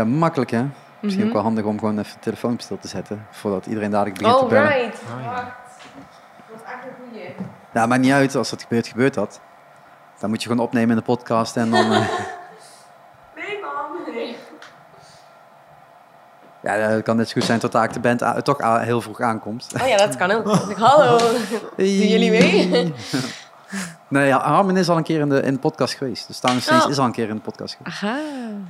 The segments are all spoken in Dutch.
Ja, makkelijk hè. Misschien ook Mhm. wel handig om gewoon even de telefoon op stil te zetten. Voordat iedereen dadelijk begint te bellen. right. Oh, ja. Wacht. Dat is echt een goeie. Ja, maakt niet uit. Als dat gebeurt, gebeurt dat. Dan moet je gewoon opnemen in de podcast en dan... eh, Nee, man. Nee. ja, het kan net zo goed zijn tot de band a- toch heel vroeg aankomt. Oh ja, dat kan ook. Hallo. Doen jullie mee? Nee, ja, Harmon is al een keer in de, in de podcast geweest. Dus Staan Oh. is al een keer in de podcast geweest. Aha.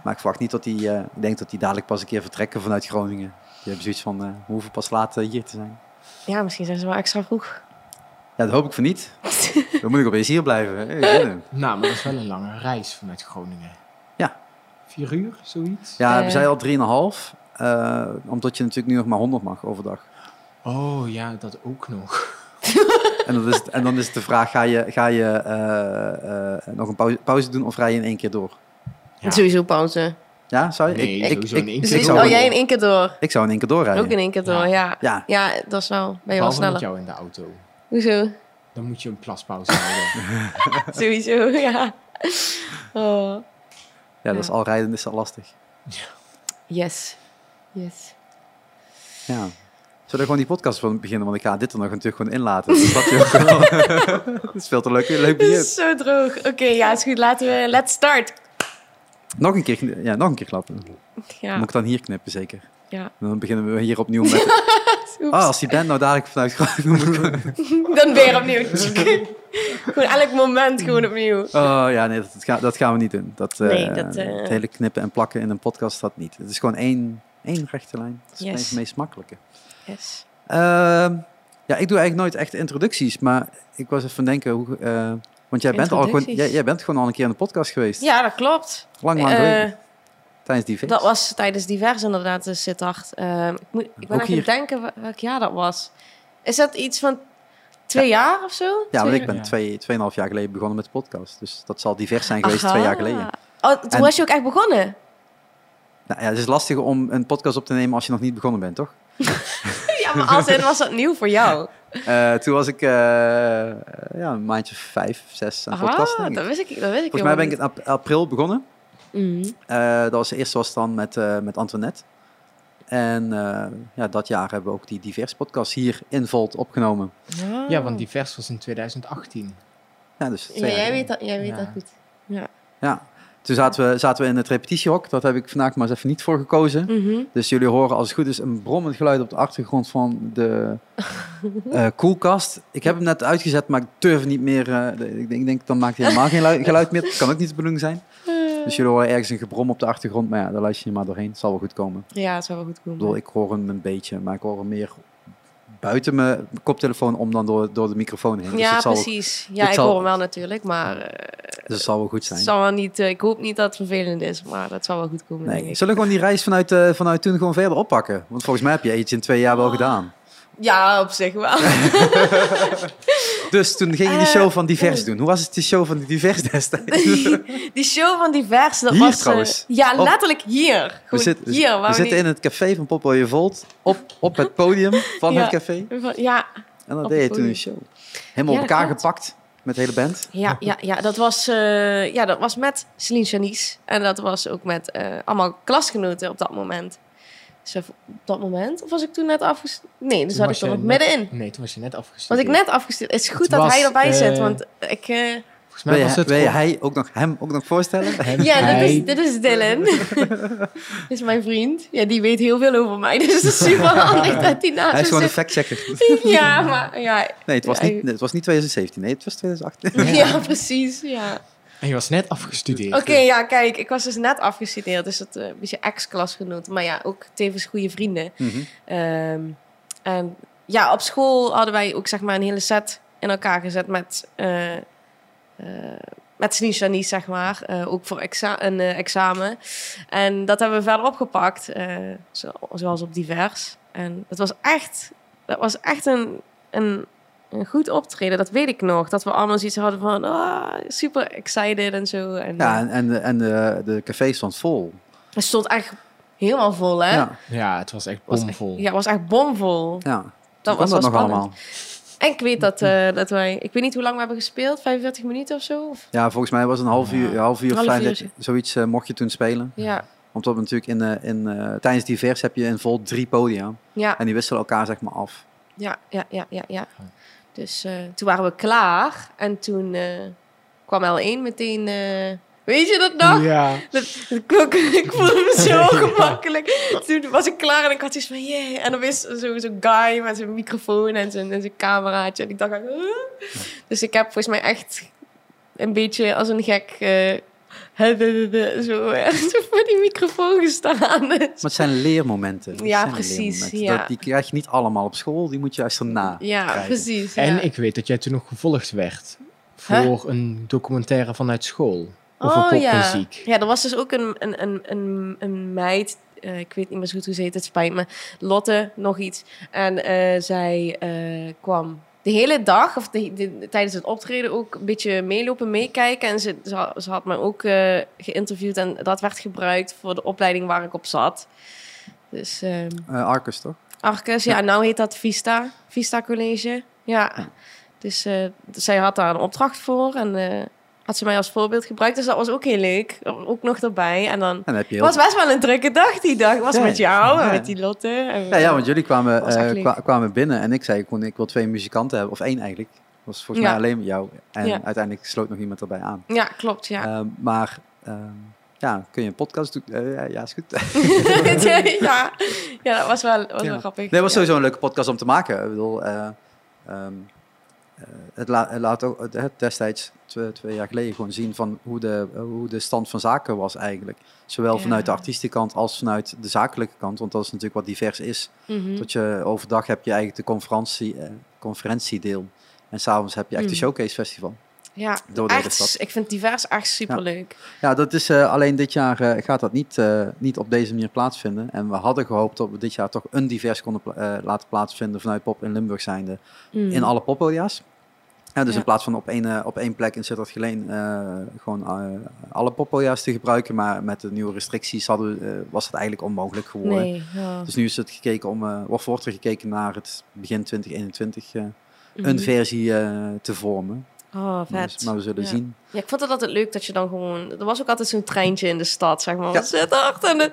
Maar ik verwacht niet dat die... eh, ik denk dat die dadelijk pas een keer vertrekken vanuit Groningen. Die hebben zoiets van, eh, we hoeven pas laat eh, hier te zijn. Ja, misschien zijn ze wel extra vroeg. Ja, dat hoop ik voor niet. Dan moet ik opeens hier blijven. hè. Nou, maar dat is wel een lange reis vanuit Groningen. Ja. Vier uur, zoiets? Ja, we zijn al 3,5. eh omdat je natuurlijk nu nog maar 100 mag overdag. Oh ja, dat ook nog. En, dat is, en dan is de vraag, ga je, ga je eh, eh, nog een pauze, pauze doen of rij je in één keer door? Ja. Sowieso pauze. Ja, zou je? Nee, ik, ik, sowieso ik, Dus zou, oh, jij in één keer door. ik zou in één keer doorrijden. Ook in één keer door, Ja. ja. Ja, dat is wel. Ben je wel sneller. met jou in de auto. Hoezo? Dan moet je een plaspauze houden. Sowieso, ja. Oh. ja, dat is al rijden is al lastig. Yes. Yes. Ja. Zullen we gewoon die podcast van beginnen? Want ik ga dit er nog natuurlijk gewoon inlaten. Dat snap je ook wel. Dat is veel te leuk, leuk Het begin. is zo droog. Oké, ja, is goed. Laten we... Let's start. Nog een keer, ja, nog een keer klappen. Ja. Moet ik dan hier knippen, zeker? ja. Dan beginnen we hier opnieuw met... Ah, als die band nou dadelijk vanuit Groningen... Dan weer opnieuw. gewoon elk moment gewoon opnieuw. Oh ja, nee, dat, dat, ga- dat gaan we niet doen. Dat, eh, Nee, dat, eh, Het hele knippen en plakken in een podcast, dat niet. Het is gewoon één, één rechte lijn. Dat is Yes. het meest makkelijke. Yes. Ehm, ja, ik doe eigenlijk nooit echt introducties, maar ik was even van denken, hoe, eh, want jij bent, al gewoon, jij, jij bent gewoon al een keer in de podcast geweest. Ja, dat klopt. Lang, lang Eh, geleden. Tijdens die. Dat was tijdens divers inderdaad, de Sittard. Ehm ik, moet, ik ben Ook even hier. denken wel- welk jaar dat was. Is dat iets van twee jaar of zo? ja, want ik ben Ja. twee, tweeënhalf jaar geleden begonnen met de podcast. Dus dat zal divers zijn geweest Aha. twee jaar geleden. Oh, toen En- was je ook echt begonnen? Nou, ja, het is lastig om een podcast op te nemen als je nog niet begonnen bent, toch? ja, maar als in was dat nieuw voor jou? Eh, toen was ik eh, ja, een maandje vijf, zes aan podcast. Ah, dat wist ik, dat wist ik Volgens mij ben ik in ap- april begonnen. Eh, dat was, eerst was dan met, eh, met Antoinette. En eh, ja, dat jaar hebben we ook die divers podcast hier in Volt opgenomen. Ja, want divers was in 2018. Ja, dus Ja, twee jaar jij weet dat, jij weet Ja. dat goed. Ja. Ja. Toen zaten we, zaten we in het repetitiehok. Dat heb ik vandaag maar eens even niet voor gekozen. Mhm. Dus jullie horen als het goed is een brommend geluid op de achtergrond van de eh, koelkast. Ik heb hem net uitgezet, maar ik durf niet meer. eh, ik, denk, ik denk, dan maakt hij helemaal geen lui- geluid meer. Dat kan ook niet de bedoeling zijn. Dus jullie horen ergens een gebrom op de achtergrond. Maar ja, daar luister je maar doorheen. Het zal wel goed komen. Ja, het zou wel goed Ik komen. bedoel, ik hoor hem een beetje, maar ik hoor hem meer buiten mijn koptelefoon om dan door, door de microfoon heen. Dus ja, precies. Ja, ik zal- hoor hem wel natuurlijk, maar eh, dus het zal wel goed het zijn. zal wel niet, eh, ik hoop niet dat het vervelend is, maar dat zal wel goed komen. Nee. Zullen we gewoon die reis vanuit, eh, vanuit toen gewoon verder oppakken? Want volgens mij heb je iets in twee jaar wel gedaan. Ja, op zich wel. Dus toen ging je die Eh, show van Divers oeh. doen. Hoe was het die show van Divers destijds? Die, die show van Divers, dat Hier was... eh, ja, letterlijk hier. We, hier. we zitten in het café van Popeye Volt. Op, op het podium van Ja. het café. Ja, En dan deed je toen een show. Helemaal Ja, op elkaar klopt. gepakt. Met de hele band. ja, ja, ja, dat was, eh, ja, dat was met Celine Janice. En dat was ook met eh, allemaal klasgenoten op dat moment. Dus op dat moment? Of was ik toen net afgestudeerd? Nee, Toen zat ik was er nog net- middenin. Nee, toen was je net Was afgestudeerd. ik net afgestudeerd. Het is goed Het dat hij was, erbij zit, eh, want ik... eh, Volgens mij Wil, was je, het wil je gewoon- hij ook nog, hem ook nog voorstellen? hem, ja, dit is, dit is Dylan. dit is mijn vriend. Ja, die weet heel veel over mij. Dus het is super handig dat hij naast hij is gewoon een factchecker. Ja, maar ja, Nee, het was, Ja, niet, het was niet 2017. Nee, het was 2018. ja, precies. Ja. En je was net afgestudeerd. Oké, ja, kijk, ik was dus net afgestudeerd, dus het eh, een beetje ex-klasgenoot, maar ja, ook tevens goede vrienden. Mhm. Ehm, en ja, op school hadden wij ook zeg maar een hele set in elkaar gezet met, eh eh met zeg maar, ook voor exa een examen. En dat hebben we verder opgepakt, zo- zoals op divers. En dat was echt, dat was echt een, een, een goed optreden, dat weet ik nog. Dat we allemaal zoiets hadden van, ah, super excited en zo. En, Ja, eh, en, en, de, en de, de café stond vol. het stond echt helemaal vol, hè? Ja, Ja, het was echt bomvol. Ja, het was echt bomvol. ja. Dat was nog spannend. allemaal? En ik weet dat, eh, dat wij... Ik weet niet hoe lang we hebben gespeeld. 45 minuten of zo? Of, Ja, volgens mij was het een half uur, half uur, Half vijf, uurtje. zoiets eh, mocht je toen spelen. ja. Omdat we natuurlijk in, eh, in, eh, tijdens divers heb je in vol drie podia. Ja, En die wisselen elkaar zeg maar af. ja, ja, ja, ja. ja. Dus eh, toen waren we klaar. En toen eh, kwam L1 meteen... eh, weet je dat nog? Ja. Dat, ik voelde me zo gemakkelijk. Toen was ik klaar en ik had iets van, yeah. En dan is zo'n zo guy met zijn microfoon en zijn, en zijn cameraatje. En ik dacht, "Huh?" dus ik heb volgens mij echt een beetje als een gek... zo, zo voor die microfoon gestaan. Maar het zijn leermomenten. Het Ja, zijn precies, leermomenten. ja. Dat, die krijg je niet allemaal op school, die moet je juist erna Ja, krijgen. precies. ja. En ik weet dat jij toen nog gevolgd werd Huh? voor een documentaire vanuit school. Over Oh ja. popmuziek. Ja, er was dus ook een, een, een, een, een meid, eh, ik weet niet meer zo goed hoe ze heet, het spijt me. Lotte, nog iets. En eh, zij eh, kwam de hele dag, of de, de- tijdens het optreden, ook een beetje meelopen, meekijken. En ze, ze, had- ze had me ook eh, geïnterviewd en dat werd gebruikt voor de opleiding waar ik op zat. Dus ehm Eh, Arcus, toch? Arcus, ja, nou heet dat Vista, Vista College. Ja, dus eh, zij had daar een opdracht voor en had ze mij als voorbeeld gebruikt. Dus dat was ook heel leuk, ook nog erbij. En dan En heb je was best wel een drukke dag die dag. Ik was Ja, met jou en met die Lotte. En, Ja, ja, want jullie kwamen, eh, kwamen binnen en ik zei gewoon, ik wil twee muzikanten hebben. Of één eigenlijk. Dat was volgens mij alleen met jou. En uiteindelijk sloot nog iemand erbij aan. Ja, klopt, ja. Ehm, maar ehm, ja, kun je een podcast doen? Eh, ja, is goed. ja. ja, dat was wel, was wel Ja. grappig. Nee, het was sowieso een leuke podcast om te maken. Ik bedoel, eh, het, la- het laat ook het, het destijds, twee, twee jaar geleden, gewoon zien van hoe de, hoe de stand van zaken was eigenlijk. Zowel Ja. vanuit de artiestenkant als vanuit de zakelijke kant. Want dat is natuurlijk wat divers is. Mhm. Dat je overdag heb je eigenlijk de conferentie, eh, conferentiedeel. En s'avonds heb je echt een Mm. showcase festival. Ja, de echt, ik vind divers echt superleuk. Ja, dat is eh, alleen dit jaar eh, gaat dat niet, eh, niet op deze manier plaatsvinden. En we hadden gehoopt dat we dit jaar toch een divers konden pla- eh, laten plaatsvinden vanuit Pop in Limburg zijnde. Mm. In alle poppodia's. Ja, dus Ja. in plaats van op één, eh, op één plek in Sittard Geleen eh, gewoon eh, alle poppodia's te gebruiken. Maar met de nieuwe restricties hadden, was het eigenlijk onmogelijk geworden. Nee, ja. Dus nu is het gekeken om, of wordt er gekeken naar het begin 2021 eh, Mhm. een versie te vormen. Oh, Maar, vet. maar we zullen Ja. zien. Ja, ik vond het altijd leuk dat je dan gewoon... Er was ook altijd zo'n treintje in de stad, zeg maar. Ja. Zit achter. En dan,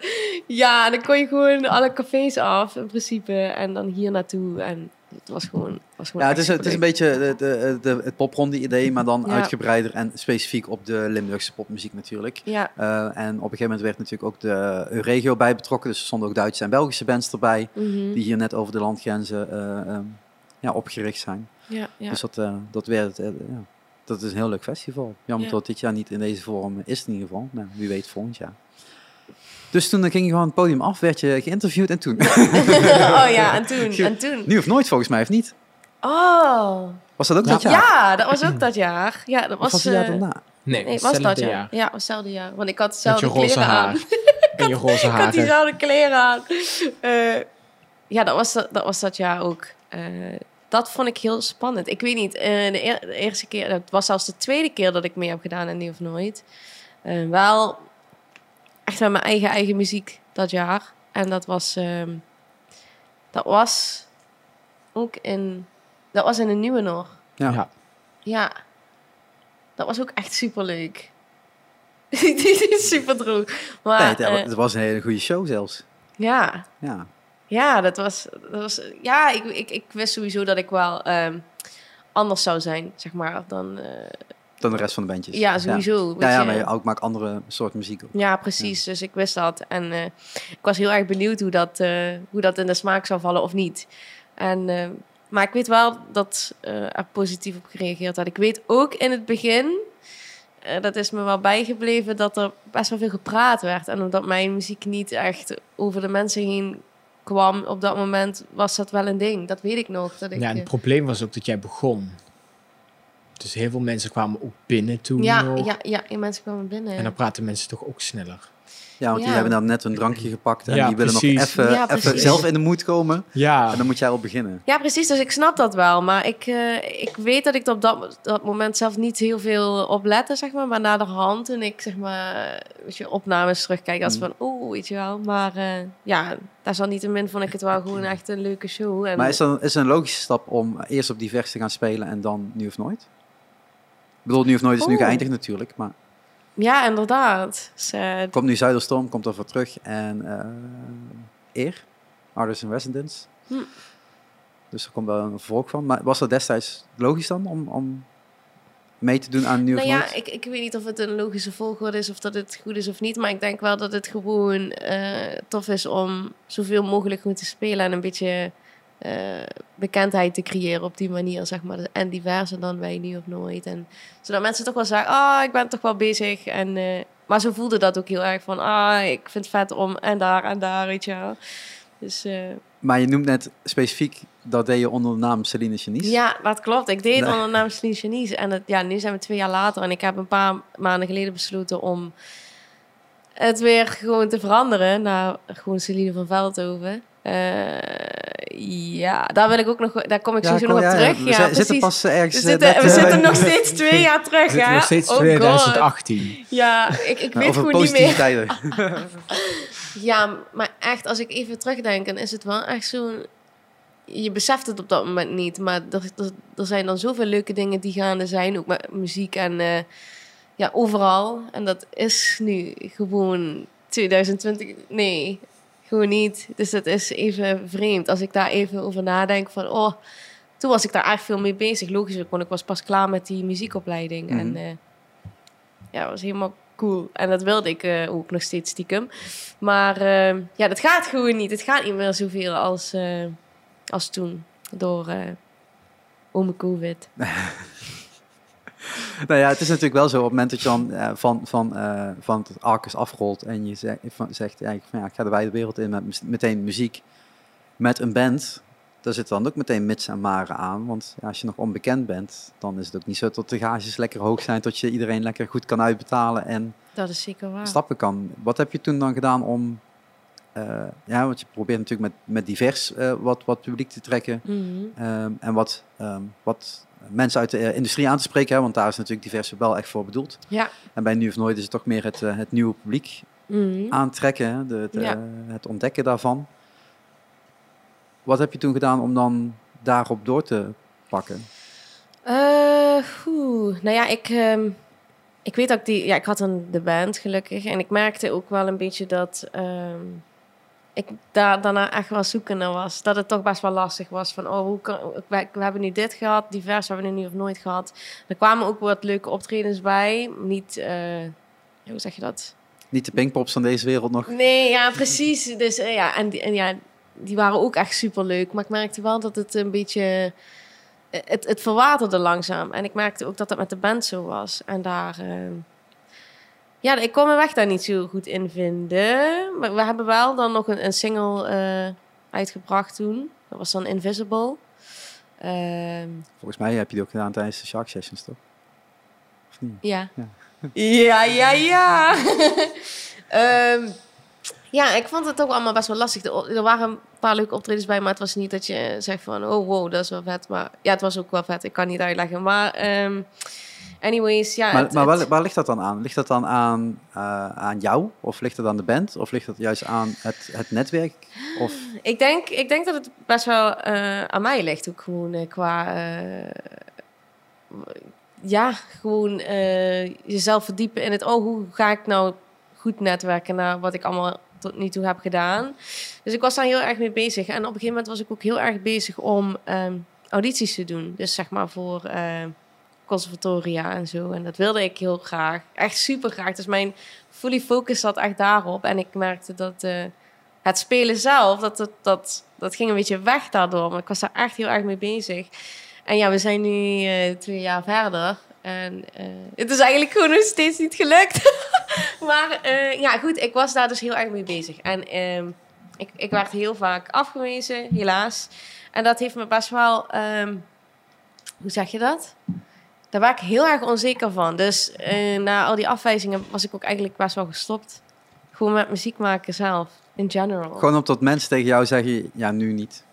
ja, dan kon je gewoon alle cafés af, in principe. En dan hier naartoe. En het was gewoon, was gewoon Ja, het is, het is een beetje de, de, de, het popronde idee, maar dan Ja. uitgebreider en specifiek op de Limburgse popmuziek natuurlijk. Ja, Eh, en op een gegeven moment werd natuurlijk ook de Euregio bij betrokken. Dus er stonden ook Duitse en Belgische bands erbij, mhm. die hier net over de landgrenzen eh, ehm, ja, opgericht zijn. ja, ja. Dus dat, eh, dat, werd, ja, dat is een heel leuk festival. Jammer Ja. dat dit jaar niet in deze vorm is in ieder geval. Nou, wie weet volgend jaar. Dus toen ging je gewoon het podium af, werd je geïnterviewd en toen. oh ja, en toen, en toen. nu of nooit volgens mij, of niet? Oh, Was dat ook Ja. dat jaar? ja, dat was ook dat jaar. Ja, dat Of was... was het jaar eh, daarna? Nee, was dat hetzelfde jaar. Ja, was hetzelfde jaar. Want ik had roze kleren aan. haar. En je roze Ik had diezelfde kleren aan. Eh, ja, dat was dat, dat was dat jaar ook. Eh, dat vond ik heel spannend. Ik weet niet, eh, de, eer- de eerste keer, het was zelfs de tweede keer dat ik mee heb gedaan in Nu of Nooit. Wel echt met mijn eigen, eigen muziek dat jaar. En dat was, ehm, dat was ook in, dat was in een nieuwe nog. Ja. Ja. Ja, dat was ook echt super leuk. Die is super droog. Maar Nee, het, eh, het was een hele goede show zelfs. ja, Ja. ja, dat was, dat was ja, ik, ik, ik wist sowieso dat ik wel ehm, anders zou zijn, zeg maar, dan, eh, Dan de rest van de bandjes. ja, sowieso. Ja, ja, ja je. maar je ook maakt andere soort muziek ook. Ja, precies. Dus ik wist dat. En eh, ik was heel erg benieuwd hoe dat, eh, hoe dat in de smaak zou vallen of niet. En, eh, maar ik weet wel dat eh, er positief op gereageerd werd. Ik weet ook in het begin, eh, dat is me wel bijgebleven, dat er best wel veel gepraat werd. En omdat mijn muziek niet echt over de mensen heen kwam op dat moment, was dat wel een ding. Dat weet ik nog. Dat ik, Ja, en het probleem was ook dat jij begon. Dus heel veel mensen kwamen ook binnen toen ja, nog. ja, ja, en mensen kwamen binnen. En dan praten mensen toch ook sneller. Ja, want die hebben dan net een drankje gepakt en Ja, die willen nog even, Ja, even zelf in de moed komen. Ja, En dan moet jij al beginnen. Ja, precies. Dus ik snap dat wel. Maar ik, eh, ik weet dat ik op dat, dat moment zelf niet heel veel op lette, zeg maar. Maar na de hand, toen ik, zeg maar, weet je, opnames terugkijk, als Mm. van, oeh, weet je wel. Maar uh, ja, desalniettemin vond ik het wel gewoon echt een leuke show. En, Maar is dat is het een logische stap om eerst op divers te gaan spelen en dan nu of nooit? Bedoel, nu of nooit is nu Oeh. geëindigd natuurlijk, maar ja, inderdaad. Dus, eh, Komt nu Zuiderstorm, komt ervoor terug. En eh Eer, Artists in Residence. Hm. Dus er komt wel een vervolg van. Maar was dat destijds logisch dan om, om mee te doen aan Nieuw nou ja, ik, ik weet niet of het een logische volgorde is of dat het goed is of niet. Maar ik denk wel dat het gewoon eh, tof is om zoveel mogelijk goed te spelen en een beetje eh, bekendheid te creëren op die manier, zeg maar. En diverser dan bij Nu of Nooit. En zodat mensen toch wel zeggen, ah, ik ben toch wel bezig. En, eh, maar ze voelden dat ook heel erg van, ah, ik vind het vet om en daar en daar, weet je wel. Dus eh, Maar je noemt net specifiek, dat deed je onder de naam Celine Chenies. ja, dat klopt. Ik deed het Nee. onder de naam Celine Janice. En het, ja, nu zijn we twee jaar later. En ik heb een paar maanden geleden besloten om het weer gewoon te veranderen naar gewoon Celine van Veldhoven. Eh, ja, daar wil ik ook nog, daar kom ik Ja, sowieso nog op terug. We Ja, zitten pas eh, ergens... we eh, zitten, net, we zitten nog steeds twee jaar terug, We hè? nog steeds Oh God. 2018. Ja, ik, ik weet gewoon niet meer. tijden. Ja, maar echt, als ik even terugdenk, dan is het wel echt zo'n... Je beseft het op dat moment niet, maar er, er, er zijn dan zoveel leuke dingen die gaande zijn, ook met muziek en ja, overal. En dat is nu gewoon 2020, nee, gewoon niet. Dus dat is even vreemd. Als ik daar even over nadenk van, oh, toen was ik daar echt veel mee bezig. Logisch, want ik was pas klaar met die muziekopleiding. En Mhm. eh, ja, dat was helemaal cool. En dat wilde ik eh, ook nog steeds stiekem. Maar eh, ja, dat gaat gewoon niet. Het gaat niet meer zoveel als, als toen. Door eh ome COVID. Nou ja, het is natuurlijk wel zo, op het moment dat je dan eh, van, van, eh, van het Arcus afrolt en je zegt, van, zegt eigenlijk van ja, ik ga de wijde wereld in met meteen muziek, met een band, daar zit dan ook meteen mits en maren aan. Want ja, als je nog onbekend bent, dan is het ook niet zo dat de gages lekker hoog zijn, tot je iedereen lekker goed kan uitbetalen en Dat is zeker waar. stappen kan. Wat heb je toen dan gedaan om, eh, ja, want je probeert natuurlijk met, met divers wat, wat publiek te trekken. Mhm. Ehm, en wat, ehm, wat mensen uit de eh, industrie aan te spreken, hè, want daar is natuurlijk divers wel echt voor bedoeld. Ja. En bij Nu of Nooit is het toch meer het, eh, het nieuwe publiek Mhm. aantrekken, hè, de, Ja. het ontdekken daarvan. Wat heb je toen gedaan om dan daarop door te pakken? Eh, oeh. Nou ja, ik, ehm, ik weet dat ik die... Ja, ik had een de band gelukkig. En ik merkte ook wel een beetje dat ehm, ik daar daarna echt wel zoekende was. Dat het toch best wel lastig was. Van, oh, hoe kan, we, we hebben nu dit gehad. Divers hebben we nu of nooit gehad. Er kwamen ook wat leuke optredens bij. Niet... eh, hoe zeg je dat? Niet de pinkpops van deze wereld nog. Nee, ja, precies. Dus eh, ja, en, die, en ja, die waren ook echt superleuk. Maar ik merkte wel dat het een beetje... eh, Het, het verwaterde langzaam. En ik merkte ook dat dat met de band zo was. En daar... ja, ik kon mijn weg daar niet zo goed in vinden. Maar we hebben wel dan nog een, een single eh, uitgebracht toen. Dat was dan Invisible. Ehm, Volgens mij heb je die ook gedaan tijdens de Shark Sessions, toch? Of niet? Ja. Ja. Ja, ja, ja. Ehm, ja, ik vond het toch allemaal best wel lastig. Er er waren een paar leuke optredens bij, maar het was niet dat je zegt van... Oh, wow, dat is wel vet. Maar ja, het was ook wel vet. Ik kan niet uitleggen. Maar ehm, anyways, ja. Maar, het- maar het- waar, waar ligt dat dan aan? Ligt dat dan aan, eh, aan jou? Of ligt het aan de band? Of ligt het juist aan het, het netwerk? Of, Ik denk, ik denk dat het best wel eh, aan mij ligt ook gewoon eh, qua... ja, gewoon jezelf verdiepen in het... Oh, hoe ga ik nou goed netwerken naar wat ik allemaal tot nu toe heb gedaan. Dus ik was daar heel erg mee bezig. En op een gegeven moment was ik ook heel erg bezig om ehm, audities te doen. Dus zeg maar voor conservatoria en zo. En dat wilde ik heel graag. Echt super graag. Dus mijn fully focus zat echt daarop. En ik merkte dat... eh, het spelen zelf, dat, dat, dat, dat ging een beetje weg daardoor. Maar ik was daar echt heel erg mee bezig. En ja, we zijn nu eh, twee jaar verder. En eh, het is eigenlijk gewoon nog steeds niet gelukt. maar ja, goed, ik was daar dus heel erg mee bezig. En ehm, ik, ik werd heel vaak afgewezen, helaas. En dat heeft me best wel... ehm, hoe zeg je dat? Daar werd ik heel erg onzeker van. Dus eh, na al die afwijzingen was ik ook eigenlijk best wel gestopt. Gewoon met muziek maken zelf, in general. gewoon omdat mensen tegen jou zeggen, ja, nu niet.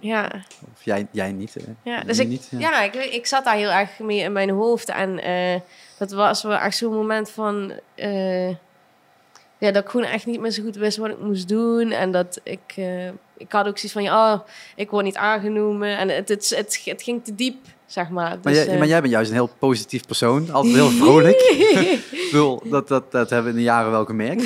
Ja, Of jij, jij niet. hè. ja. Dus ik, niet, ja. ik, ik zat daar heel erg mee in mijn hoofd. En eh, dat was wel echt zo'n moment van... eh, ja, dat ik gewoon echt niet meer zo goed wist wat ik moest doen. En dat ik... ik had ook zoiets van, ja, oh, ik word niet aangenomen. En het, het, het, het ging te diep zeg maar. Maar, Dus, jij, eh, maar jij bent juist een heel positief persoon. Altijd heel vrolijk. Ik bedoel, dat, dat, dat hebben we in de jaren wel gemerkt.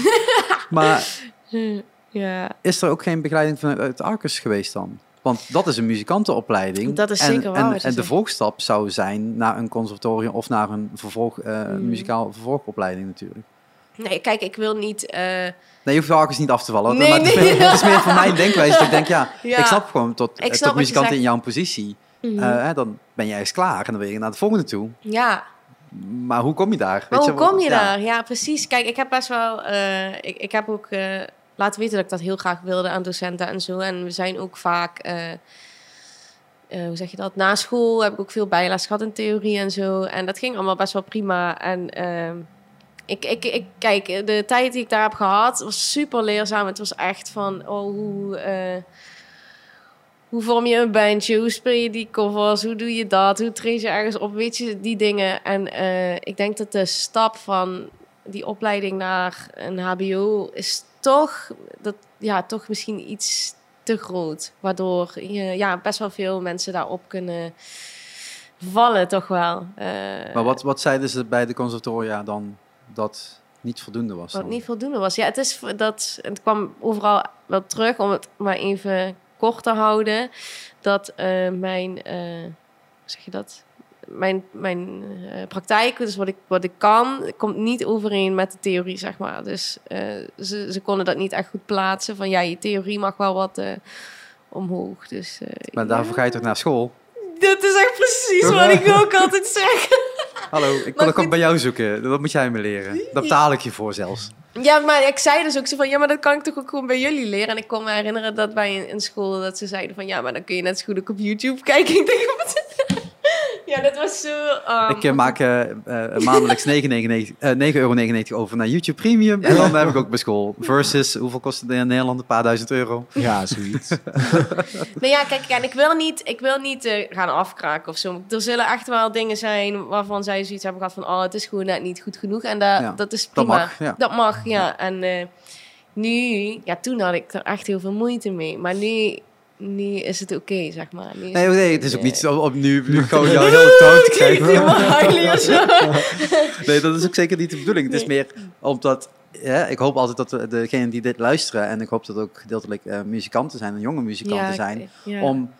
Maar ja. is er ook geen begeleiding vanuit uit Arcus geweest dan? Want dat is een muzikantenopleiding. Dat is en, zeker waar, En, de volgstap zou zijn naar een conservatorium of naar een vervolg, eh, Mm. muzikaal vervolgopleiding natuurlijk. Nee, kijk, ik wil niet... eh, Nee, je hoeft Arcus niet af te vallen. Nee, maar het, is nee. meer, het is meer voor mijn denkwijze dat ik denk, ja, Ja. ik snap gewoon tot, snap tot muzikanten in jouw positie. Mhm. eh, dan ben je ergens klaar en dan wil je naar de volgende toe. ja, Maar hoe kom je daar? Weet hoe je, kom je ja. daar? Ja, precies. Kijk, ik heb best wel... eh, ik, ik heb ook eh, laten weten dat ik dat heel graag wilde aan docenten en zo. En we zijn ook vaak... hoe zeg je dat? Na school heb ik ook veel bijles gehad in theorie en zo. En dat ging allemaal best wel prima. En ehm, ik, ik, ik, kijk, de tijd die ik daar heb gehad was super leerzaam. Het was echt van, oh, hoe... hoe vorm je een bandje? Hoe speel je die covers? Hoe doe je dat? Hoe treed je ergens op? Weet je, die dingen. En eh, ik denk dat de stap van die opleiding naar een HBO is toch, dat, ja, toch misschien iets te groot. Waardoor je, ja, best wel veel mensen daarop kunnen vallen, toch wel. Eh, Maar wat, wat zeiden ze bij de conservatoria dan dat niet voldoende was? Wat dan? niet voldoende was. Ja, het is dat. Het kwam overal wel terug om het maar even kort te houden. Dat eh, mijn. eh, hoe zeg je dat? Mijn, mijn eh, praktijk, dus wat ik, wat ik kan, komt niet overeen met de theorie, zeg maar. Dus ze, ze konden dat niet echt goed plaatsen. Van ja, je theorie mag wel wat omhoog. Dus, Maar daarvoor ga je toch naar school? Dat is echt precies wat ik ook altijd zeg. Hallo, ik Maar ook bij jou zoeken. Dat moet jij me leren. Daar betaal ik je voor zelfs. Ja, maar ik zei dus ook zo van, ja, maar dat kan ik toch ook gewoon bij jullie leren. En ik kon me herinneren dat bij een, school dat ze zeiden van, ja, maar dan kun je net zo goed ook op YouTube kijken. Ik denk? Ja, dat was zo... um, Ik maak maandelijks 9,99 eh, 9,99 euro over naar YouTube Premium. En dan heb ik ook bij school. Versus, hoeveel kost het in Nederland? Een paar duizend euro. Ja, zoiets. Nou ja, kijk, en ik wil niet, ik wil niet eh, gaan afkraken of zo. Er zullen echt wel dingen zijn waarvan zij zoiets hebben gehad van... oh, het is gewoon net niet goed genoeg. En dat, Ja, dat is dat prima. mag, ja. Dat mag, ja. En eh, nu... Ja, toen had ik er echt heel veel moeite mee. Maar nu, nu is het oké, zeg maar. Nee, nee, het is ook niet zo op nu, nu gewoon jou heel toon te klinkt helemaal krijgen. Nee, dat is ook zeker niet de bedoeling. Het is meer omdat... Ja, ik hoop altijd dat de- degenen die dit luisteren... en ik hoop dat ook gedeeltelijk eh, muzikanten zijn en jonge muzikanten Ja, zijn... ja. om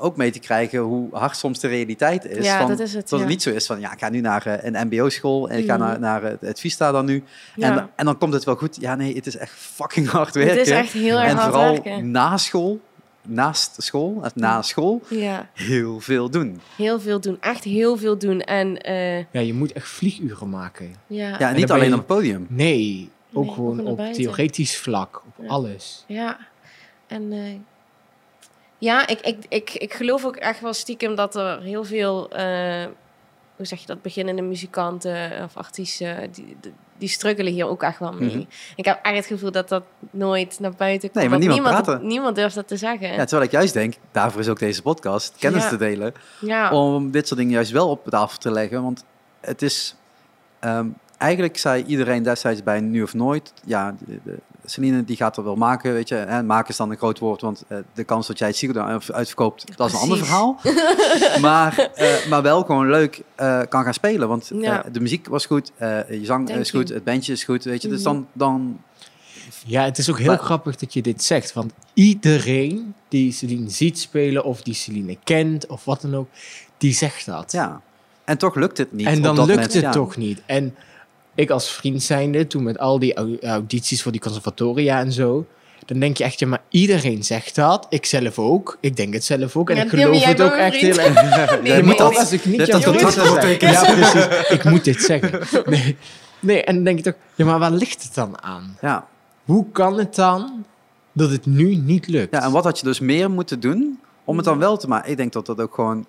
ook mee te krijgen hoe hard soms de realiteit is. Ja, van, dat is het, Dat ja. het niet zo is van, ja, ik ga nu naar eh, een mbo-school... en ik ga Mhm. naar, naar het, het Vista dan nu. Ja. En, en dan komt het wel goed. Ja, nee, het is echt fucking hard werken. Het is echt heel erg en hard vooral werken. na school, naast school, of na school, Ja, heel veel doen. heel veel doen. Echt heel veel doen. En eh, Ja, je moet echt vlieguren maken. ja, Ja, ja. en niet alleen je- op het podium. Nee, ook Nee, gewoon op buiten. theoretisch vlak, op Ja. alles. En eh, ja, ik, ik, ik, ik geloof ook echt wel stiekem dat er heel veel, eh, hoe zeg je dat, beginnende muzikanten of artiesten, die, die, struggelen hier ook echt wel mee. Mhm. Ik heb echt het gevoel dat dat nooit naar buiten komt. Nee, maar niemand niemand, durft dat te zeggen. Ja, terwijl ik juist denk, daarvoor is ook deze podcast, kennis Ja. te delen. ja. om dit soort dingen juist wel op tafel te leggen. Want het is... ehm, eigenlijk zei iedereen destijds bij Nu of Nooit... Ja, de, de, Celine die gaat er wel maken, weet je. En maken is dan een groot woord, want eh, de kans dat jij het Ziggo Dome uitverkoopt... dat is een ander verhaal. maar, eh, maar wel gewoon leuk eh, kan gaan spelen. Want Ja. de muziek was goed, eh, je zang Thank is goed, you. het bandje is goed, weet je. Dus Mhm. dan... dan Ja, het is ook heel Maar- grappig dat je dit zegt. Want iedereen die Celine ziet spelen, of die Celine kent, of wat dan ook, die zegt dat. ja. En toch lukt het niet. en dan lukt moment, het ja. toch niet. En ik als vriend zijnde, toen met al die au- audities voor die conservatoria en zo, dan denk je echt, ja, maar iedereen zegt dat. Ik zelf ook. Ik denk het zelf ook. En Ja, ik geloof het ook echt heel erg. Nee, moet dat- als ik niet dat vriend contract zou zijn. ondertekend. Ja, precies. Ik moet dit zeggen. Nee. nee, en dan denk je toch, ja, maar waar ligt het dan aan? Ja. Hoe kan het dan dat het nu niet lukt? Ja, en wat had je dus meer moeten doen om het dan wel te maken? Ik denk dat dat ook gewoon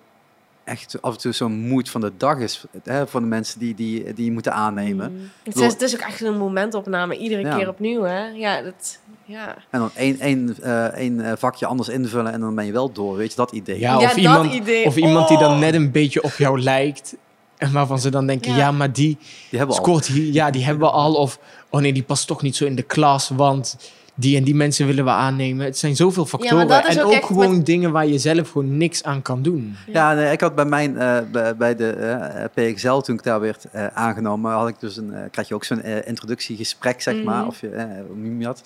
echt af en toe zo'n moed van de dag is hè, voor de mensen die, die, die je moeten aannemen. Mm. Het, is, het is ook echt een momentopname, iedere Ja. keer opnieuw, hè? Ja, dat... Ja. En dan één, één, eh, één eh, vakje anders invullen en dan ben je wel door, weet je, dat idee. Ja, Ja, of dat iemand, idee. of iemand die dan Oh. net een beetje op jou lijkt. En waarvan ze dan denken, Ja. ja, maar die Die hebben we al. scoort hier, ja, die hebben we al. Of, oh nee, die past toch niet zo in de klas, want die en die mensen willen we aannemen. Het zijn zoveel factoren. en ook gewoon met- dingen waar je zelf gewoon niks aan kan doen. Ja, nee, ik had bij mijn, eh, bij, de eh, PXL, toen ik daar werd eh, aangenomen, had ik dus een, eh, krijg je ook zo'n introductiegesprek, zeg maar, Mhm. of je, hoe noem je dat?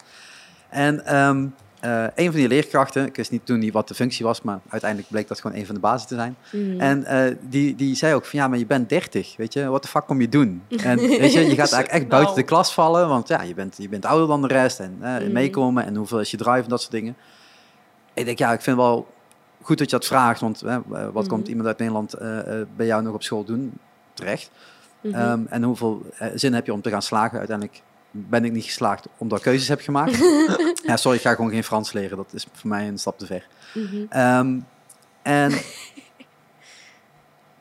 En ehm, eh, een van die leerkrachten, ik wist niet toen niet wat de functie was, maar uiteindelijk bleek dat gewoon een van de basis te zijn. Mhm. En eh, die, die zei ook van, ja, maar je bent 30, weet je, wat de fuck kom je doen? En weet je, je gaat eigenlijk echt buiten de klas vallen, want ja, je bent, je bent ouder dan de rest en eh, Mhm. meekomen en hoeveel is je drive en dat soort dingen. Ik denk, ja, ik vind wel goed dat je dat vraagt, want wat Mhm. komt iemand uit Nederland eh, eh, bij jou nog op school doen? Terecht. Ehm, en hoeveel zin heb je om te gaan slagen? Uiteindelijk ben ik niet geslaagd omdat ik keuzes heb gemaakt. ja, sorry, ik ga gewoon geen Frans leren, dat is voor mij een stap te ver. Mhm. Ehm, en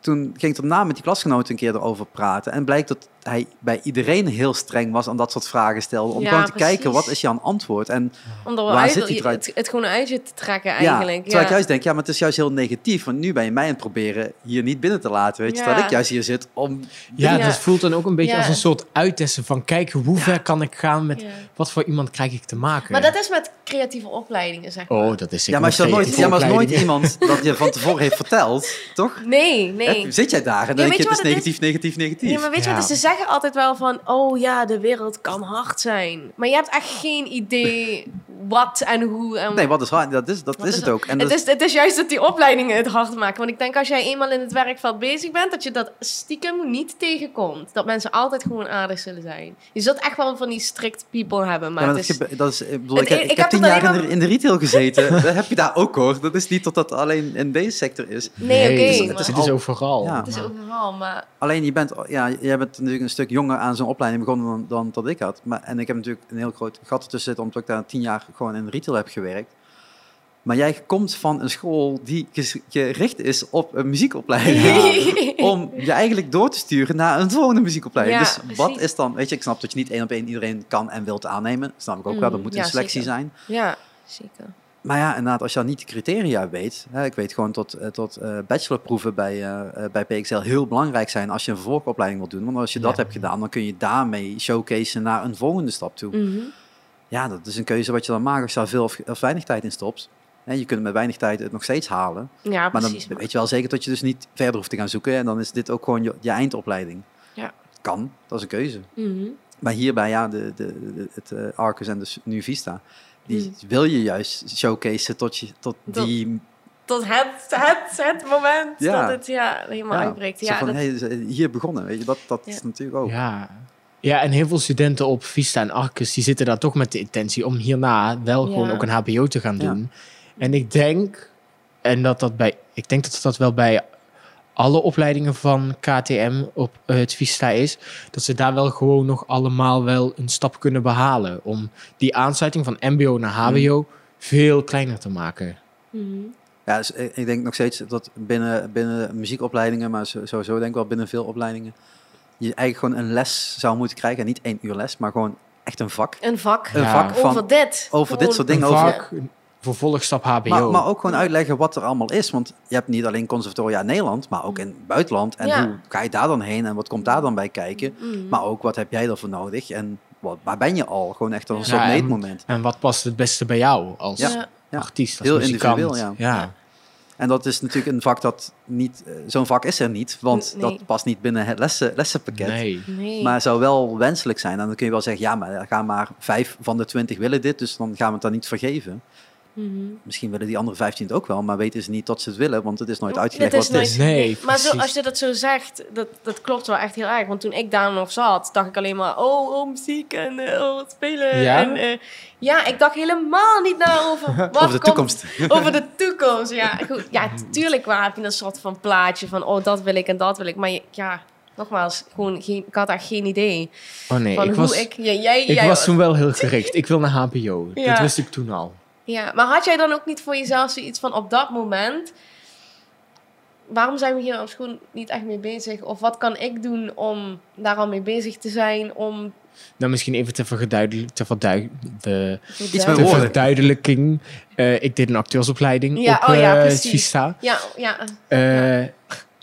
toen ging ik daarna met die klasgenoten een keer erover praten. En blijkt dat hij bij iedereen heel streng was aan dat soort vragen stelde. Om Ja, gewoon te precies. kijken, wat is jouw antwoord? En Om er wel Waar uit, zit die eruit? het, het gewoon uit je te trekken ja, eigenlijk. terwijl ik ja. juist denk, ja, maar het is juist heel negatief. Want nu ben je mij aan het proberen hier niet binnen te laten. Weet je, Ja. terwijl ik juist hier zit om... Ja, Ja. dat voelt dan ook een beetje Ja. als een soort uittesten van kijken hoe ver kan ik gaan met Ja. wat voor iemand krijg ik te maken. Maar dat is met creatieve opleidingen, zeg maar. Oh, dat is zeker Ja, maar als nooit, ja, maar als nooit iemand dat je van tevoren heeft verteld, toch? Nee, nee. Zit jij daar en dan Ja, denk je, het is het negatief, negatief, negatief. Ja, maar weet je Ja. wat? Dus ze zeggen altijd wel van, oh ja, de wereld kan hard zijn. Maar je hebt echt geen idee wat en hoe. En Nee, wat is waar? Dat is, dat is is het ook. En het, is, het is juist dat die opleidingen het hard maken. Want ik denk als jij eenmaal in het werkveld bezig bent, dat je dat stiekem niet tegenkomt. Dat mensen altijd gewoon aardig zullen zijn. Je zult echt wel van die strict people hebben. Maar, ja, maar het dat, is, dat is, ik bedoel, Het- ik, heb, ik ik heb tien het jaar in de, in de retail gezeten. dat heb je daar ook hoor. Dat is niet dat dat alleen in deze sector is. nee, oké. het, maar- is, het al- overal. Ja. het is overal, maar... Alleen je bent, ja, jij bent natuurlijk een stuk jonger aan zo'n opleiding begonnen dan, dan dat ik had. Maar, en ik heb natuurlijk een heel groot gat tussen zitten, omdat ik daar tien jaar gewoon in retail heb gewerkt. Maar jij komt van een school die gericht is op een muziekopleiding. Om je eigenlijk door te sturen naar een volgende muziekopleiding. Ja, dus wat precies. is dan, weet je, ik snap dat je niet één op één iedereen kan en wilt aannemen. Dat snap ik ook wel, dat Mm, moet ja, een selectie zeker. zijn. ja, zeker. Maar ja, inderdaad, als je dan niet de criteria weet. Hè, ik weet gewoon tot, eh, tot eh, bachelorproeven bij, eh, eh, bij PXL heel belangrijk zijn als je een vervolgopleiding wil doen. Want als je dat Ja. hebt gedaan, dan kun je daarmee showcaseen naar een volgende stap toe. Mhm. Ja, dat is een keuze wat je dan maakt als je daar veel of, of weinig tijd in stopt. Hè, je kunt het met weinig tijd het nog steeds halen. Ja, Maar dan weet je wel zeker dat je dus niet verder hoeft te gaan zoeken. En dan is dit ook gewoon je, je eindopleiding. Ja. Kan, dat is een keuze. Mhm. Maar hierbij, ja, de, de, de- het eh, Arcus en dus nu Vista, die Mm. wil je juist showcaseen tot, je, tot die Tot het, het, het moment Ja. dat het ja, helemaal uitbreekt. zo Ja, van, dat, hey, hier begonnen, weet je, dat, dat Ja. is natuurlijk ook. Ja. ja, en heel veel studenten op Vista en Arcus, die zitten daar toch met de intentie om hierna wel gewoon Ja. ook een HBO te gaan Ja. doen. En ik denk, en dat dat bij, ik denk dat dat wel bij alle opleidingen van KTM op eh, het Vista is, dat ze daar wel gewoon nog allemaal wel een stap kunnen behalen om die aansluiting van MBO naar HBO veel kleiner te maken. Mhm. Ja, dus, ik ik denk nog steeds dat binnen, binnen muziekopleidingen, maar sowieso denk ik wel binnen veel opleidingen, je eigenlijk gewoon een les zou moeten krijgen. En niet één uur les, maar gewoon echt een vak. Een vak Een Ja. vak van, over dit. over dit soort Een dingen. Over, vak, vervolgstap HBO. maar, maar ook gewoon uitleggen wat er allemaal is. Want je hebt niet alleen conservatoria in Nederland, maar ook in het buitenland. En Ja. hoe ga je daar dan heen en wat komt daar dan bij kijken? Mhm. Maar ook wat heb jij ervoor nodig en wat, waar ben je al? Gewoon echt een soort Ja, meetmoment. En wat past het beste bij jou als Ja. Ja. artiest, als Heel muzikant? individueel, ja. ja. En dat is natuurlijk een vak dat niet, eh, zo'n vak is er niet, want Nee. dat past niet binnen het lessen, lessenpakket. Nee. Nee. Maar zou wel wenselijk zijn. En dan kun je wel zeggen, ja, maar er gaan maar vijf van de twintig willen dit, dus dan gaan we het dan niet vergeven. Mhm. Misschien willen die andere vijftien het ook wel, maar weten ze niet dat ze het willen, want het is nooit Het uitgelegd is wat het is. Nee, maar zo, als je dat zo zegt, dat, dat klopt wel echt heel erg. Want toen ik daar nog zat, dacht ik alleen maar, oh, oh muziek en eh, oh, wat spelen. Ja? En, eh, ja, ik dacht helemaal niet na over wat Over de komt- toekomst. Over de toekomst, ja. Goed, ja, tuurlijk waar heb je een soort van plaatje van, oh, dat wil ik en dat wil ik. Maar je- ja, nogmaals, gewoon geen, ik had echt geen idee Oh nee, van ik hoe was, ik... Ja, jij, ik jij was toen wel heel gericht. Ik wil naar HBO. Ja. Dat wist ik toen al. Ja, maar had jij dan ook niet voor jezelf zoiets van op dat moment... Waarom zijn we hier op school niet echt mee bezig? Of wat kan ik doen om daar al mee bezig te zijn? Om Nou, misschien even ter verduidelijking. Ter verdui- de, Iets met woorden. verduidelijking. Eh, ik deed een acteursopleiding Ja, op oh ja, eh. Ja, ja. Eh,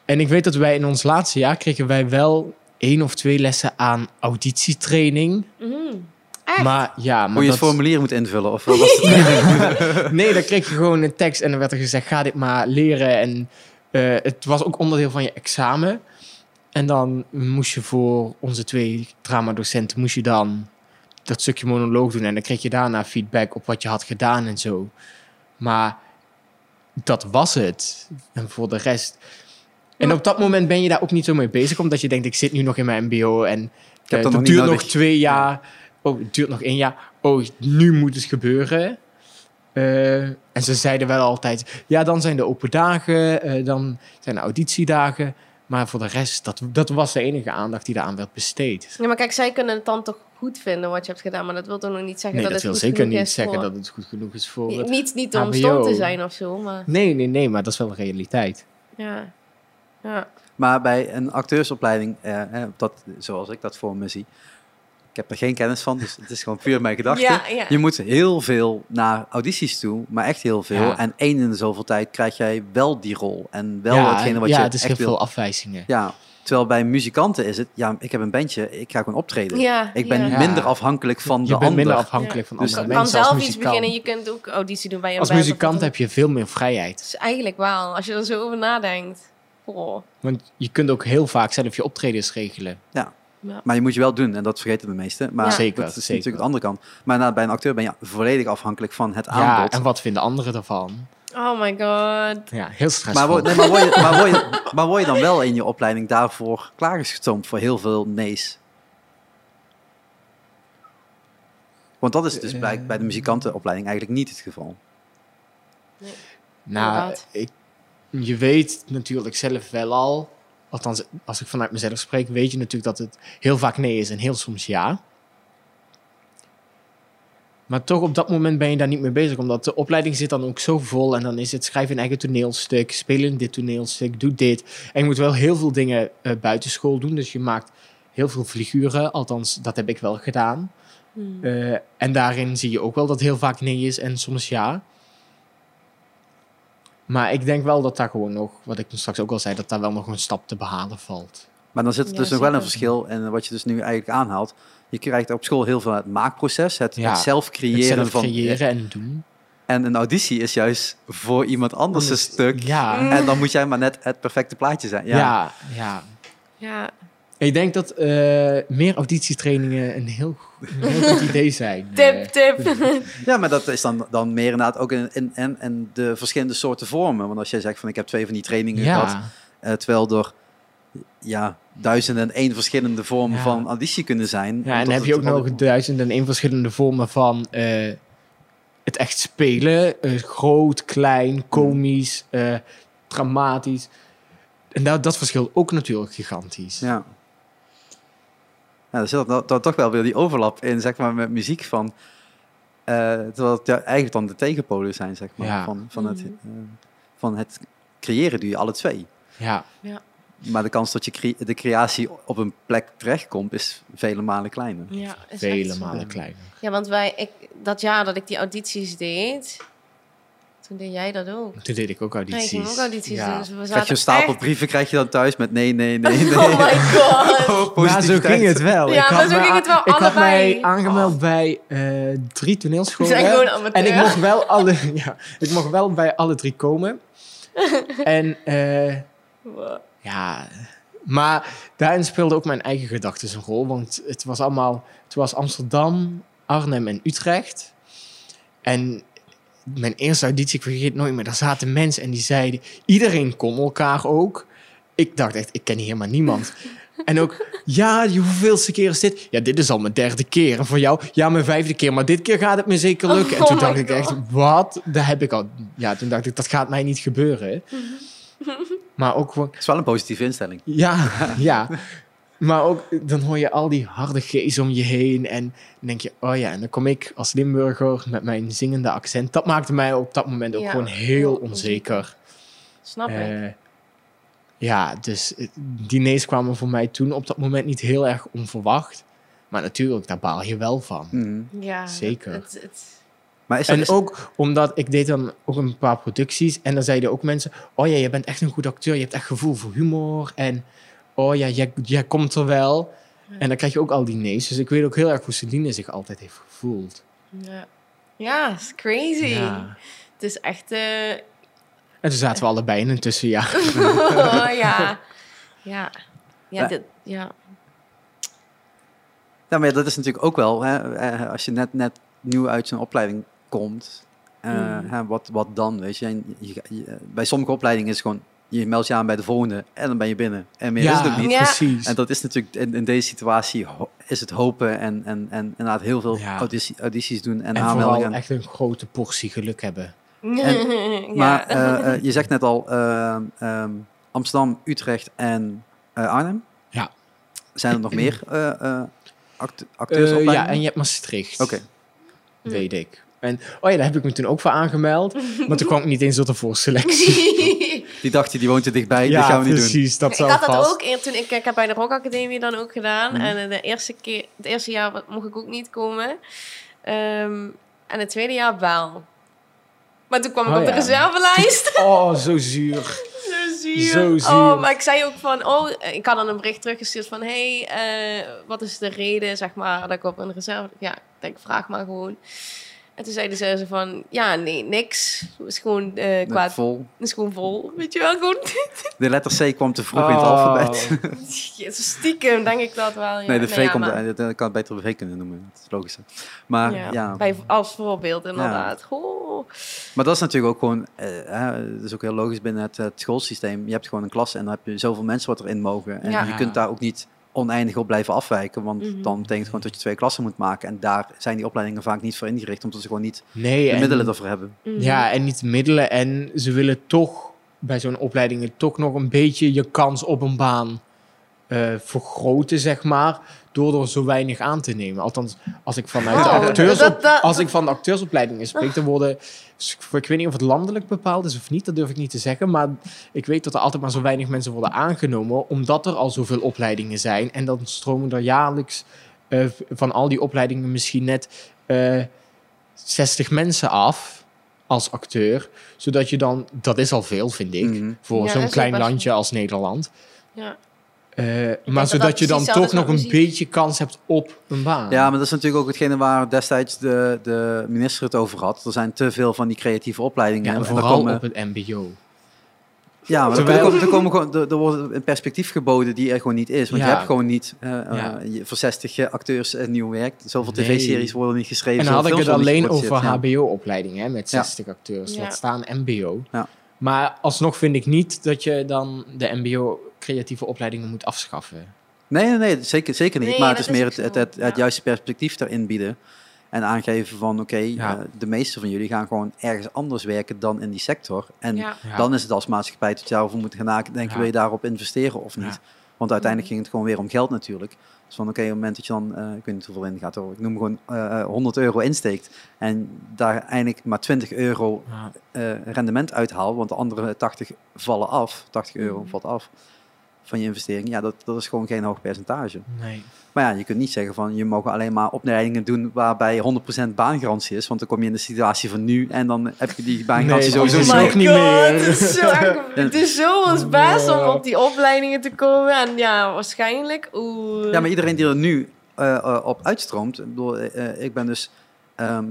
en ik weet dat wij in ons laatste jaar kregen wij wel één of twee lessen aan auditietraining. Mhm. Echt? Maar ja, maar Hoe je het dat- formulier moet invullen. Of wat was het? Nee, dan kreeg je gewoon een tekst en dan werd er gezegd: ga dit maar leren. En eh, het was ook onderdeel van je examen. En dan moest je voor onze twee dramadocenten moest je dan dat stukje monoloog doen. En dan kreeg je daarna feedback op wat je had gedaan en zo. Maar dat was het. En voor de rest. En op dat moment ben je daar ook niet zo mee bezig, omdat je denkt: ik zit nu nog in mijn MBO en heb eh, dat het nog duurt nog twee jaar. Oh, het duurt nog één jaar. Oh, nu moet het gebeuren. Eh, en ze zeiden wel altijd: ja, dan zijn de open dagen, eh, dan zijn de auditiedagen. Maar voor de rest, dat, dat was de enige aandacht die daaraan werd besteed. Ja, maar kijk, zij kunnen het dan toch goed vinden wat je hebt gedaan, maar dat wil toch nog niet zeggen Nee, dat, dat het wil goed zeker genoeg niet is zeggen voor- dat het goed genoeg is voor het... Niet, niet om HBO. stom te zijn of zo, maar Nee, nee, nee, maar dat is wel de realiteit. ja. Ja. Maar bij een acteursopleiding, eh, eh, dat, zoals ik dat voor me zie, ik heb er geen kennis van, dus het is gewoon puur mijn gedachte. Ja, ja. Je moet heel veel naar audities toe, maar echt heel veel. Ja. En één in de zoveel tijd krijg jij wel die rol. En wel ja, hetgene wat ja, je het is echt veel afwijzingen. Ja, terwijl bij muzikanten is het, ja, ik heb een bandje, ik ga gewoon optreden. Ja, Ik ben ja. minder afgafhankelijk van je de bent ander. minder afhankelijk van Dus Je andere kan mensen als zelf iets beginnen, je kunt ook auditie doen bij een Als band muzikant heb je veel meer vrijheid. Dus eigenlijk wel, als je er zo over nadenkt. Oh. Want je kunt ook heel vaak zelf je optredens regelen. Maar je moet je wel doen, en dat vergeten de meesten. Maar Ja. Zeker, dat is zeker. natuurlijk de andere kant. Maar na- bij een acteur ben je volledig afhankelijk van het Ja, aanbod. en wat vinden anderen ervan? oh my god. Ja, heel Maar stressvol. word, nee, maar, word je, maar, word je, maar word je dan wel in je opleiding daarvoor klaargestoomd voor heel veel nee's? Want dat is dus bij, bij de muzikantenopleiding eigenlijk niet het geval. Nou, Inderdaad. ik, je weet natuurlijk zelf wel al, althans als ik vanuit mezelf spreek, weet je natuurlijk dat het heel vaak nee is en heel soms ja. Maar toch op dat moment ben je daar niet mee bezig, omdat de opleiding zit dan ook zo vol en dan is het schrijf een eigen toneelstuk, speel in dit toneelstuk, doe dit. En je moet wel heel veel dingen eh buitenschool doen, dus je maakt heel veel figuren, althans dat heb ik wel gedaan. Hmm. Eh, en daarin zie je ook wel dat heel vaak nee is en soms ja. Maar ik denk wel dat daar gewoon nog, wat ik toen straks ook al zei, dat daar wel nog een stap te behalen valt. Maar dan zit er Ja, dus nog wel een verschil. En wat je dus nu eigenlijk aanhaalt. Je krijgt op school heel veel het maakproces. Het, Ja, het zelf Het creëren zelf van... creëren en doen. En een auditie is juist voor iemand anders een stuk. Ja, En dan moet jij maar net het perfecte plaatje zijn. Ja. ja, ja. Ja. Ik denk dat eh, meer auditietrainingen een heel, een heel goed idee zijn. Tip, Eh, tip. Ja, maar dat is dan, dan meer inderdaad ook in, in, in, in de verschillende soorten vormen. Want als jij zegt van ik heb twee van die trainingen gehad. eh, terwijl er ja, duizenden en één verschillende vormen Ja. van auditie kunnen zijn. ja, en dan heb je ook nog duizend en één verschillende vormen van eh, het echt spelen. Groot, klein, komisch, eh, dramatisch. En dat, dat verschilt ook natuurlijk gigantisch. Ja. Ja, er zit dan, dan toch wel weer die overlap in, zeg maar, met muziek van... eh, terwijl het ja, eigenlijk dan de tegenpolen zijn, zeg maar. Ja. Van, van, het, Mhm. eh, van het creëren doe je alle twee. Ja, Maar de kans dat je cre- de creatie op een plek terechtkomt, is vele malen kleiner. Ja, vele malen kleiner. Ja, want wij, ik, dat jaar dat ik die audities deed, toen deed jij dat ook. Toen deed ik ook Ja, audities. ik ging ook audities Ja. doen. Dus we Krijg je een stapel echt- brieven, krijg je dan thuis met nee, nee, nee, nee. Oh my god. Oh, Maar zo ging het wel. Ja, ik maar had zo ging het wel Ik had mij aangemeld bij eh, drie We toneelscholen. zijn gewoon amateur. En ik mocht wel alle, ja, ik mocht wel bij alle drie komen. en eh, Wow. ja, maar daarin speelde ook mijn eigen gedachten een rol. Want het was allemaal, het was Amsterdam, Arnhem en Utrecht. En mijn eerste auditie, ik vergeet het nooit meer, daar zaten mensen en die zeiden, iedereen kon elkaar ook. Ik dacht echt, ik ken hier helemaal niemand. En ook, ja, hoeveelste keer is dit? Ja, dit is al mijn derde keer. En voor jou, ja, mijn vijfde keer. Maar dit keer gaat het me zeker lukken. en Oh toen dacht ik echt, wat? Dat heb ik al. Ja, toen dacht ik, dat gaat mij niet gebeuren. Maar ook gewoon, Het is wel een positieve instelling. ja, ja. Maar ook, dan hoor je al die harde G's om je heen. En dan denk je, oh ja, en dan kom ik als Limburger met mijn zingende accent. Dat maakte mij op dat moment ook Ja, gewoon heel onzeker. Snap ik. Eh, ja, dus eh, diners kwamen voor mij toen op dat moment niet heel erg onverwacht. Maar natuurlijk, daar baal je wel van. Mhm. ja, zeker. Het, het, Maar is En is- ook omdat ik deed dan ook een paar producties. En dan zeiden ook mensen: Oh ja, je bent echt een goed acteur. Je hebt echt gevoel voor humor. En oh ja, jij, jij komt er wel. En dan krijg je ook al die nee's. Dus ik weet ook heel erg hoe Celine zich altijd heeft gevoeld. Ja, ja is crazy. Ja. Het is echt... eh, En toen zaten we allebei in een tussenjaar. oh, ja. Ja. Ja, Ja. dit, ja. Ja, maar dat is natuurlijk ook wel, hè, eh, als je net, net nieuw uit zo'n opleiding komt, eh, Mm. hè, wat, wat dan, weet je, je- Bij sommige opleidingen is het gewoon, je meldt je aan bij de volgende en dan ben je binnen. En meer is het ook niet. Ja. precies. En dat is natuurlijk, in, in deze situatie is het hopen en, en, en inderdaad heel veel Ja. auditie- audities doen en, En vooral aanmeldingen. echt een grote portie geluk hebben. ja. Maar eh, eh, je zegt net al ehm, ehm, Amsterdam, Utrecht en eh, Arnhem. Ja. Zijn er nog meer eh eh act Eh, acteursopleidingen? ja, en je hebt Maastricht. Oké. Weet ik. En, oh ja, daar heb ik me toen ook voor aangemeld. maar toen kwam ik niet eens tot de voorselectie. Die dacht je, die woont er dichtbij, ja, die gaan we niet doen. precies. Dat ik zou had dat vast. ook eer- toen ik, ik heb bij de Rock Academie dan ook gedaan. Mhm. En de eerste keer, het eerste jaar mocht ik ook niet komen. Ehm, en het tweede jaar wel. Maar toen kwam ik Oh, op de ja. reservelijst. Oh, zo zuur. Zo zuur. Zo zuur. Oh, maar ik zei ook van, oh, ik had dan een bericht teruggestuurd van, hey, eh, wat is de reden, zeg maar, dat ik op een reserve, ja, ik denk, vraag maar gewoon. En toen zeiden ze zo van, ja, nee, niks. Het is gewoon eh Nee, qua, vol. het is gewoon vol, weet je wel, gewoon. De letter C kwam te vroeg in het Oh. alfabet. Jezus, stiekem denk ik dat wel. Ja. Nee, de Nou ja, V komt, maar- eh, dat kan het beter V kunnen noemen. Dat is logisch. Maar ja, ja, Bij, als voorbeeld, inderdaad. Oh. maar dat is natuurlijk ook gewoon, eh, hè, dat is ook heel logisch binnen het, het schoolsysteem. Je hebt gewoon een klas en dan heb je zoveel mensen wat erin mogen. En Ja. je kunt daar ook niet oneindig op blijven afwijken, want Mhm. dan betekent gewoon dat je twee klassen moet maken. En daar zijn die opleidingen vaak niet voor ingericht, omdat ze gewoon niet Nee, de en, middelen ervoor hebben. Mhm. Ja, en niet de middelen. En ze willen toch bij zo'n opleidingen toch nog een beetje je kans op een baan eh, vergroten, zeg maar. Door er zo weinig aan te nemen. Althans, als ik vanuit de, Oh, acteurs dat- dat- als ik van de acteursopleidingen spreek, dan worden... Ik weet niet of het landelijk bepaald is of niet, dat durf ik niet te zeggen. Maar ik weet dat er altijd maar zo weinig mensen worden aangenomen, omdat er al zoveel opleidingen zijn. En dan stromen er jaarlijks eh, van al die opleidingen misschien net eh 60 mensen af als acteur. Zodat je dan, dat is al veel, vind ik, Mhm. voor Ja, zo'n klein landje als Nederland. Ja. Eh, maar dat zodat je dan toch nog een beetje kans hebt op een baan. Ja, maar dat is natuurlijk ook hetgene waar destijds de, de minister het over had. Er zijn te veel van die creatieve opleidingen. Ja, en vooral komen- op het mbo. Ja, maar Terwijl- er, komen, er, komen gewoon, er, er wordt een perspectief geboden die er gewoon niet is. Want Ja. je hebt gewoon niet eh, eh, Ja. je- voor 60 acteurs eh, nieuw werk. Zoveel Nee. tv-series worden niet geschreven. En dan had ik het alleen over HBO-opleidingen met Ja. 60 acteurs. Ja. Laat staan MBO. Ja. Maar alsnog vind ik niet dat je dan de MBO-creatieve opleidingen moet afschaffen. Nee, nee, nee, zeker, zeker niet. Nee, maar het is meer het, het, het, juiste perspectief daarin bieden. En aangeven van, oké, Ja. eh, de meeste van jullie gaan gewoon ergens anders werken dan in die sector. En Ja. Ja. dan is het als maatschappij dat je daarover moet gaan nadenken, Ja. wil je daarop investeren of niet? Ja. Want uiteindelijk ging het gewoon weer om geld natuurlijk. Dus van oké, op het moment dat je dan, eh, ik weet niet hoeveel in gaat hoor, ik noem gewoon eh, eh, 100 euro insteekt en daar eindelijk maar 20 euro Ja. eh, rendement uithaalt, want de andere 80 vallen af, 80 euro Mhm. valt af van je investering, ja, dat, dat is gewoon geen hoog percentage. Nee. Maar ja, je kunt niet zeggen van je mag alleen maar opleidingen doen waarbij 100% baangarantie is, want dan kom je in de situatie van nu en dan heb je die baangarantie Nee, sowieso Oh niet. ook my niet god, meer. Het is zo, het is zo ons best om op die opleidingen te komen. En ja, waarschijnlijk. Oeh. Ja, maar iedereen die er nu eh, eh, op uitstroomt, ik, bedoel, eh, ik ben dus ehm,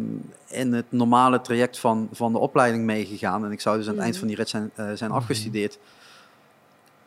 in het normale traject van, van de opleiding meegegaan en ik zou dus aan het eind Mhm. van die rit zijn, eh, zijn Mhm. afgestudeerd.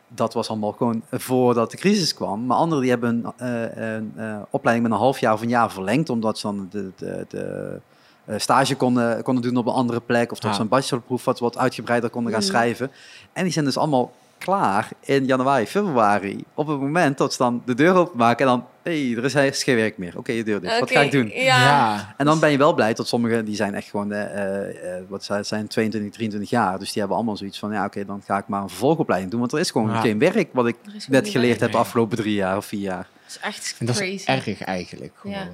Dat was allemaal gewoon voordat de crisis kwam. Maar anderen die hebben een, eh, een eh, opleiding met een half jaar of een jaar verlengd, omdat ze dan de, de, de eh, stage konden, konden doen op een andere plek, of dat Ja. ze een bachelorproef wat, wat uitgebreider konden gaan Mhm. schrijven. En die zijn dus allemaal klaar in januari, februari. Op het moment dat ze dan de deur openmaken en dan, hé, hey, er is eigenlijk geen werk meer. Oké, je deur dicht. Wat ga ik doen? Ja. En dan ben je wel blij dat sommigen, die zijn echt gewoon, eh, eh, eh, wat zijn, zijn 22, 23 jaar. Dus die hebben allemaal zoiets van, ja oké, dan ga ik maar een vervolgopleiding doen. Want er is gewoon Ja. geen werk wat ik net geleerd werk. heb de afgelopen drie jaar of vier jaar. Dat is echt En dat crazy. is erg eigenlijk. Gewoon. Ja.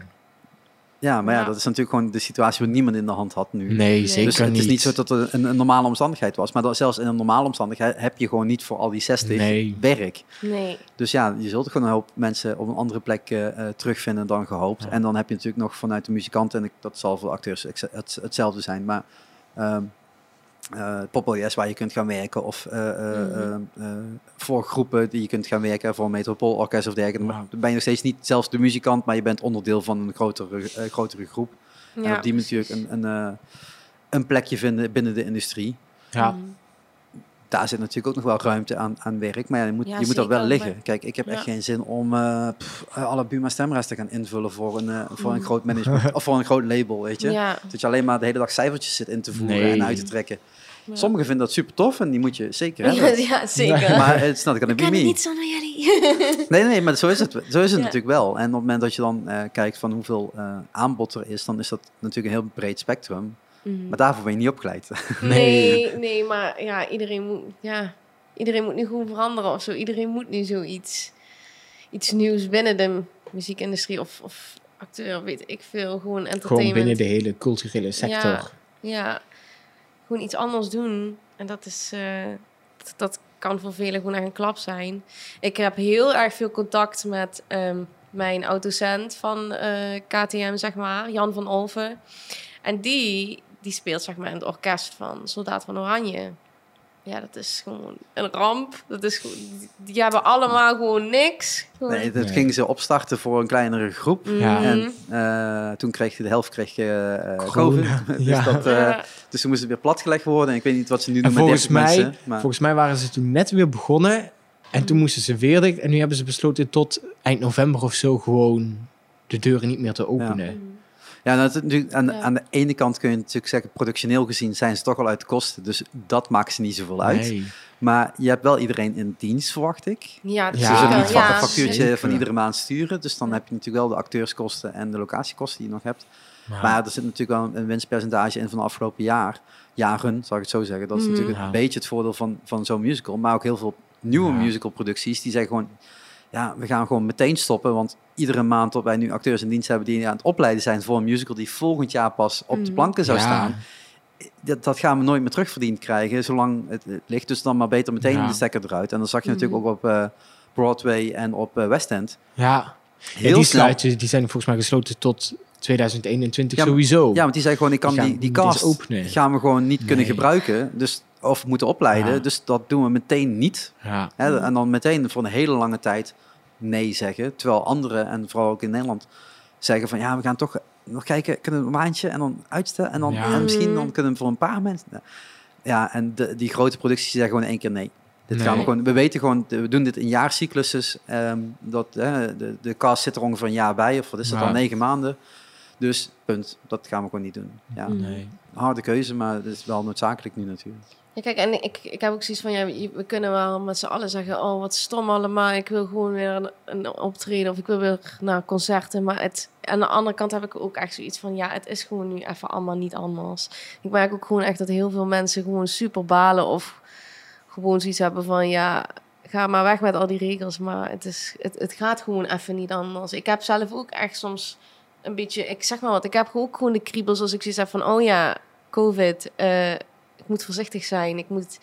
Ja, maar ja, Ja. dat is natuurlijk gewoon de situatie waar niemand in de hand had nu. Nee, zeker dus het niet. is niet zo dat het een, een normale omstandigheid was. Maar dat, zelfs in een normale omstandigheid heb je gewoon niet voor al die 60 Nee. werk. Nee. Dus ja, je zult gewoon een hoop mensen op een andere plek eh, eh, terugvinden dan gehoopt. Ja. En dan heb je natuurlijk nog vanuit de muzikanten, en ik, dat zal voor acteurs het, hetzelfde zijn. Maar ehm, eh Yes waar je kunt gaan werken. Of eh, eh, Mhm. voor groepen die je kunt gaan werken. Voor een metropoolorkest of dergelijke. Dan ben je nog steeds niet zelfs de muzikant, maar je bent onderdeel van een grotere, eh, grotere groep. en op die manier natuurlijk een, een, eh, een plekje vinden binnen de industrie. Ja. Mm. Daar zit natuurlijk ook nog wel ruimte aan, aan werk. Maar ja, je moet, Ja, je moet dat wel liggen. maar- Kijk, ik heb echt geen zin om eh, pff, alle Buma stemresten te gaan invullen voor een, eh, voor een Mm. groot management. of voor een groot label, weet je. Ja. Dat je alleen maar de hele dag cijfertjes zit in te voeren Nee. en uit te trekken. Ja. Sommigen vinden dat super tof en die moet je zeker Ja, hebben. ja, zeker. Maar not gonna ik be kan me. niet zonder jullie. Nee, nee, maar zo is het, zo is het Ja. natuurlijk wel. En op het moment dat je dan eh, kijkt van hoeveel eh, aanbod er is, dan is dat natuurlijk een heel breed spectrum. Mhm. Maar daarvoor ben je niet opgeleid. Nee, nee, maar ja, iedereen moet, ja, iedereen moet nu gewoon veranderen of zo. Iedereen moet nu zoiets, iets nieuws binnen de muziekindustrie of, of acteur, weet ik veel. Gewoon entertainment. Gewoon binnen de hele culturele sector. Ja, ja, gewoon iets anders doen. En dat is, eh, dat, dat kan voor velen gewoon echt een klap zijn. Ik heb heel erg veel contact met ehm, mijn autocent van eh, KTM, zeg maar, Jan van Olven. En die, die speelt zeg maar in het orkest van Soldaat van Oranje. Ja, dat is gewoon een ramp. Dat is gewoon, die, hebben allemaal gewoon niks. Gewoon, Nee, dat Nee. gingen ze opstarten voor een kleinere groep. Ja. Mhm. En eh, toen kreeg je de helft kreeg je eh, Corona, COVID. dus, ja. dat, eh, Ja. dus toen moest het weer platgelegd worden. En ik weet niet wat ze nu doen En met volgens 30 mij, mensen. Maar volgens mij waren ze toen net weer begonnen. En toen moesten ze weer dicht. En nu hebben ze besloten tot eind november of zo gewoon de deuren niet meer te openen. Mhm. Ja, nou, natuurlijk, aan, Ja. aan de ene kant kun je natuurlijk zeggen, productioneel gezien zijn ze toch al uit de kosten. Dus dat maakt ze niet zoveel uit. Nee. Maar je hebt wel iedereen in dienst, verwacht ik. Ja, Ja, Ze zullen niet van Ja, een factuurtje zeker. van iedere maand sturen. Dus dan Ja. heb je natuurlijk wel de acteurskosten en de locatiekosten die je nog hebt. Maar, Maar er zit natuurlijk wel een winstpercentage in van de afgelopen jaar. Jaren, zal ik het zo zeggen. Dat is Mhm. natuurlijk Ja. een beetje het voordeel van, van zo'n musical. Maar ook heel veel nieuwe Ja. musicalproducties die zeggen gewoon... Ja, we gaan gewoon meteen stoppen. Want iedere maand dat wij nu acteurs in dienst hebben die aan het opleiden zijn voor een musical die volgend jaar pas op de Mhm. planken zou Ja. staan. Dat, dat gaan we nooit meer terugverdiend krijgen, zolang het, het ligt. Dus dan maar beter meteen Ja. de stekker eruit. En dan zag je Mhm. natuurlijk ook op eh, Broadway en op eh, West End. ja. Die sluiten, die zijn volgens mij gesloten tot 2021 Ja, maar- sowieso. Ja, want die zei gewoon, ik kan Die gaan die, die cast openen. gaan we gewoon niet kunnen gebruiken. Dus, of moeten opleiden. Ja. Dus dat doen we meteen niet. Ja. Hè? En dan meteen voor een hele lange tijd nee zeggen. Terwijl anderen, en vooral ook in Nederland, zeggen van ja, we gaan toch nog kijken, kunnen we een maandje en dan uitstellen. En dan Ja. en misschien dan kunnen we voor een paar mensen. Ja, en de, die grote producties zeggen gewoon één keer nee. Dit gaan we gewoon, we weten gewoon, we doen dit in jaarcycluses. ehm, dat, de, de cast zit er ongeveer een jaar bij, of wat is dat Ja. dan, negen maanden. Dus punt, dat gaan we gewoon niet doen. Ja. Nee. harde keuze, maar het is wel noodzakelijk nu natuurlijk. Ja, kijk, en ik, ik heb ook zoiets van, ja, we kunnen wel met z'n allen zeggen, oh, wat stom allemaal, ik wil gewoon weer een, een optreden of ik wil weer naar concerten. Maar het, aan de andere kant heb ik ook echt zoiets van, ja, het is gewoon nu even allemaal niet anders. Ik merk ook gewoon echt dat heel veel mensen gewoon super balen of gewoon zoiets hebben van, ja, ga maar weg met al die regels, maar het, is, het, het gaat gewoon even niet anders. Ik heb zelf ook echt soms een beetje, ik zeg maar wat, ik heb ook gewoon de kriebels als ik zoiets heb van, oh ja, COVID, eh, ik moet voorzichtig zijn. Ik moet,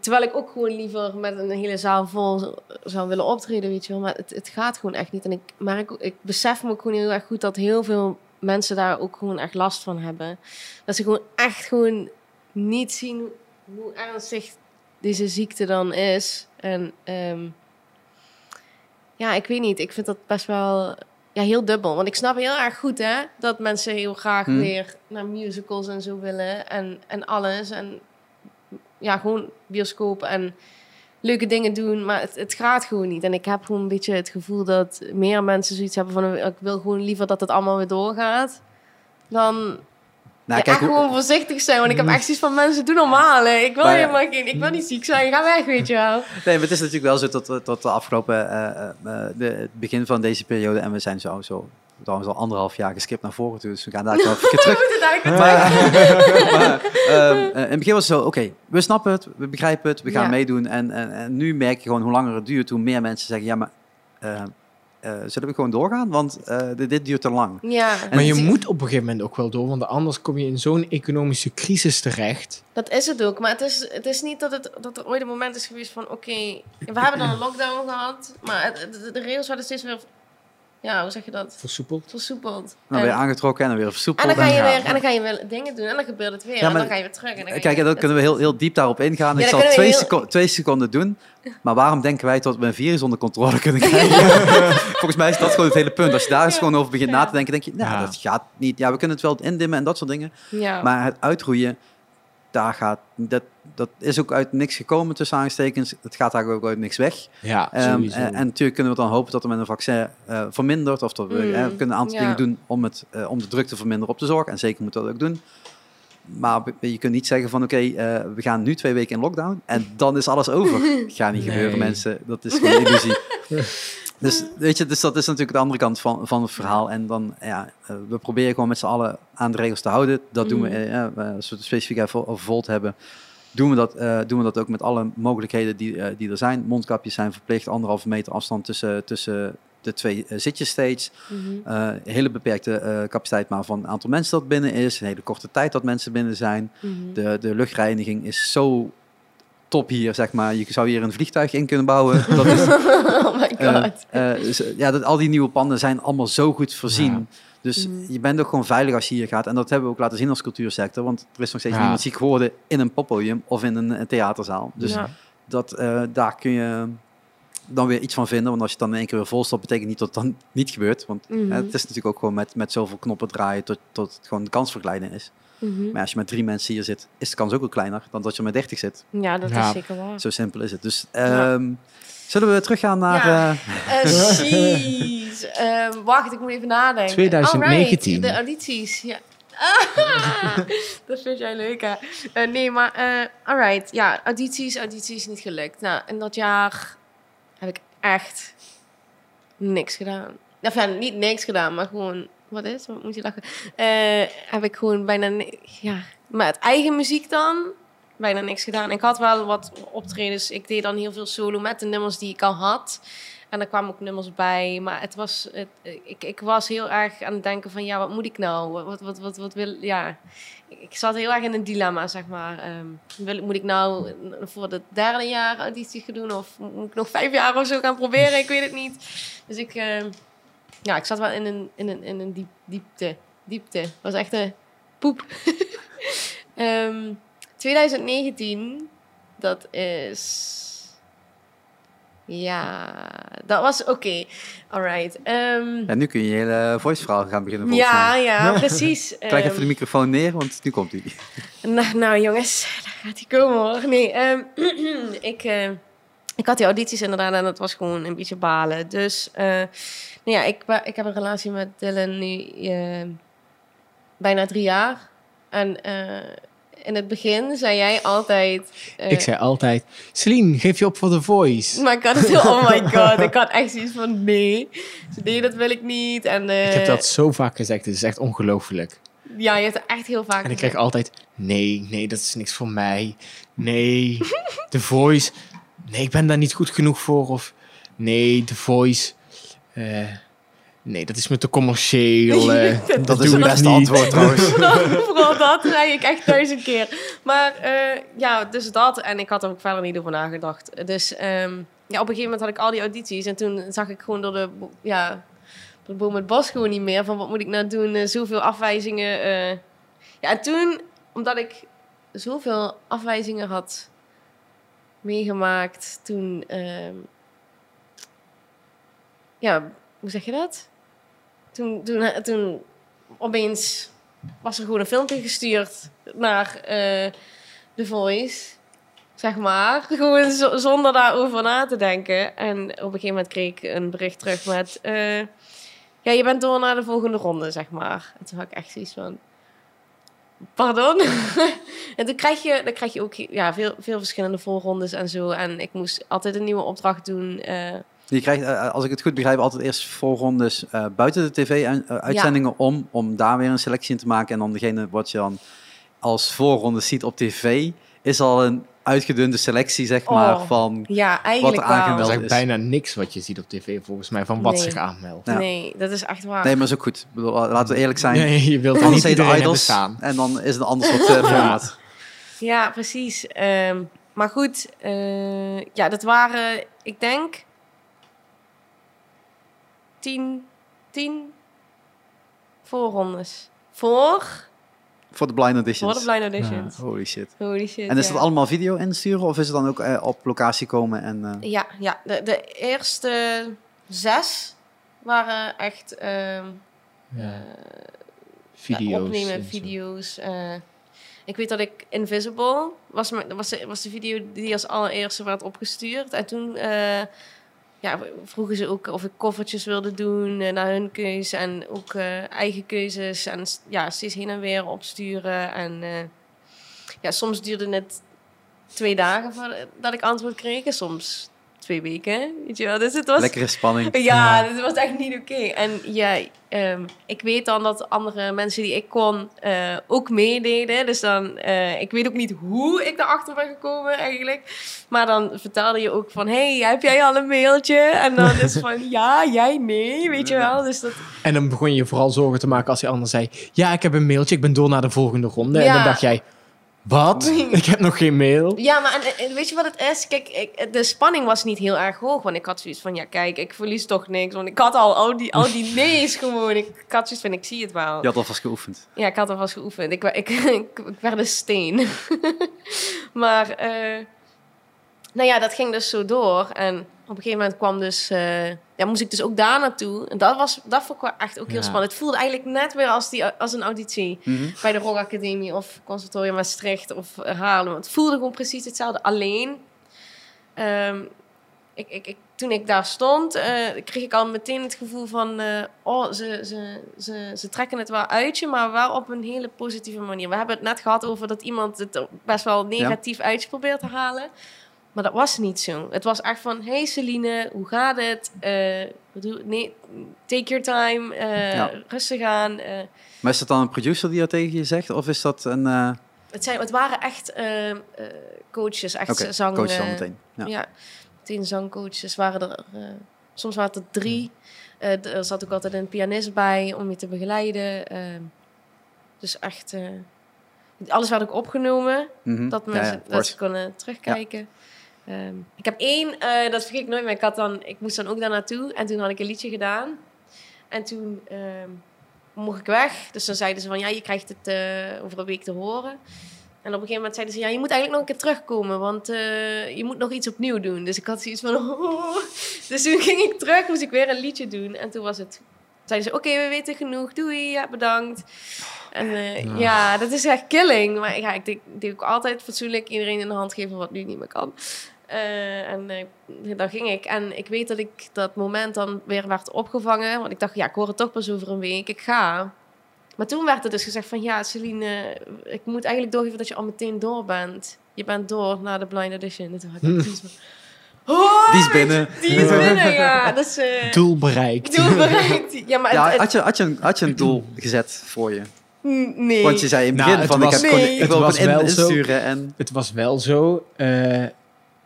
terwijl ik ook gewoon liever met een hele zaal vol zou willen optreden, weet je wel. Maar het, het gaat gewoon echt niet. En ik, maar ik, ik besef me ook gewoon heel erg goed dat heel veel mensen daar ook gewoon echt last van hebben. Dat ze gewoon echt gewoon niet zien hoe ernstig deze ziekte dan is. En ehm, ja, ik weet niet. Ik vind dat best wel ja, heel dubbel. Want ik snap heel erg goed hè, dat mensen heel graag Hmm. weer naar musicals en zo willen. En, en alles. En ja, gewoon bioscoop en leuke dingen doen. Maar het, het gaat gewoon niet. En ik heb gewoon een beetje het gevoel dat meer mensen zoiets hebben van... ik wil gewoon liever dat het allemaal weer doorgaat. Dan Nou, ja, echt hoe- gewoon voorzichtig zijn. Want ik heb echt zoiets van mensen, doen normaal. hè. Ik wil Maar helemaal geen... Ik wil niet ziek zijn. Ga weg, weet je wel. Nee, maar het is natuurlijk wel zo tot, tot de afgelopen, eh, eh, eh, de, het begin van deze periode, en we zijn zo, zo trouwens al anderhalf jaar geskipt naar voren toe, dus we gaan daar wel even terug. We. Maar, ehm, eh, in het begin was het zo, oké, we snappen het, we begrijpen het, we gaan Ja. meedoen. En, en, en nu merk je gewoon hoe langer het duurt, hoe meer mensen zeggen, ja, maar eh, zullen we gewoon doorgaan? Want eh, dit, dit duurt te lang. Ja, Maar je moet op een gegeven moment ook wel door, want anders kom je in zo'n economische crisis terecht. Dat is het ook. Maar het is, het is niet dat, het, dat er ooit een moment is geweest van... Oké, we hebben dan een lockdown gehad. Maar het, de regels werden steeds weer ja, hoe zeg je dat? Versoepeld. Versoepeld. Dan weer En- aangetrokken en dan weer En versoepeld. dan ga je weer, en dan ga je weer dingen doen en dan gebeurt het weer. Ja, en dan ga je weer terug. En dan je Kijk, en kunnen we heel, heel diep daarop ingaan. Ja, ik zal twee, heel- seco- twee seconden doen. Maar waarom denken wij dat we een virus onder controle kunnen krijgen? Volgens mij is dat gewoon het hele punt. Als je daar eens gewoon over begint Ja. na te denken, denk je, nou, Ja. dat gaat niet. Ja, we kunnen het wel indimmen en dat soort dingen. Ja. Maar het uitroeien, daar gaat, dat, dat is ook uit niks gekomen tussen aanstekens. Het gaat daar ook uit niks weg. Ja, Ehm, sowieso. en, en natuurlijk kunnen we dan hopen dat er met een vaccin eh, vermindert. Of dat we, Mm, eh, we kunnen een aantal ja. dingen doen om, het, eh, om de druk te verminderen op de zorg. En zeker moeten we dat ook doen. Maar je kunt niet zeggen van oké, eh, we gaan nu twee weken in lockdown en dan is alles over. Gaat niet Nee. gebeuren mensen, dat is gewoon illusie. Dus, weet je, dus dat is natuurlijk de andere kant van, van het verhaal. En dan, ja, eh, we proberen gewoon met z'n allen aan de regels te houden. Dat doen we, eh, ja, we- als we het specifiek even over Volt hebben, doen we, dat, eh, doen we dat ook met alle mogelijkheden die, eh, die er zijn. Mondkapjes zijn verplicht, anderhalve meter afstand tussen, tussen de twee eh, zitjes steeds. Eh, hele beperkte eh, capaciteit maar van het aantal mensen dat binnen is. Een hele korte tijd dat mensen binnen zijn. Mhm. De, de luchtreiniging is zo top hier, zeg maar. Je zou hier een vliegtuig in kunnen bouwen. Dat is, oh my god. eh, dus, ja, dat, al die nieuwe panden zijn allemaal zo goed voorzien. Ja. Dus Mhm. je bent ook gewoon veilig als je hier gaat. En dat hebben we ook laten zien als cultuursector. Want er is nog steeds Ja. niemand ziek geworden in een poppodium of in een, theaterzaal. Dus Ja. dat, eh, daar kun je dan weer iets van vinden. Want als je het dan in één keer weer vol stopt, betekent niet dat het dan niet gebeurt. Want Mhm. het is natuurlijk ook gewoon met, met zoveel knoppen draaien tot, tot het gewoon de kansverkleinen is. Mhm. Maar als je met drie mensen hier zit, is de kans ook wel kleiner dan dat je met dertig zit. Ja, dat Ja. is zeker waar. Zo simpel is het. Dus Ja. Zullen we teruggaan naar... Ja. eh, Eh, Jeez. Ehm, wacht, ik moet even nadenken. 2019. Alright, de audities. Ja. Ah, dat vind jij leuk, hè? Eh, nee, maar... eh alright, ja, audities, audities niet gelukt. Nou, in dat jaar heb ik echt niks gedaan. Of ja, niet niks gedaan, maar gewoon... Wat is? Wat moet je lachen? Eh, heb ik gewoon bijna... Ja, met eigen muziek dan bijna niks gedaan. Ik had wel wat optredens. Ik deed dan heel veel solo met de nummers die ik al had. En er kwamen ook nummers bij. Maar het was, ik, ik was heel erg aan het denken van... Ja, wat moet ik nou? Wat, wat, wat, wat, wil... Ja, ik zat heel erg in een dilemma, zeg maar. Ehm, wil, moet ik nou voor het derde jaar auditie gaan doen? Of moet ik nog vijf jaar of zo gaan proberen? Ik weet het niet. Dus ik... ehm, ja, ik zat wel in een, in een, in een diep, diepte. Diepte. was echt een poep. Ehm, 2019, dat is... Ja, dat was oké. Alright. Ehm, ja, nu kun je je hele voice-verhaal gaan beginnen ja, mij. ja, precies. Krijg Ehm, even de microfoon neer, want nu komt hij. nou, nou, jongens, daar gaat hij komen hoor. Nee, ehm, ik, eh, ik had die audities inderdaad en dat was gewoon een beetje balen. Dus eh, nou ja, ik, ik heb een relatie met Dylan nu eh, bijna drie jaar. En in het begin zei jij altijd... eh, ik zei altijd, Celine, geef je op voor The Voice. Maar ik had het heel, oh my god, ik had echt zoiets van nee, nee, dat wil ik niet. En, eh, Ik heb dat zo vaak gezegd, het is echt ongelooflijk. Ja, je hebt het echt heel vaak En ik gezegd. kreeg altijd, nee, nee, dat is niks voor mij. Nee, The Voice, nee, ik ben daar niet goed genoeg voor. Of nee, The Voice, eh, nee, dat is me te commercieel. eh, dat Dat is doe het ik beste niet. antwoord trouwens. Vooral, vooral dat zei ik echt duizend keer. Maar eh, ja, dus dat. En ik had er ook verder niet over nagedacht. Dus ehm, ja, op een gegeven moment had ik al die audities. En toen zag ik gewoon door de, bo- ja, door de boom het bos gewoon niet meer. Van wat moet ik nou doen? Eh, zoveel afwijzingen. eh. Ja, en toen, omdat ik zoveel afwijzingen had meegemaakt, toen... ehm, ja, hoe zeg je dat? Toen, toen, toen opeens was er gewoon een filmpje gestuurd naar eh The Voice. Zeg maar. Gewoon zo- zonder daarover na te denken. En op een gegeven moment kreeg ik een bericht terug met... eh, ja, je bent door naar de volgende ronde, zeg maar. En toen had ik echt zoiets van... Pardon? en toen krijg je, dan krijg je ook ja, veel, veel verschillende voorrondes en zo. En ik moest altijd een nieuwe opdracht doen. eh, Je krijgt, eh, als ik het goed begrijp, altijd eerst voorrondes eh, buiten de tv-uitzendingen om, om daar weer een selectie in te maken. En dan degene wat je dan als voorronde ziet op tv, is al een uitgedunde selectie, zeg maar, Oh. van... ja, eigenlijk er wel. Dat aangemeld is bijna niks wat je ziet op tv, volgens mij, van wat Nee. zich aanmeldt. Ja. Nee, dat is echt waar. Nee, maar is ook goed. Ik bedoel, laten we eerlijk zijn. Nee, je wilt Anders niet de idols staan. en dan is het een ander soort eh, format. Ja, precies. Ehm, maar goed, eh, ja, dat waren, ik denk, tien, tien voorrondes. Voor, Voor de blind voor auditions. de blind auditions. Holy shit. Holy shit, En is ja. dat allemaal video insturen of is het dan ook eh, op locatie komen en... eh, Ja, ja de, de eerste zes waren echt ehm, Ja. eh, Video's. opnemen, video's. eh. ik weet dat ik Invisible was, was, de, was de video die als allereerste werd opgestuurd. En toen eh, ja, vroegen ze ook of ik koffertjes wilde doen eh, naar hun keuze. En ook eh, eigen keuzes. En ja, steeds heen en weer opsturen. En eh, ja, soms duurde het twee dagen voordat ik antwoord kreeg. Soms twee weken. Weet je wel. Dus het was... Lekkere spanning. Ja, Ja. dat was echt niet oké. En ja, ehm, ik weet dan dat andere mensen die ik kon eh, ook meededen. Dus dan, eh, ik weet ook niet hoe ik daarachter ben gekomen eigenlijk. Maar dan vertelde je ook van, hey, heb jij al een mailtje? En dan is van, ja, jij nee, weet je wel. Dus dat, En dan begon je je vooral zorgen te maken als die ander zei... Ja, ik heb een mailtje, ik ben door naar de volgende ronde. En Ja. dan dacht jij... Wat? Ik heb nog geen mail. ja, maar en, en weet je wat het is? Kijk, ik, de spanning was niet heel erg hoog. Want ik had zoiets van, ja, kijk, ik verlies toch niks. Want ik had al, al, die, al die nee's gewoon. Ik, ik had zoiets van, ik zie het wel. Je had alvast geoefend. Ja, ik had alvast geoefend. Ik, ik, ik werd een steen. maar, eh, nou ja, dat ging dus zo door. En op een gegeven moment kwam dus, eh, ja, moest ik dus ook daar naartoe. En dat, was, dat vond ik echt ook heel Ja. spannend. Het voelde eigenlijk net weer als, die, als een auditie. Mhm. Bij de Rock Academie of Conservatorium Maastricht of Haarlem. Het voelde gewoon precies hetzelfde. Alleen, ehm, ik, ik, ik, toen ik daar stond, eh, kreeg ik al meteen het gevoel van... eh, oh, ze, ze, ze, ze trekken het wel uit je, maar wel op een hele positieve manier. We hebben het net gehad over dat iemand het best wel negatief uit je probeert te halen. Maar dat was niet zo. Het was echt van, hey Celine, hoe gaat het? Bedoel, nee, take your time, eh, Ja. rustig aan. eh, Maar is dat dan een producer die dat tegen je zegt? Of is dat een... Het, zijn, het waren echt coaches, echt Oké, zang... coach dan meteen. Ja. Ja. meteen zangcoaches waren er... soms waren het er drie. D- er zat ook altijd een pianist bij om je te begeleiden. eh, dus echt... alles werd ook opgenomen, Mhm. dat mensen ja, dat ze konden terugkijken. Ehm, ik heb één, eh, dat vergeet ik nooit meer. Ik, had dan, ik moest dan ook daar naartoe en toen had ik een liedje gedaan. En toen ehm, mocht ik weg. Dus dan zeiden ze van ja, je krijgt het eh, over een week te horen. En op een gegeven moment zeiden ze ja, je moet eigenlijk nog een keer terugkomen, want eh, je moet nog iets opnieuw doen. Dus ik had zoiets van oh. Dus toen ging ik terug, moest ik weer een liedje doen. En toen was het, zeiden ze oké, we weten genoeg, doei, ja, bedankt. En Ja. ja, dat is echt killing. Maar ja, ik denk, ik denk ook altijd fatsoenlijk iedereen in de hand geven wat nu niet meer kan. Eh, en eh, dan ging ik. En ik weet dat ik dat moment dan weer werd opgevangen. Want ik dacht, ja, ik hoor het toch pas over een week. Ik ga. Maar toen werd er dus gezegd van... Ja, Celine, ik moet eigenlijk doorgeven dat je al meteen door bent. Je bent door naar de blind audition. En toen had ik zoiets. Oh, Die is binnen. Die is binnen, ja. Dat is... eh Doel bereikt. doel bereikt. Ja, maar Ja, het, het- had, je, had, je een, had je een doel gezet voor je? nee. Want je zei in het Nou, begin het van, was- ik, heb ik Het wil in, wel zo. insturen. En, Het was wel zo. eh,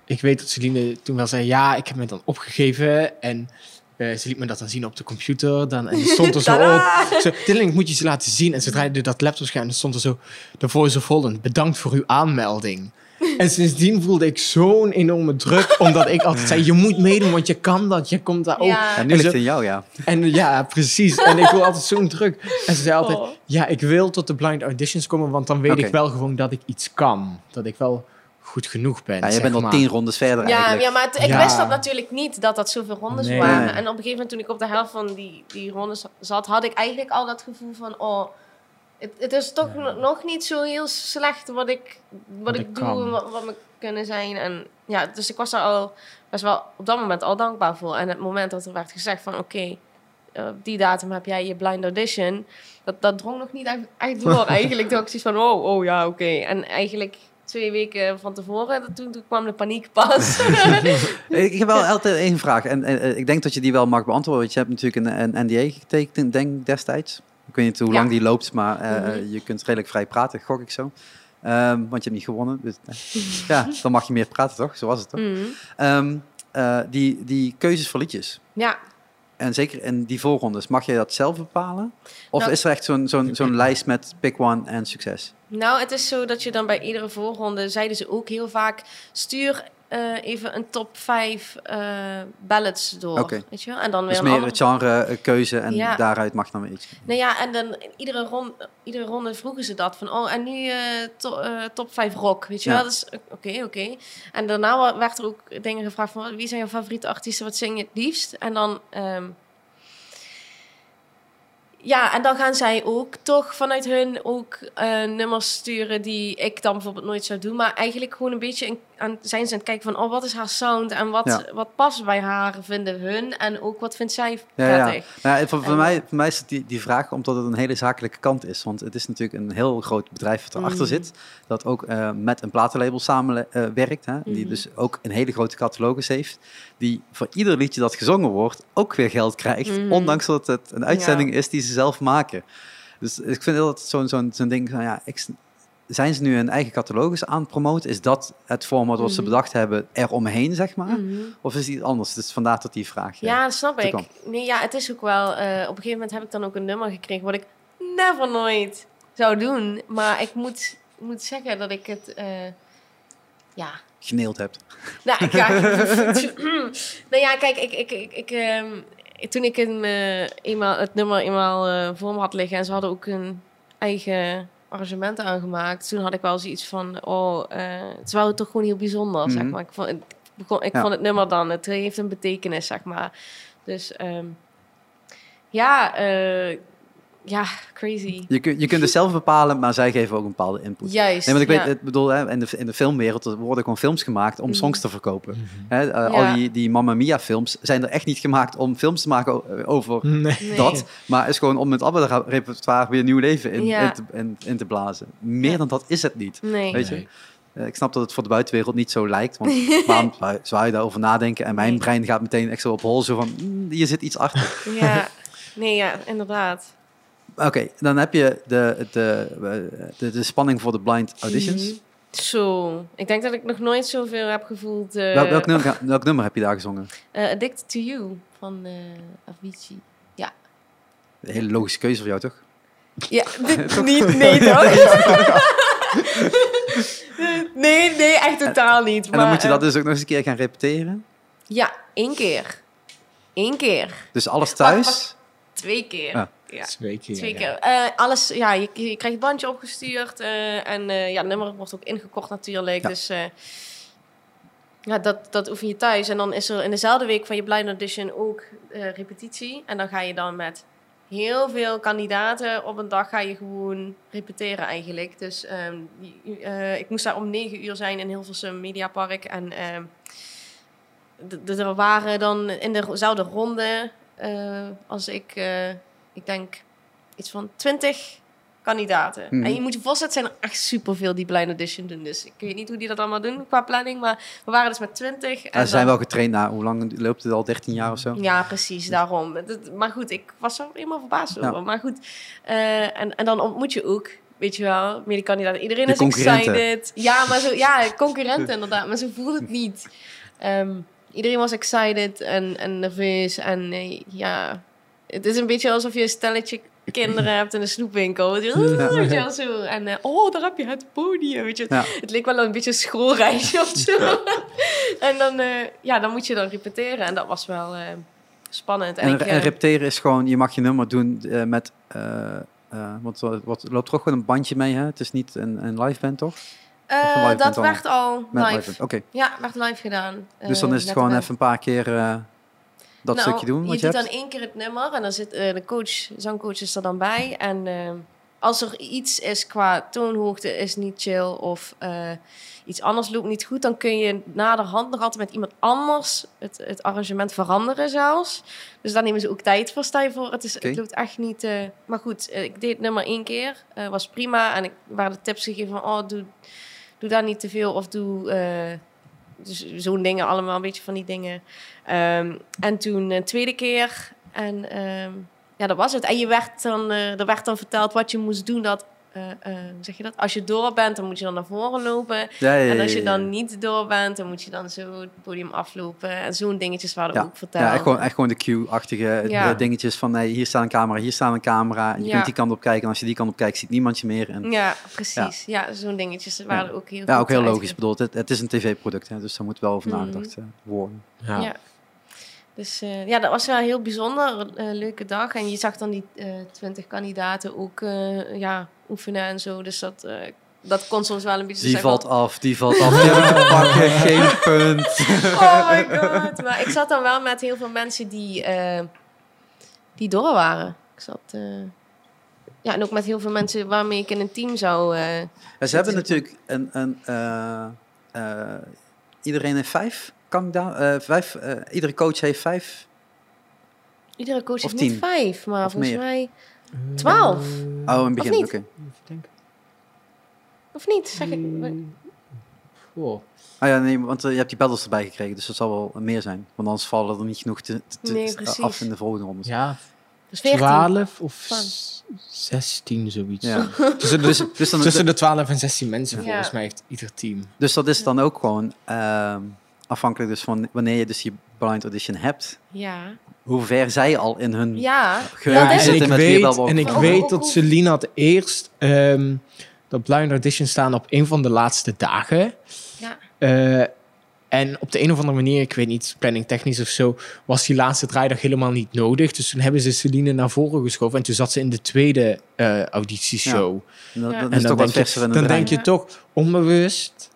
ik weet dat Celine toen wel zei: Ja, ik heb me dan opgegeven. En eh, ze liet me dat dan zien op de computer. Dan, en die stond er zo op. Zo, Tilling, ik moet je ze laten zien. En ze draaide dat laptopscherm. En stond er zo: De voice of Holland, bedankt voor uw aanmelding. En sindsdien voelde ik zo'n enorme druk. Omdat ik altijd zei: Je moet meedoen, want je kan dat. Je komt daar ook. Ja. en nu ligt het in jou, ja. En ja, precies. En ik voel altijd zo'n druk. En ze zei altijd: Oh. Ja, ik wil tot de blind auditions komen. Want dan weet ik wel gewoon dat ik iets kan. Dat ik wel goed genoeg ben. ja je zeg bent al tien rondes verder Ja, eigenlijk. ja maar het- ik Ja. wist dat natuurlijk niet, dat dat zoveel rondes Nee. waren. En op een gegeven moment, toen ik op de helft van die, die rondes zat, had ik eigenlijk al dat gevoel van... Oh, het, het is toch Ja. nog niet zo heel slecht wat ik, wat Wat ik ik doe kan. en wat, wat me kunnen zijn. En ja, dus ik was daar al best wel op dat moment al dankbaar voor. En het moment dat er werd gezegd van... Oké, eh, op die datum heb jij je blind audition. Dat, dat drong nog niet echt, echt door. eigenlijk dacht ik zoiets van... Oh, oh ja, oké. En eigenlijk... Twee weken van tevoren, toen, toen kwam de paniek pas. Ik heb wel altijd één vraag. En, en, eh, ik denk dat je die wel mag beantwoorden. Want je hebt natuurlijk een, een NDA getekend, denk destijds. Ik weet niet hoe Ja. lang die loopt, maar eh, Mhm. je kunt redelijk vrij praten, gok ik zo. Ehm, want je hebt niet gewonnen. Dus, eh, ja, dan mag je meer praten, toch? Zo was het, toch? Mhm. Ehm, eh, die, die keuzes voor liedjes. Ja, En zeker in die voorrondes, mag je dat zelf bepalen? Of Nou- is er echt zo'n zo'n zo'n lijst met pick one en succes? nou, het is zo dat je dan bij iedere voorronde, zeiden ze ook heel vaak, stuur eh, even een top 5 eh ballads door. Weet je wel? En dan weer Dus een meer andere- het genre eh, keuze en Ja. daaruit mag dan weer iets. Nou ja, en dan iedere, ronde, iedere ronde vroegen ze dat. Van, oh, en nu to- top 5 rock, weet je Ja. wel? Dus, oké, oké. En daarna werd er ook dingen gevraagd van... wie zijn jouw favoriete artiesten, wat zing je het liefst? En dan... ehm, ja, en dan gaan zij ook toch vanuit hun ook nummers sturen die ik dan bijvoorbeeld nooit zou doen. Maar eigenlijk gewoon een beetje in- aan, zijn ze aan het kijken van, oh, wat is haar sound en wat, Ja. wat past bij haar, vinden hun. En ook wat vindt zij Ja, ja. prettig. Nou, ja, voor, mij, voor mij is het die, die vraag omdat het een hele zakelijke kant is. Want het is natuurlijk een heel groot bedrijf dat erachter Mhm. zit. Dat ook eh, met een platenlabel samenwerkt. hè, Die Mhm. dus ook een hele grote catalogus heeft. Die voor ieder liedje dat gezongen wordt ook weer geld krijgt. Mhm. Ondanks dat het een uitzending is die ze zelf maken. Dus ik vind dat zo'n zo'n zo'n ding van ja, ik, zijn ze nu een eigen catalogus aan het promoten? Is dat het format wat ze Mhm. bedacht hebben eromheen, zeg maar? Mhm. Of is het iets anders? Dus vandaar dat die vraag. Ja, dat snap ik. Nee, ja, het is ook wel... eh, op een gegeven moment heb ik dan ook een nummer gekregen... wat ik never nooit zou doen. Maar ik moet, moet zeggen dat ik het... eh, ja, geneeld hebt. nou, ik ga... nou ja, kijk, ik, ik, ik, ik, ehm, toen ik een, eh, eenmaal, het nummer eenmaal voor me had liggen... en ze hadden ook een eigen arrangement aangemaakt... toen had ik wel zoiets van... oh, eh, het is wel toch gewoon heel bijzonder, zeg Mhm. maar. Ik vond, ik, begon, ik Ja. vond het nummer dan... het heeft een betekenis, zeg maar. Dus ehm, ja, eh, ja, crazy. Je, kun, je kunt het zelf bepalen, maar zij geven ook een bepaalde input. Juist. Nee, want ik ja. weet, ik bedoel, hè, in, de, in de filmwereld er worden gewoon films gemaakt om Mhm. songs te verkopen. Mhm. Hè, eh, Ja. Al die, die Mamma Mia films zijn er echt niet gemaakt om films te maken over Nee. Nee. dat, maar is gewoon om het ABBA-repertoire weer nieuw leven in, Ja. in, te, in, in te blazen. Meer dan dat is het niet. Nee. Weet je? Nee. Eh, Ik snap dat het voor de buitenwereld niet zo lijkt, want waarom zou- zou je daarover nadenken? En mijn Nee. brein gaat meteen echt zo op hol, zo van, "Mm, hier zit iets achter. Ja. Nee, ja, inderdaad. Oké, dan heb je de, de, de, de spanning voor de blind auditions. Mhm. Zo. Ik denk dat ik nog nooit zoveel heb gevoeld. eh, Welk, welk, nummer, welk nummer heb je daar gezongen? eh, Addicted to You van eh Avicii. Een hele logische keuze voor jou, toch? Ja, dit niet, nee toch? nee, nee, echt totaal niet. En dan maar, moet je dat dus ook nog eens een keer gaan repeteren. Ja, één keer. Eén keer. Dus alles thuis. Wacht, Twee keer. Ah. Ja. Twee keer. Twee ja. keer. Eh, alles, ja, je, je krijgt het bandje opgestuurd eh, en eh, ja, het nummer wordt ook ingekocht natuurlijk. Ja. Dus ja, dat, dat oefen je thuis. En dan is er in dezelfde week van je blind audition ook repetitie. En dan ga je dan met heel veel kandidaten op een dag ga je gewoon repeteren eigenlijk. Dus ehm, eh, ik moest daar om negen uur zijn in Hilversum Mediapark. En ehm, er waren dan in dezelfde ronde als ik, ik denk iets van twintig kandidaten. Mhm. En je moet je voorstellen, zijn er echt superveel die blind audition doen. Dus ik weet niet hoe die dat allemaal doen qua planning, maar we waren dus met twintig. Ja, ze zijn wel getraind na, hoe lang loopt het al? 13 jaar of zo? Ja, precies, daarom. Maar goed, ik was er helemaal verbaasd Ja. over. Maar goed, eh, en, en dan ontmoet je ook, weet je wel, medekandidaten. Iedereen De is excited. Ja, maar zo, ja, concurrenten inderdaad. Maar zo voelde het niet. Ehm, iedereen was excited en, en nerveus. En eh, ja, het is een beetje alsof je een stelletje kinderen hebt in een snoepwinkel. Weet je, wel, zo. En eh, oh, daar heb je het podium, weet je. Ja. Het leek wel een beetje een schoolreisje of zo. en dan, eh, ja, dan moet je dan repeteren. En dat was wel eh, spannend. En, ik, en repeteren is gewoon, je mag je nummer doen met, eh wat, wat, loopt ook gewoon een bandje mee, hè? Het is niet een, een live band, toch? live dat werd al live. oké. Ja, werd live gedaan. Dus dan is het gewoon even een paar keer dat Nou, stukje doen, je je doet hebt. dan één keer het nummer en dan zit eh, de coach, zangcoach is er dan bij. En eh, als er iets is qua toonhoogte is niet chill of eh, iets anders loopt niet goed, dan kun je naderhand nog altijd met iemand anders het, het arrangement veranderen zelfs. Dus daar nemen ze ook tijd voor, stel je voor. Het, is, het loopt echt niet... maar goed, ik deed het nummer één keer, was prima. En ik waren de tips gegeven van, oh, doe, doe daar niet te veel of doe... eh, zo'n dingen, allemaal een beetje van die dingen. Ehm, en toen een tweede keer. En ehm, ja, dat was het. En je werd dan, eh, er werd dan verteld wat je moest doen. Dat eh, eh, zeg je dat? Als je door bent, dan moet je dan naar voren lopen. Ja, ja, En als je ja. dan niet door bent, dan moet je dan zo het podium aflopen. En zo'n dingetjes waren Ja. ook verteld. Ja, echt gewoon, echt gewoon de cue-achtige Ja. eh, dingetjes van nee, hier staat een camera, hier staat een camera. Je Ja. kunt die kant op kijken en als je die kant op kijkt, ziet niemand je meer. En, Ja, precies. Ja, zo'n dingetjes waren ook heel ja, ook heel logisch. uitgelegd. Ik bedoel, het, het is een tv-product, hè, dus daar moet wel over Mhm. nagedacht worden. Ja. Ja. Dus eh, ja, dat was wel een heel bijzonder. leuke dag. En je zag dan die twintig kandidaten ook eh, ja, oefenen en zo. Dus dat, eh, dat kon soms wel een beetje Die valt af, die valt af. Die heb ik te pakken, geen punt. Oh my god. Maar ik zat dan wel met heel veel mensen die, eh, die door waren. Ik zat... eh, ja, en ook met heel veel mensen waarmee ik in een team zou... eh, Ja, ze hebben natuurlijk een... een eh, eh, iedereen heeft vijf kandidaten. vijf, eh, iedere coach heeft vijf. iedere coach Of heeft tien. niet vijf, maar Of volgens meer. mij... Twaalf. Oh, in het begin, niet? oké. Denken. Of niet? Zeg ik... Oh. Ah ja, nee, want eh, je hebt die battles erbij gekregen, dus dat zal wel meer zijn. Want anders vallen er niet genoeg te, te- te- Nee, precies. af in de volgende rondes. Ja, Dus 14. 12 of Twaalf. s- 16, zoiets. Ja. Tussen, de, Dus, dus, dan, tussen de 12 en 16 mensen Ja. volgens mij heeft ieder team. dus dat is dan ook gewoon ehm, afhankelijk dus van wanneer je dus je blind audition hebt, Ja. hoe ver zij al in hun Ja. geheugen en zitten ik met weet, en ik weet dat Celine had eerst ehm, dat blind audition staan op een van de laatste dagen. Ja. Eh, en op de een of andere manier, ik weet niet, planning technisch of zo, was die laatste draaidag helemaal niet nodig. Dus toen hebben ze Celine naar voren geschoven en toen zat ze in de tweede eh auditieshow. En dat, Ja. dat En is toch dan, wat denk je, dan denk je toch onbewust,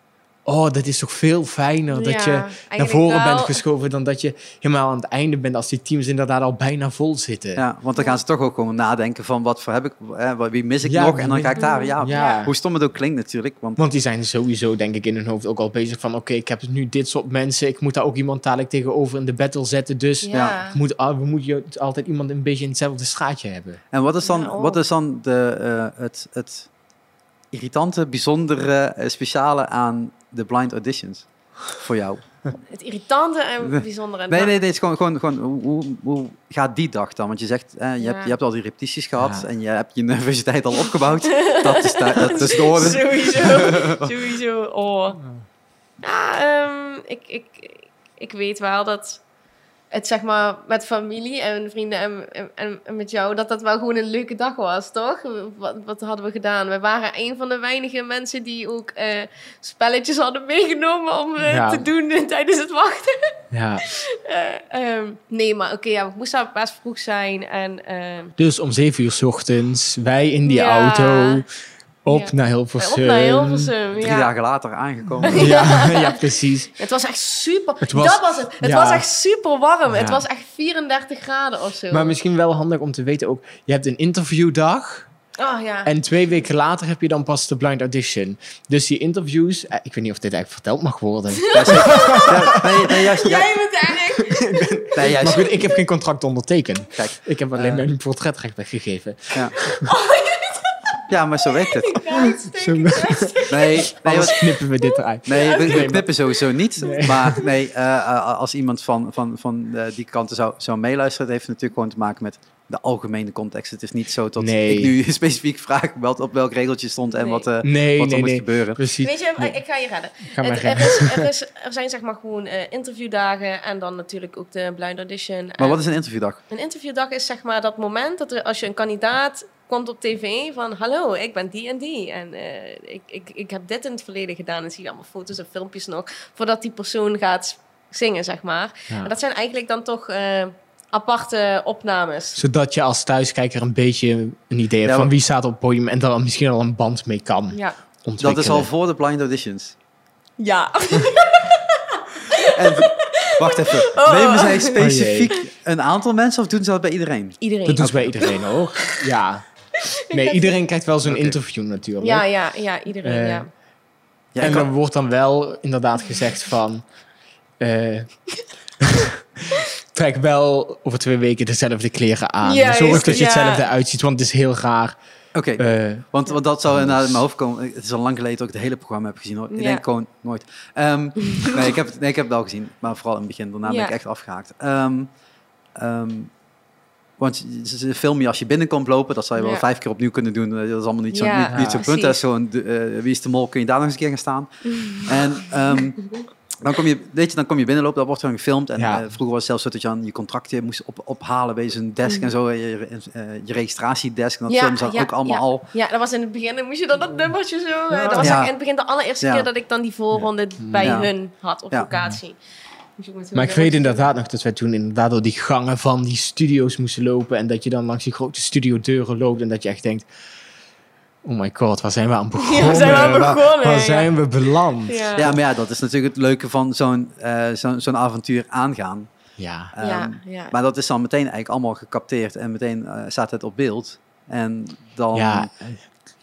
oh, dat is toch veel fijner dat je naar voren wel. bent geschoven dan dat je helemaal aan het einde bent als die teams inderdaad al bijna vol zitten. Ja, want dan gaan ze toch ook gewoon nadenken van wat voor heb ik, eh, wat- wie mis ik Ja, nog en dan ga ik daar, ja, Ja. hoe stom het ook klinkt natuurlijk, want Want die zijn sowieso, denk ik, in hun hoofd ook al bezig van... oké, ik heb nu dit soort mensen, ik moet daar ook iemand dadelijk tegenover in de battle zetten. Dus Ja. moet, we moeten altijd iemand een beetje in hetzelfde straatje hebben. En wat is dan, Ja, oh. wat is dan de, eh, het, het irritante, bijzondere, eh, speciale aan de blind auditions voor jou? Het irritante en bijzondere. Nee, nee, nee, het is gewoon, gewoon, gewoon hoe, hoe, hoe gaat die dag dan? Want je zegt, eh, je, Ja. hebt, je hebt al die repetities gehad Ja. en je hebt je nervositeit al opgebouwd. dat, is da- dat is de orde. Sowieso. Sowieso. Oh. Ja, ehm, ik, ik, ik weet wel dat het zeg maar met familie en vrienden en, en, en met jou, dat dat wel gewoon een leuke dag was, toch? Wat, wat hadden we gedaan? We waren een van de weinige mensen die ook eh, spelletjes hadden meegenomen om eh, Ja. te doen tijdens het wachten. Ja. Eh, ehm, nee, maar oké, ja, we moesten best vroeg zijn en... ehm, Dus om zeven uur 's ochtends, wij in die Ja. auto, op Ja. naar Hilversum. op naar Hilversum, Drie dagen later aangekomen. Ja, ja, precies. Het was echt super. Het was- dat was het. Het ja. was echt super warm. Het was echt 34 graden of zo. Maar misschien wel handig om te weten ook, je hebt een interviewdag... oh ja. En twee weken later heb je dan pas de blind audition. Dus die interviews, eh, ik weet niet of dit eigenlijk verteld mag worden. Ja, zeker. Ja, nee, nee, juist, ja, Jij bent eigenlijk. nee, Maar goed, ik heb geen contract ondertekend. Kijk, Ik heb alleen Eh. mijn portretrecht weggegeven. ja. Ja, maar zo werkt het. Zo, Nee, nee, wat- knippen we dit eruit. Nee, we, knippen sowieso niet. Nee. Maar nee, eh, eh, als iemand van, van, van eh, die kanten zou, zou meeluisteren, het heeft natuurlijk gewoon te maken met de algemene context. Het is niet zo dat Nee. ik nu specifiek vraag wat, op welk regeltje stond en Nee. wat, eh, Nee, wat er nee, moet nee. gebeuren. Precies. Weet je, Nee. ik ga je redden. Ga maar Het- er, is, er, is, er zijn zeg maar gewoon eh, interviewdagen en dan natuurlijk ook de blind audition. Maar En wat is een interviewdag? Een interviewdag is zeg maar dat moment dat er, als je een kandidaat komt op tv van hallo, ik ben die en die en eh, ik, ik, ik heb dit in het verleden gedaan en zie je allemaal foto's en filmpjes nog voordat die persoon gaat zingen zeg maar. Ja. En dat zijn eigenlijk dan toch eh, aparte opnames. Zodat je als thuiskijker een beetje een idee hebt Ja, van wie staat op het podium en daar misschien al een band mee kan Ja. ontwikkelen. Dat is al voor de blind auditions. Ja. En, wacht even, Oh. nemen zij specifiek een aantal mensen of doen ze dat bij iedereen? Iedereen. Dat doen ze bij iedereen hoor. Ja. Nee, iedereen krijgt wel zo'n interview natuurlijk. Ja, ja, ja, iedereen, Eh, ja. Ja, en er wordt dan wel inderdaad gezegd van... eh, trek wel over twee weken dezelfde kleren aan. Zorg dat je ja. hetzelfde uitziet, want het is heel raar. Oké, Eh, want, want dat zou inderdaad in mijn hoofd komen. Het is al lang geleden dat ik het hele programma heb gezien. Hoor. Ik Ja. denk gewoon nooit. Ehm, nee, ik heb, het- nee, ik heb het wel gezien, maar vooral in het begin. Daarna ben ik echt afgehaakt. Ehm, ehm, Want ze- film je als je binnenkomt lopen, dat zou je wel Ja. vijf keer opnieuw kunnen doen. Dat is allemaal niet zo, Ja, niet, niet zo'n punt. zo'n, eh, wie is de mol, kun je daar nog eens een keer gaan staan. en ehm, dan kom je, weet je, dan kom je binnenlopen, dat wordt dan gefilmd. En Ja. eh, vroeger was het zelfs zo dat je aan je contractje moest op, ophalen bij zo'n desk en zo, je, eh, je registratiedesk. En dat filmen ze ook allemaal ja. al. Ja, dat was in het begin. Dan moest je dan dat nummertje zo. eh, Dat was Ja. eigenlijk in het begin de allereerste Ja. keer dat ik dan die voorronde bij Ja. hun had op Ja. locatie. Dus Maar ik weet inderdaad nog dat wij toen inderdaad door die gangen van die studio's moesten lopen. En dat je dan langs die grote studiodeuren loopt. En dat je echt denkt... Oh my god, waar zijn we aan begonnen? waar zijn we aan begonnen, Waar, ja. zijn we beland? Ja. Ja, maar ja, dat is natuurlijk het leuke van zo'n eh, zo'n zo'n avontuur aangaan. Ja. Ehm, ja, ja. Maar dat is dan meteen eigenlijk allemaal gecapteerd en meteen eh, staat het op beeld. En dan Ja,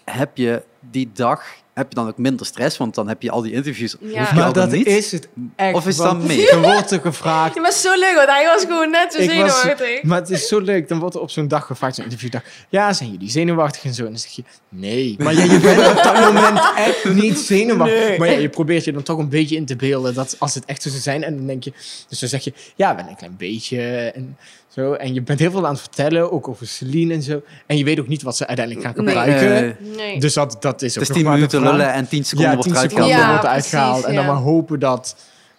heb je die dag heb je dan ook minder stress, want dan heb je al die interviews. Ja. Hoef je maar al dan dat niet. is het echt. Of is dan want meer? Er wordt er gevraagd. Ja, maar zo leuk, want hij was gewoon net zo Ik was- zenuwachtig. Maar het is zo leuk, dan wordt er op zo'n dag gevraagd, zo'n interviewdag. Ja, zijn jullie zenuwachtig en zo? En dan zeg je, nee. Maar ja, je bent op dat moment echt niet zenuwachtig. Nee. Maar ja, je probeert je dan toch een beetje in te beelden dat als het echt zo zou zijn. En dan denk je, dus dan zeg je, ja, wel een klein beetje en zo. En je bent heel veel aan het vertellen, ook over Celine en zo. En je weet ook niet wat ze uiteindelijk gaan gebruiken. Nee. Dus dat, dat is ook nog 10 maar de minuten lullen en 10 seconden Ja, wordt 10 eruit seconden gehaald. Ja, wordt precies, uitgehaald. En dan ja. maar hopen dat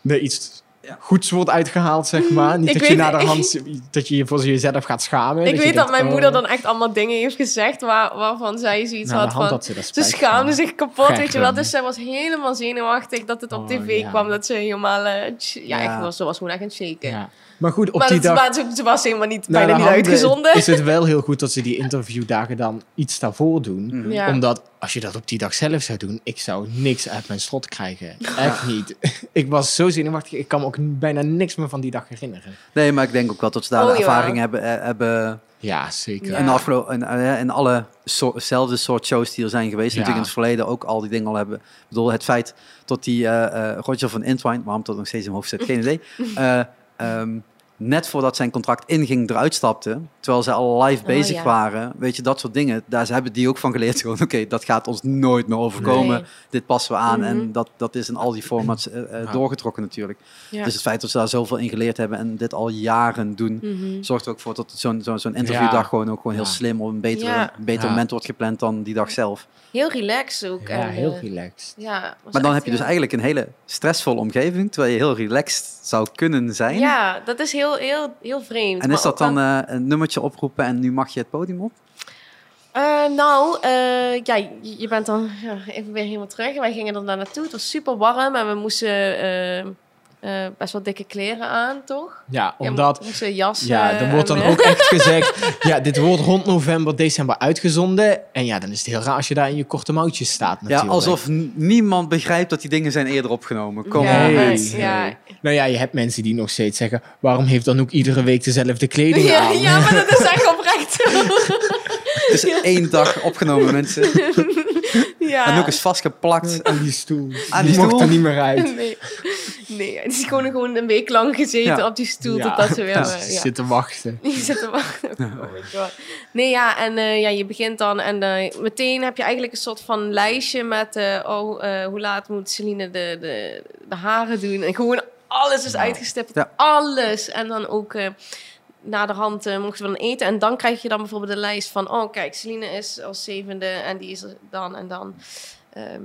er iets goeds wordt uitgehaald, zeg maar. Niet Ik dat je weet- naar de hand dat je je voor jezelf gaat schamen. ik weet dat denkt, mijn oh, moeder dan echt allemaal dingen heeft gezegd waar, waarvan zij zoiets de had van... dat ze dat Ze spijt schaamde van. zich kapot, weet je wel. Dus zij was helemaal zenuwachtig dat het op Oh, tv ja. kwam. Dat ze helemaal... eh, ja, Ja. echt, was, ze was gewoon echt een shaken. Maar goed, op maar die het, dag... maar ze, ze was helemaal niet, bijna de niet handen uitgezonden. Is het wel heel goed dat ze die interviewdagen dan iets daarvoor doen. Mhm. Ja. Omdat als je dat op die dag zelf zou doen, ik zou niks uit mijn strot krijgen. Echt niet. ik was zo zenuwachtig, ik kan me ook bijna niks meer van die dag herinneren. Nee, maar ik denk ook wel dat ze daar Oh, de ervaring hebben, eh, hebben Ja, zeker. Eh, in alle soortzelfde soort shows die er zijn geweest. Ja. Natuurlijk in het verleden ook al die dingen al hebben. Ik bedoel, het feit dat die eh, eh, Roger van Intwine, waarom dat nog steeds in mijn hoofd zit, geen idee. eh, ehm, net voordat zijn contract inging eruit stapte, terwijl ze al live Oh, bezig ja. waren. Weet je, dat soort dingen. Daar hebben die ook van geleerd. Gewoon, oké, dat gaat ons nooit meer overkomen. Nee. Dit passen we aan. Mhm. En dat, dat is in al die formats eh, eh, Ja. doorgetrokken natuurlijk. Ja. Dus het feit dat ze daar zoveel in geleerd hebben en dit al jaren doen, Mhm. zorgt er ook voor dat zo'n zo'n zo'n interviewdag Ja. gewoon ook gewoon heel Ja. slim op een beter Ja. moment wordt gepland dan die dag zelf. Heel relaxed ook. Ja, en, heel eh, relaxed. Ja, Maar dan echt, heb je dus ja. eigenlijk een hele stressvolle omgeving, terwijl je heel relaxed zou kunnen zijn. Ja, dat is heel, heel, heel vreemd. En is dat dan eh, een nummertje oproepen en nu mag je het podium op? Eh, nou, eh, ja, je, je bent dan ja, even weer helemaal terug. Wij gingen er daar naartoe. Het was super warm en we moesten eh, best wel dikke kleren aan, toch? Ja, Ja, omdat... moesten jassen. Ja, er wordt dan en, ook echt gezegd, ja, dit wordt rond november, december uitgezonden. En ja, dan is het heel raar als je daar in je korte mouwtjes staat natuurlijk. Ja, alsof niemand begrijpt dat die dingen zijn eerder opgenomen. Kom ja. Nee, ja. Nou ja, je hebt mensen die nog steeds zeggen, waarom heeft dan ook iedere week dezelfde kleding Ja, aan? ja, maar dat is echt oprecht. Het is één dag opgenomen, mensen. ja. En ook is vastgeplakt. Aan die stoel. Aan die die mocht er niet meer uit. Nee, nee, het is gewoon, gewoon een week lang gezeten Ja. op die stoel Ja. totdat ze weer... Ja, eh, ja. zitten wachten. Je zit te wachten. Oh my god. Nee, ja, en eh, ja, je begint dan en eh, meteen heb je eigenlijk een soort van lijstje met eh, oh, eh, hoe laat moet Celine de, de, de haren doen. En gewoon alles is uitgestippeld. Ja. Alles. En dan ook eh na de hand eh, mochten we dan eten. En dan krijg je dan bijvoorbeeld de lijst van, oh kijk, Celine is als zevende en die is er dan en dan. Ehm,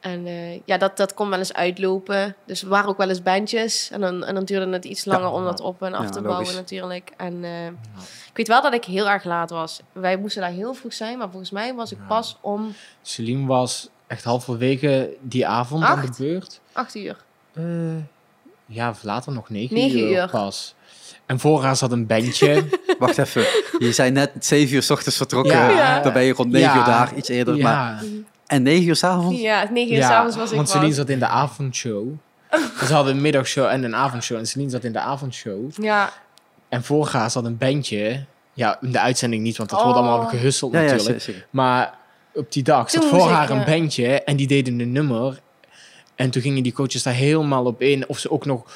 en eh, ja, dat, dat kon wel eens uitlopen. Dus er waren ook wel eens bandjes. En dan, en dan duurde het iets langer om dat op en af Ja, te logisch. bouwen natuurlijk. En eh, ik weet wel dat ik heel erg laat was. Wij moesten daar heel vroeg zijn, maar volgens mij was ik Ja. pas om Celine was echt halverwege die avond aan de Acht? beurt. acht uur. Eh, ja, of later nog negen, Negen uur, uur. pas. En voor haar zat een bandje. Wacht even. Je zei net 7 uur s ochtends vertrokken. Ja. Dan ben je rond 9 Ja. uur daar, iets eerder. Maar, ja, en 9 uur s'avonds? Ja, negen uur s'avonds was ik want Celine zat in de avondshow. Ze hadden een middagshow en een avondshow. En Celine zat in de avondshow. Ja, En voor haar zat een bandje. Ja, in de uitzending niet, want dat Oh. wordt allemaal gehusteld Ja, ja, natuurlijk. Maar op die dag zat voor haar een bandje en die deden een nummer. En toen gingen die coaches daar helemaal op in. Of ze ook nog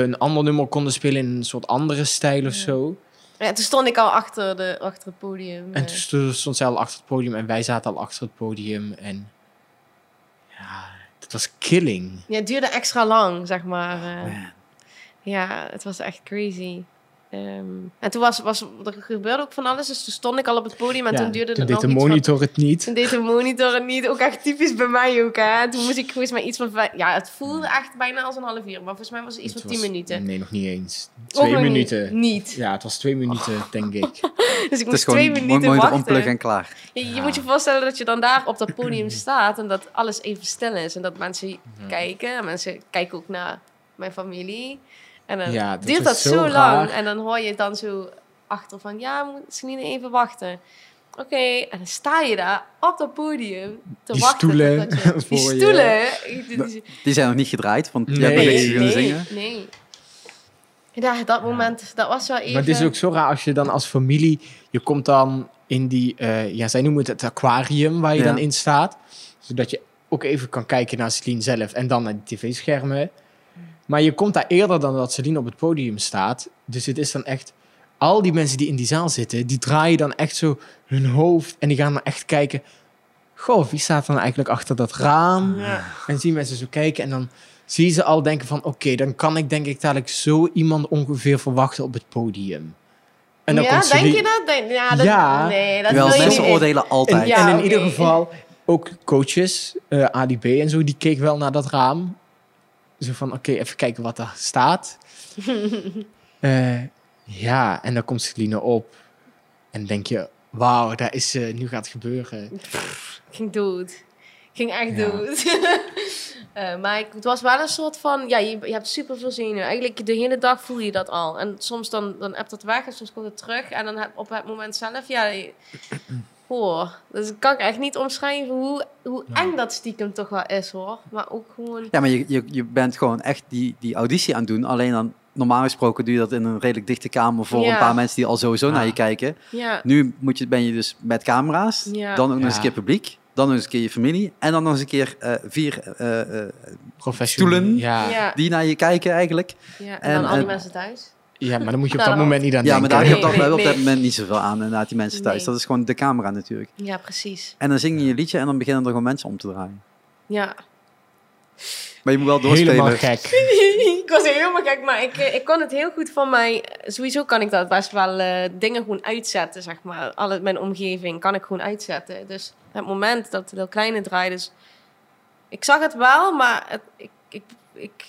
een ander nummer konden spelen in een soort andere stijl of zo. ja, toen stond ik al achter, de, achter het podium. En eh. toen sto- stond zij al achter het podium en wij zaten al achter het podium. En ja, dat was killing. Ja, het duurde extra lang, zeg maar. eh. Ja, het was echt crazy. Ehm, en toen was, was er gebeurde ook van alles, dus toen stond ik al op het podium en Ja, toen duurde toen het deed nog de iets van- monitor het niet. toen deed de monitor het niet. Ook echt typisch bij mij ook. Hè. Toen moest ik volgens mij iets van... Ja, het voelde echt bijna als een half uur. Maar volgens mij was het iets Het van tien minuten. Nee, nog niet eens. Twee minuten. Niet. Ja, het was twee minuten, denk ik. Dus ik moest gewoon twee minuten mooi wachten. ompluggen en klaar. Je, je Ja. moet je voorstellen dat je dan daar op dat podium staat en dat alles even stil is. En dat mensen kijken. En mensen kijken ook naar mijn familie. En dan Ja, duurt dat zo lang. raar. En dan hoor je het dan zo achter van... Ja, moet Celine even wachten. Oké, en dan sta je daar op dat podium te Die wachten. stoelen je- Die voor je. stoelen. die- zijn nog niet gedraaid, want jij Nee. bent Nee, niks kunnen nee, zingen. nee. Ja, dat moment, dat was wel even... Maar het is ook zo raar als je dan als familie... Je komt dan in die... eh, ja, zij noemen het het aquarium waar je Ja. dan in staat. Zodat je ook even kan kijken naar Celine zelf en dan naar die tv-schermen. Maar je komt daar eerder dan dat Celine op het podium staat. Dus het is dan echt... Al die mensen die in die zaal zitten, die draaien dan echt zo hun hoofd. En die gaan dan echt kijken... Goh, wie staat dan eigenlijk achter dat raam? Ja. En zien mensen zo kijken en dan zie je ze al denken van... Oké, dan kan ik denk ik dadelijk zo iemand ongeveer verwachten op het podium. En dan ja, komt denk je dat? Denk, ja, dat, Ja. nee, dat Wel, wil je mensen niet. oordelen altijd. En, Ja, en in ieder geval ook coaches, eh Ali B en zo, die keek wel naar dat raam. Zo van, oké, even kijken wat daar staat. Eh, ja, en dan komt Celine op. En denk je, wauw, daar is, eh, nu gaat gebeuren. Ging dood. Ging echt Ja. dood. Eh, maar ik, het was wel een soort van... Ja, je, je hebt super veel zenuwen. Eigenlijk de hele dag voel je dat al. En soms dan, dan hebt dat weg en soms komt het terug. En dan heb- op het moment zelf... Ja, Dus ik kan ik echt niet omschrijven hoe, hoe eng dat stiekem toch wel is, hoor. Maar ook gewoon... Ja, maar je, je, je bent gewoon echt die, die auditie aan het doen. Alleen dan, normaal gesproken doe je dat in een redelijk dichte kamer voor Ja. een paar mensen die al sowieso naar je kijken. Ja, Nu moet je, ben je dus met camera's, Ja. dan ook nog eens een keer publiek, dan nog eens een keer je familie en dan nog eens een keer eh, vier eh, eh, Professioneel. Stoelen. Die naar je kijken eigenlijk. ja. En, En- dan al die en- mensen thuis. Maar dan moet je op Nou, dat moment niet aan Ja, maar denken. daar heb je op Nee, dat, nee, moment niet zoveel aan, inderdaad, die mensen thuis. Nee. Dat is gewoon de camera natuurlijk. Ja, precies. En dan zing je je liedje en dan beginnen er gewoon mensen om te draaien. Ja. Maar je moet wel doorspelen. Helemaal gek. ik was helemaal gek, maar ik, eh, ik kon het heel goed van mij. Sowieso kan ik dat best wel eh, dingen gewoon uitzetten, zeg maar. Alle, mijn omgeving kan ik gewoon uitzetten. Dus het moment dat de kleine draaide, dus ik zag het wel, maar het, ik, ik, ik,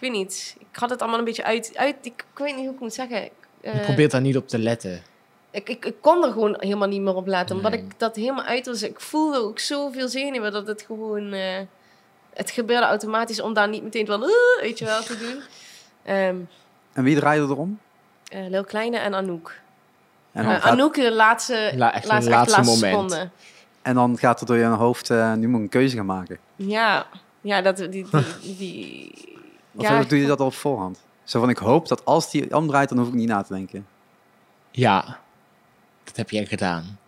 ik weet niet. Ik had het allemaal een beetje uit. uit ik, ik weet niet hoe ik moet zeggen. Je Eh, probeert daar niet op te letten. ik, ik, ik kon er gewoon helemaal niet meer op letten, omdat Nee. ik dat helemaal uit was. Ik voelde ook zoveel zenuwen dat het gewoon. eh, het gebeurde automatisch om daar niet meteen van, "Uh," weet je wel, te doen. Ehm En wie draaide erom? eh Lil Kleine en Anouk. En dan, Eh, gaat, Anouk de laatste, La- echt laatste, laatste laatste moment. seconde. en dan gaat er door je hoofd, eh, nu moet ik een keuze gaan maken. Ja, ja, dat, die, die, die, Of ja, doe je dat al op voorhand? Zo van, ik hoop dat als die omdraait, dan hoef ik niet na te denken. Ja, dat heb jij gedaan.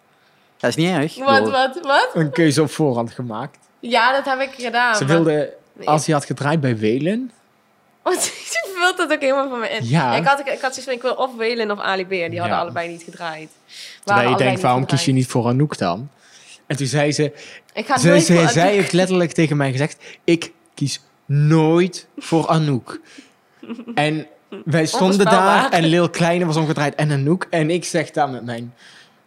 Dat is niet erg. Wat, wat, wat? Een keuze op voorhand gemaakt. Ja, dat heb ik gedaan. Ze maar- wilde, als hij had gedraaid bij Welen, Want ze vult dat ook helemaal van me in. Ja. Ik, had, ik had zoiets van, ik wil of Welen of Ali B. En die hadden Ja. allebei niet gedraaid. Terwijl je denkt, waarom gedraaid. kies je niet voor Anouk dan? En toen zei ze, Ik ga ze, nooit ze- voor zij heeft letterlijk tegen mij gezegd, ik kies nooit voor Anouk. En wij stonden daar en Lil Kleine was omgedraaid en Anouk. En ik zeg daar met mijn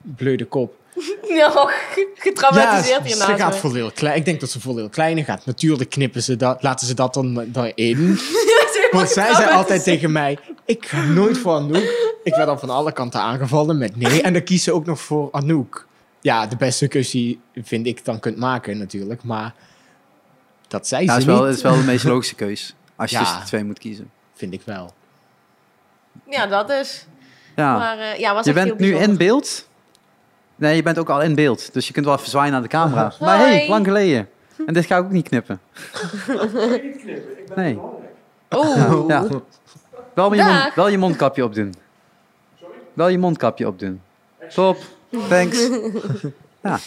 bleude kop. Ja, getraumatiseerd ze hiernaast gaat voor Lil Kleine. Ik denk dat ze voor Lil Kleine gaat. Natuurlijk knippen ze dat, laten ze dat dan daarin. Want zij zei altijd tegen mij, ik ga nooit voor Anouk. Ik werd al van alle kanten aangevallen met nee. En dan kies ze ook nog voor Anouk. Ja, de beste keuze die vind ik dan kunt maken natuurlijk. Maar dat zei ja, ze is wel, niet, is wel de meest logische keus. Als je Ja. tussen de twee moet kiezen. vind ik wel. Ja, dat is. Ja. Maar eh, ja, was je echt heel bent nu in beeld. Nee, je bent ook al in beeld. Dus je kunt wel even zwaaien naar de camera. Maar hey, lang geleden. En dit ga ik ook niet knippen. Nee. Oeh. Ja. Wel, je mond, wel je mondkapje opdoen. Wel je mondkapje opdoen. Top. Thanks. Ja.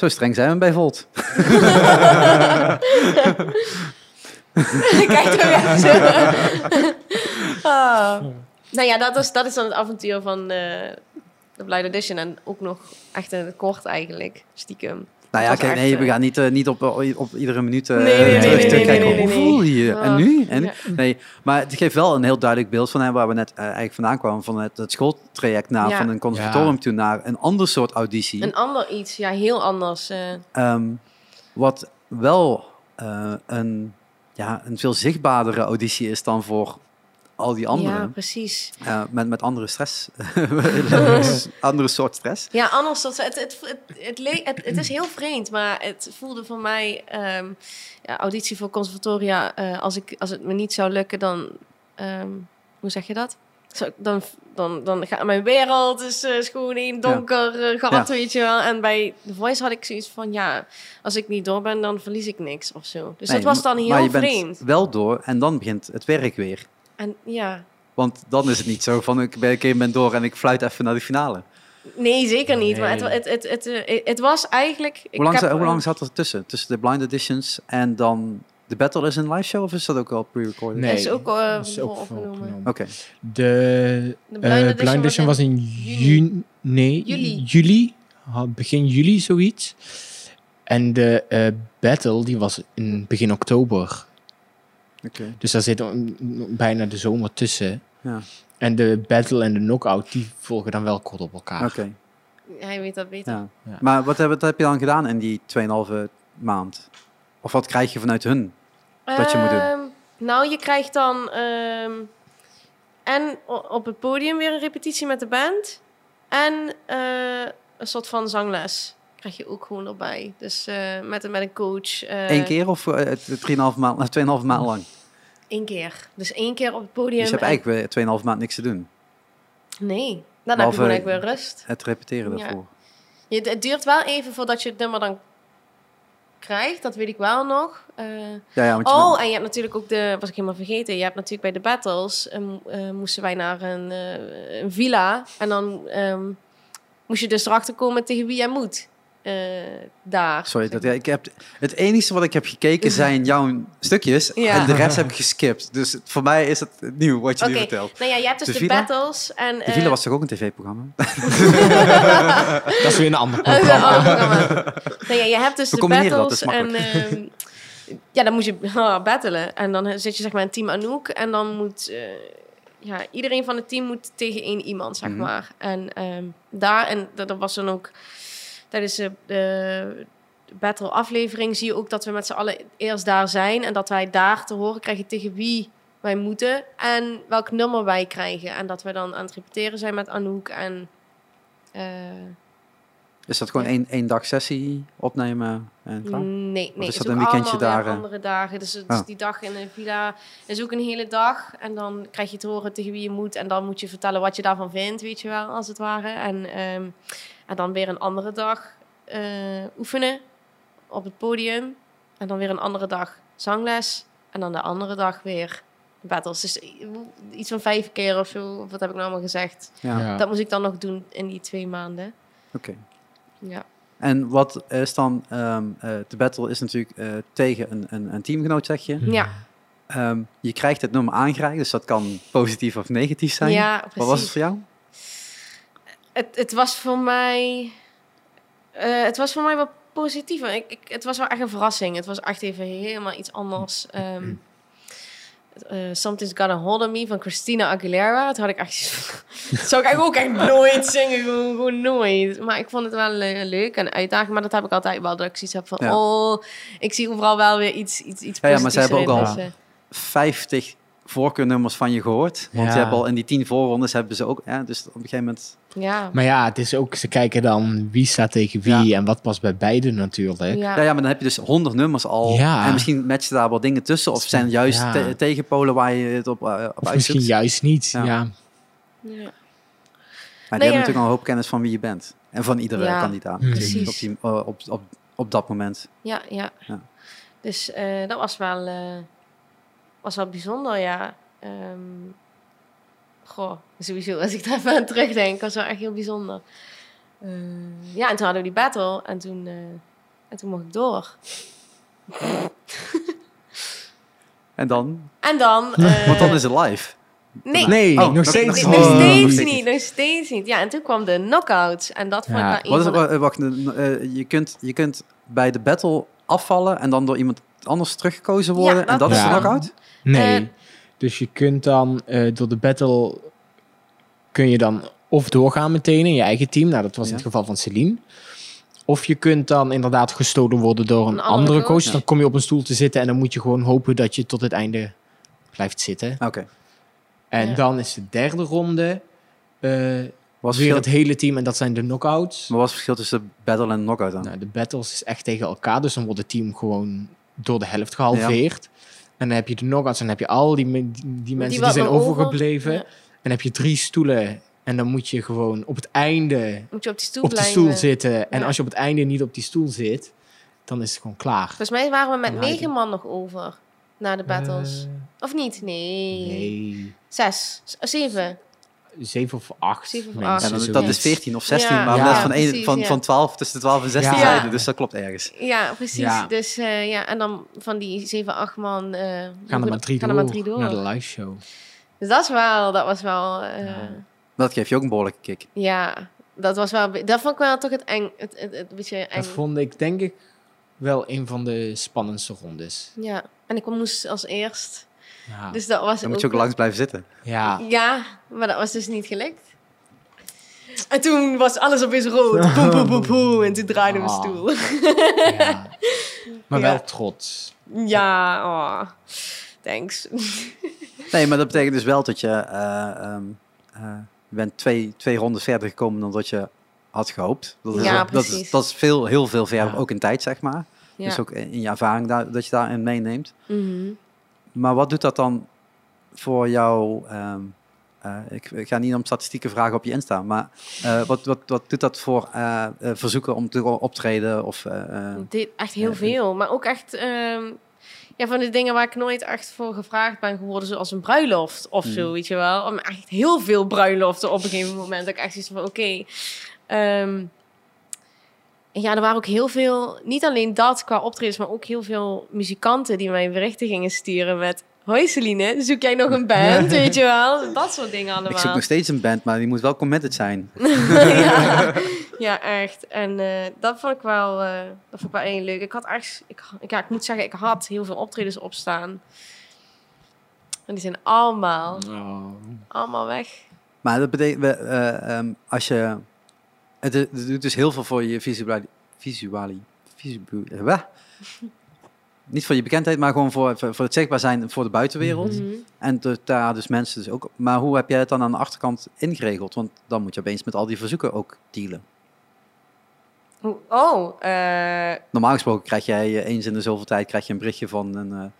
Zo streng zijn we bij Volt. Kijk er. Ah. Nou ja, dat is, dat is dan het avontuur van eh, de Blind Edition. En ook nog echt in het kort eigenlijk, stiekem. Nou ja, kijk, nee, we eh, gaan niet, eh, niet op, op iedere minuut eh Nee, nee, nee, terug nee, kijken. nee, Hoe nee. voel je je? je. En nu? En, Ja. Nee, maar het geeft wel een heel duidelijk beeld van hè, waar we net eh, eigenlijk vandaan kwamen. Van het, het schooltraject naar Ja. van een conservatorium Ja. toe naar een ander soort auditie. Een ander iets, ja, heel anders. eh. Ehm, wat wel eh, een, ja, een veel zichtbaardere auditie is dan voor al die ja, anderen. precies. Eh, met, met andere stress. andere soort stress. Ja, anders het, het, het, het, het, het is heel vreemd, maar het voelde voor mij ehm, ja, auditie voor conservatoria. eh, als, ik, als het me niet zou lukken, dan ehm, hoe zeg je dat? Zo, dan, dan, dan gaat mijn wereld is, eh, is gewoon een donker eh, gat, Ja. weet je wel. En bij The Voice had ik zoiets van, ja, als ik niet door ben, dan verlies ik niks of zo. Dus Nee, dat was dan maar heel je bent vreemd. wel door en dan begint het werk weer. En ja, Want dan is het niet zo van ik ben een keer ben door en ik fluit even naar de finale. nee, zeker niet. Maar het, het, het, het, eh, het was eigenlijk... ik Hoe lang, heb, hoe eh, lang zat er tussen? Tussen de blind editions en dan de battle is een live show of is dat ook al pre-recorded? Nee. is ook, eh, Dat is ook opgenomen. opgenomen. Oké, De, De eh, Blind Edition Blind Edition was was in juni. Nee, Juli. Begin juli zoiets. En de eh, battle die was in begin oktober. Oké. Dus daar zit bijna de zomer tussen. Ja. En de battle en de knockout die volgen dan wel kort op elkaar. Oké, Hij weet dat beter. ja. Ja. Maar wat heb, wat heb je dan gedaan in die 2,5 maand? Of wat krijg je vanuit hun? dat je moet doen? Ehm, Nou, je krijgt dan ehm, en op het podium weer een repetitie met de band. En eh, een soort van zangles krijg je ook gewoon erbij. Dus eh, met, een- met een coach. eh, Eén keer of eh, het 3,5 maand, 2,5 maand lang? Één keer. Dus één keer op het podium. Dus je hebt en- eigenlijk weer 2,5 maand niks te doen. Nee, dan heb je gewoon eigenlijk weer rust. Het repeteren Ja. daarvoor. Je, het duurt wel even voordat je het nummer dan krijgt. Dat weet ik wel nog. Eh, Ja, ja, want je Oh, bent- en je hebt natuurlijk ook de, was ik helemaal vergeten. Je hebt natuurlijk bij de battles eh, mo- eh, moesten wij naar een, eh, een villa en dan ehm, moest je dus erachter komen tegen wie jij moet eh, daar. Sorry, dat, ja, ik heb, het enige wat ik heb gekeken zijn jouw stukjes Ja. en de rest heb ik geskipt. Dus voor mij is het nieuw wat je Oké, nu vertelt. nou ja, je hebt dus De de, villa? battles en De eh, Villa was toch ook een tv-programma? Dat is weer een ander programma. ander programma. Nou ja, je hebt dus We de combineren dat, battles dat en ehm, ja, dan moet je ah, battelen en dan zit je zeg maar in team Anouk en dan moet eh, ja, iedereen van het team moet tegen één iemand, zeg Mhm. maar. En ehm, daar, en dat, dat was dan ook tijdens de, de battle aflevering, zie je ook dat we met z'n allen eerst daar zijn en dat wij daar te horen krijgen tegen wie wij moeten en welk nummer wij krijgen. En dat we dan aan het repeteren zijn met Anouk en... eh, Is dat gewoon Ja. één, één dag sessie opnemen en klaar? Nee, nee. is dat een weekendje daar, andere dagen. Dus, dus Ah. die dag in de villa is ook een hele dag. En dan krijg je te horen tegen wie je moet. En dan moet je vertellen wat je daarvan vindt, weet je wel, als het ware. En, ehm, en dan weer een andere dag eh, oefenen op het podium. En dan weer een andere dag zangles. En dan de andere dag weer battles. Dus iets van vijf keer of zo. Wat heb ik nou allemaal gezegd? Ja, Ja. Dat moest ik dan nog doen in die twee maanden. oké. Ja. En wat is dan, ehm, eh, de battle is natuurlijk eh, tegen een, een, een teamgenoot, zeg je. Ja. Ehm, je krijgt het nummer aangereikt, dus dat kan positief of negatief zijn. Ja, Wat was precies. het voor jou? Het, het was voor mij. eh, het was voor mij wel positief. Ik, ik, het was wel echt een verrassing. Het was echt even helemaal iets anders. Ehm eh, Something's Gonna Hold on Me van Christina Aguilera. Dat had ik echt. dat zou ik eigenlijk ook echt nooit zingen. Gewoon, gewoon nooit. Maar ik vond het wel eh, leuk en uitdagend. Maar dat heb ik altijd wel. Dat ik zoiets heb van. Ja. Oh, ik zie overal wel weer iets, iets, iets Ja, ja, maar ze hebben ook al- Dus, eh, 50 voorkeurnummers van je gehoord. Want Ja. je hebt al in die 10 voorrondes hebben ze ook. Ja, dus op een gegeven moment. ja. Maar ja, het is ook, ze kijken dan wie staat tegen wie en wat past bij beide natuurlijk. Ja. Ja, ja, maar dan heb je dus 100 nummers al. Ja. En misschien matchen daar wel dingen tussen. Of zijn juist Ja. te- tegenpolen waar je het op, uh, op Of misschien juist niet. Ja. Ja. ja. Maar die Nee, hebben ja. natuurlijk al een hoop kennis van wie je bent. En van iedere Ja, kandidaat. precies. Op, die, eh, op, op, op dat moment. Ja, ja. Ja. Dus eh, dat was wel, eh, was wel bijzonder, ja. Ehm, goh, sowieso, als ik daar even aan terugdenk, was wel echt heel bijzonder. Eh, ja, en toen hadden we die battle en toen, eh, en toen mocht ik door. En dan? En dan... eh, Want dan is het live. Nee, Nee, Oh, nog nog- steeds nog, nog- niet. nog Oh, steeds niet, nog steeds niet. Ja, en toen kwam de knockout. En dat vond ik Wat is, wacht, eh, je, kunt, je kunt bij de battle afvallen en dan door iemand anders teruggekozen worden. Ja, en dat is de knockout? Nee. Eh, dus je kunt dan eh, door de battle kun je dan of doorgaan meteen in je eigen team. Nou, dat was in het geval van Celine. Of je kunt dan inderdaad gestolen worden door een, Een andere andere coach. Dan kom je op een stoel te zitten en dan moet je gewoon hopen dat je tot het einde blijft zitten. Oké. En Ja. dan is de derde ronde eh, Was weer verschil, het hele team en dat zijn de knockouts. maar wat is het verschil tussen battle en knockout dan? Nou, de battles is echt tegen elkaar, dus dan wordt het team gewoon door de helft gehalveerd. En dan heb je de knockouts en dan heb je al die, die, die mensen die, zijn nog over- overgebleven. Ja. En dan heb je drie stoelen en dan moet je gewoon op het einde Moet je op die stoel op zitten. En als je op het einde niet op die stoel zit, dan is het gewoon klaar. Volgens mij waren we met negen man nog over. Na de battles. Eh, of niet? Nee. nee, Zes. Zeven. Zeven of acht Zeven of mensen, acht. Ja, dan, dat zoiets. is 14 of 16, Ja. maar Ja, net van, één- precies, van, ja. van 12 tussen de 12 en 16 Ja. zijden, dus dat klopt ergens. Ja, precies. Ja. Dus eh, ja, en dan van die zeven, acht man... eh, Gaan er maar drie, door, maar drie door. naar de live show. Dus dat is wel, dat was wel, eh, Ja. Dat geeft je ook een behoorlijke kick. ja, dat was wel, dat vond ik wel toch het eng, het, het, het beetje eng. Dat vond ik denk ik wel een van de spannendste rondes. Ja, en ik moest als eerst, Ja, dus dat was Dan moet je ook langs blijven zitten. ja. Ja, maar dat was dus niet gelukt. En toen was alles opeens rood. Boem, boem, boem, boem. En toen draaide mijn Ah. stoel. ja. Maar Ja. wel trots. Ja, oh. Thanks. Nee, maar dat betekent dus wel dat je, eh, ehm, eh, je bent twee, twee rondes verder gekomen dan dat je had gehoopt. Dat is, Ja, dat is, precies. dat is veel, heel veel verder, Ja. ook in tijd, zeg maar. Ja. Dus ook in je ervaring daar, dat je daarin meeneemt. Mhm. Maar wat doet dat dan voor jou? ehm, eh, ik, ik ga niet om statistieken vragen op je Insta, maar eh, wat, wat, wat doet dat voor eh, verzoeken om te optreden? Of, deed echt heel veel. Maar ook echt ehm, ja, van de dingen waar ik nooit echt voor gevraagd ben geworden. Zoals een bruiloft of zo, Mm. weet je wel. Om echt heel veel bruiloften op een gegeven moment. Dat ik echt zoiets van, oké. ehm, en ja, er waren ook heel veel, niet alleen dat qua optredens, maar ook heel veel muzikanten die mij berichten gingen sturen met... Hoi Celine, zoek jij nog een band, weet je wel? Dat soort dingen allemaal. ik zoek nog steeds een band, maar die moet wel committed zijn. ja. ja, echt. En eh, dat vond ik wel, eh, dat vond ik wel één leuk. Ik had echt, ik, ja, ik moet zeggen, ik had heel veel optredens opstaan. En die zijn allemaal, Oh. allemaal weg. Maar dat betekent, eh, ehm, als je, het, het doet dus heel veel voor je visuali, visuali, visu- eh, niet voor je bekendheid, maar gewoon voor, voor, het zichtbaar zijn voor de buitenwereld. Mhm. En dat daar dus mensen dus ook. Maar hoe heb jij het dan aan de achterkant ingeregeld? Want dan moet je opeens met al die verzoeken ook dealen. Hoe- Oh, eh, Normaal gesproken krijg jij eh, eens in de zoveel tijd krijg je een berichtje van een,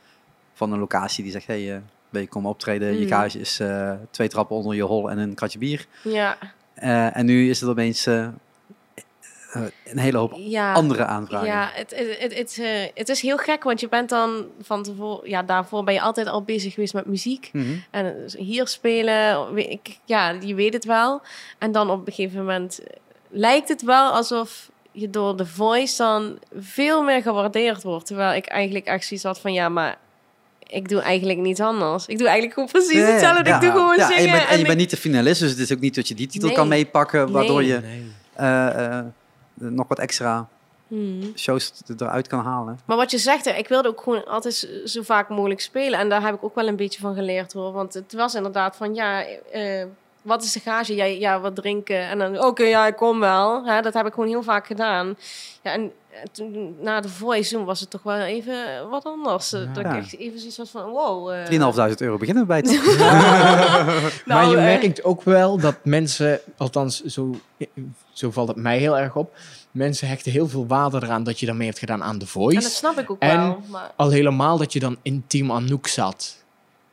van een locatie die zegt: hey, eh, wil je komen optreden? Je Mhm. gage is twee trappen onder je hol en een kratje bier. ja. Eh, en nu is het opeens eh, eh, een hele hoop ja. andere aanvragen. Ja, het, het, het, het, het is heel gek, want je bent dan van tevoren, ja, daarvoor ben je altijd al bezig geweest met muziek. Mhm. En hier spelen, ik, ja, je weet het wel. En dan op een gegeven moment lijkt het wel alsof je door de voice dan veel meer gewaardeerd wordt. Terwijl ik eigenlijk echt zoiets had van, ja, maar ik doe eigenlijk niets anders. Ik doe eigenlijk gewoon precies hetzelfde. ja. Ik doe gewoon Ja, zingen. En je bent, en je ik- bent niet de finalist, dus het is ook niet dat je die titel Nee. kan meepakken, waardoor Nee. je eh, eh, nog wat extra Hmm. shows eruit kan halen. Maar wat je zegt, ik wilde ook gewoon altijd zo- zo vaak mogelijk spelen. En daar heb ik ook wel een beetje van geleerd hoor. Want het was inderdaad van ja, eh, wat is de gage? Ja, ja wat drinken. En dan oké, ja, ik kom wel. Hè, dat heb ik gewoon heel vaak gedaan. Ja, en eh, toen, na de voice toen was het toch wel even wat anders. Eh, Ja. Dat ik echt even zoiets was van wow. eh, 3.500 euro beginnen we bij het. maar nou, je eh, merkt ook wel dat mensen, althans zo, zo valt het mij heel erg op, mensen hechten heel veel waarde eraan dat je daarmee hebt gedaan aan The En dat Voice. snap ik ook En- wel. Maar, Al helemaal dat je dan in Team Anouk zat.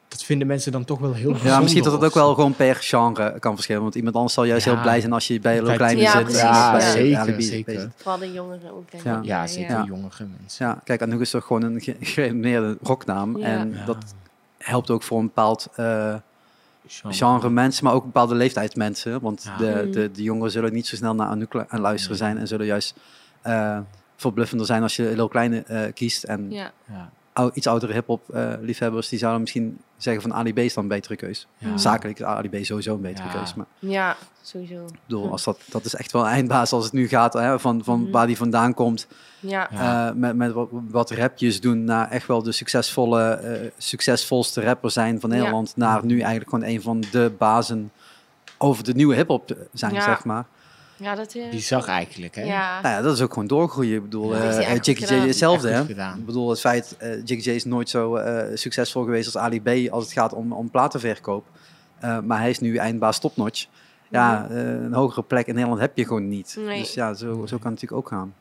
Dat vinden mensen dan toch wel heel bijzonder. Ja, misschien dat het ook wel gewoon per genre kan verschillen. Want iemand anders zal juist Ja. heel blij zijn als je bij Bij Kleine Ja, zit. Ja, bij zeker, zeker. vooral de jongeren ook denk Ja. ik. Ja, zeker Ja. jongere mensen. Ja, kijk, Anouk is toch gewoon een gerenommeerde rocknaam. Ja. En Ja. dat helpt ook voor een bepaald eh, Genre. genre mensen, maar ook bepaalde leeftijdsmensen. Want Ja. de, Mm. de, de jongeren zullen niet zo snel naar Anouk aan luisteren Nee. zijn. En zullen juist eh verbluffender zijn als je Lil Kleine eh, kiest. En Ja. Ja. Ou- iets oudere hip-hop eh, liefhebbers, die zouden misschien zeggen van Ali B is dan een betere keus. Ja. Zakelijk is Ali B sowieso een betere Ja. keus. Maar Ja, sowieso. ik bedoel, als dat, dat is echt wel een eindbaas als het nu gaat, hè, van, van Mhm. waar die vandaan komt. Ja. Eh, met, met wat, wat rapjes doen naar echt wel de succesvolle, eh, succesvolste rapper zijn van Ja. Nederland. Naar nu eigenlijk gewoon een van de bazen over de nieuwe hip-hop zijn, Ja. zeg maar. Ja, dat... eh, Bizar eigenlijk, hè? Ja. Nou ja, dat is ook gewoon doorgroeien. Ik bedoel, Ja. eh eh, J hetzelfde, hè? Ik bedoel, het feit, eh Jiggy J is nooit zo eh, succesvol geweest als Ali B als het gaat om, om platenverkoop. Eh, maar hij is nu eindbaas topnotch. Ja, eh, een hogere plek in Nederland heb je gewoon niet. Nee. Dus ja, zo, zo kan het natuurlijk ook gaan.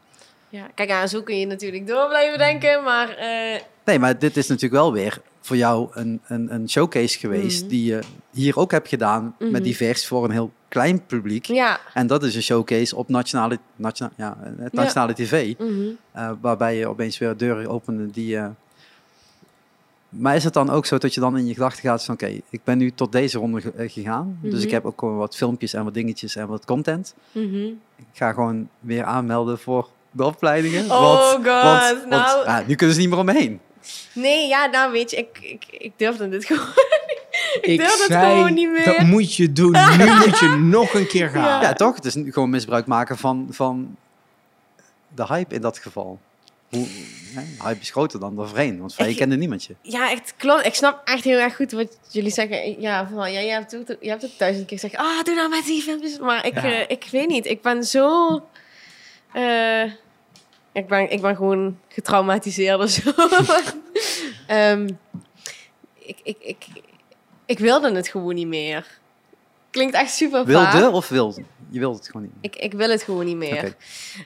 ja. Kijk, ja, zo kun je natuurlijk door blijven denken, maar... eh, Nee, maar dit is natuurlijk wel weer voor jou een, een, een showcase geweest Mhm. die je hier ook hebt gedaan Mhm. met divers voor een heel klein publiek. ja. En dat is een showcase op nationale, nationa, ja, nationale tv. Mhm. Eh, waarbij je opeens weer deuren opende die... eh, Maar is het dan ook zo dat je dan in je gedachten gaat van... Oké, ik ben nu tot deze ronde ge- eh, gegaan. Dus Mhm. ik heb ook gewoon wat filmpjes en wat dingetjes en wat content. Mhm. Ik ga gewoon weer aanmelden voor de opleidingen. Oh want, god, want, nou... want, ah, nu kunnen ze niet meer omheen. Nee, ja, nou weet je, ik, ik, ik durfde dit gewoon Ik durf het zei, gewoon niet meer. dat moet je doen. Nu moet je nog een keer gaan. Ja. Ja, toch? Het is nu gewoon misbruik maken van, van de hype in dat geval. Hoe, hè, hype is groter dan de vreemd, want vrij Ik- kende niemand je. Ja, echt klopt. Ik snap echt heel erg goed wat jullie zeggen. Ja, van, ja je, hebt het, je hebt het duizend keer gezegd. Ah, doe nou met die filmpjes. Maar ik, Ja. eh, ik weet niet. Ik ben zo... eh, ik, ben, ik ben gewoon getraumatiseerd of zo. Ehm, ik, ik, ik, ik wilde het gewoon niet meer. Klinkt echt super vaag. Wilde of wilde? Je wilde het gewoon niet. Ik, ik wil het gewoon niet meer. Oké.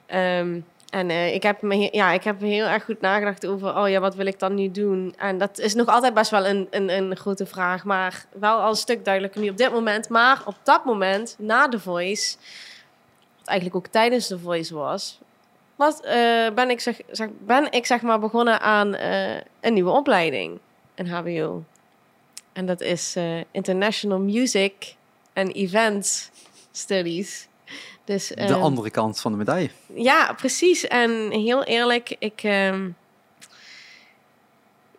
Ehm, en eh, ik, heb me, ja, ik heb heel erg goed nagedacht over, oh ja, wat wil ik dan nu doen? En dat is nog altijd best wel een, een, een grote vraag, maar wel al een stuk duidelijker nu op dit moment. Maar op dat moment, na de Voice, wat eigenlijk ook tijdens de Voice was, was eh, ben, ik zeg, zeg, ben ik zeg maar begonnen aan eh, een nieuwe opleiding, een HBO. En dat is eh, International Music and Events Studies. Dus, De ehm, andere kant van de medaille. ja, precies. En heel eerlijk, ik. ehm,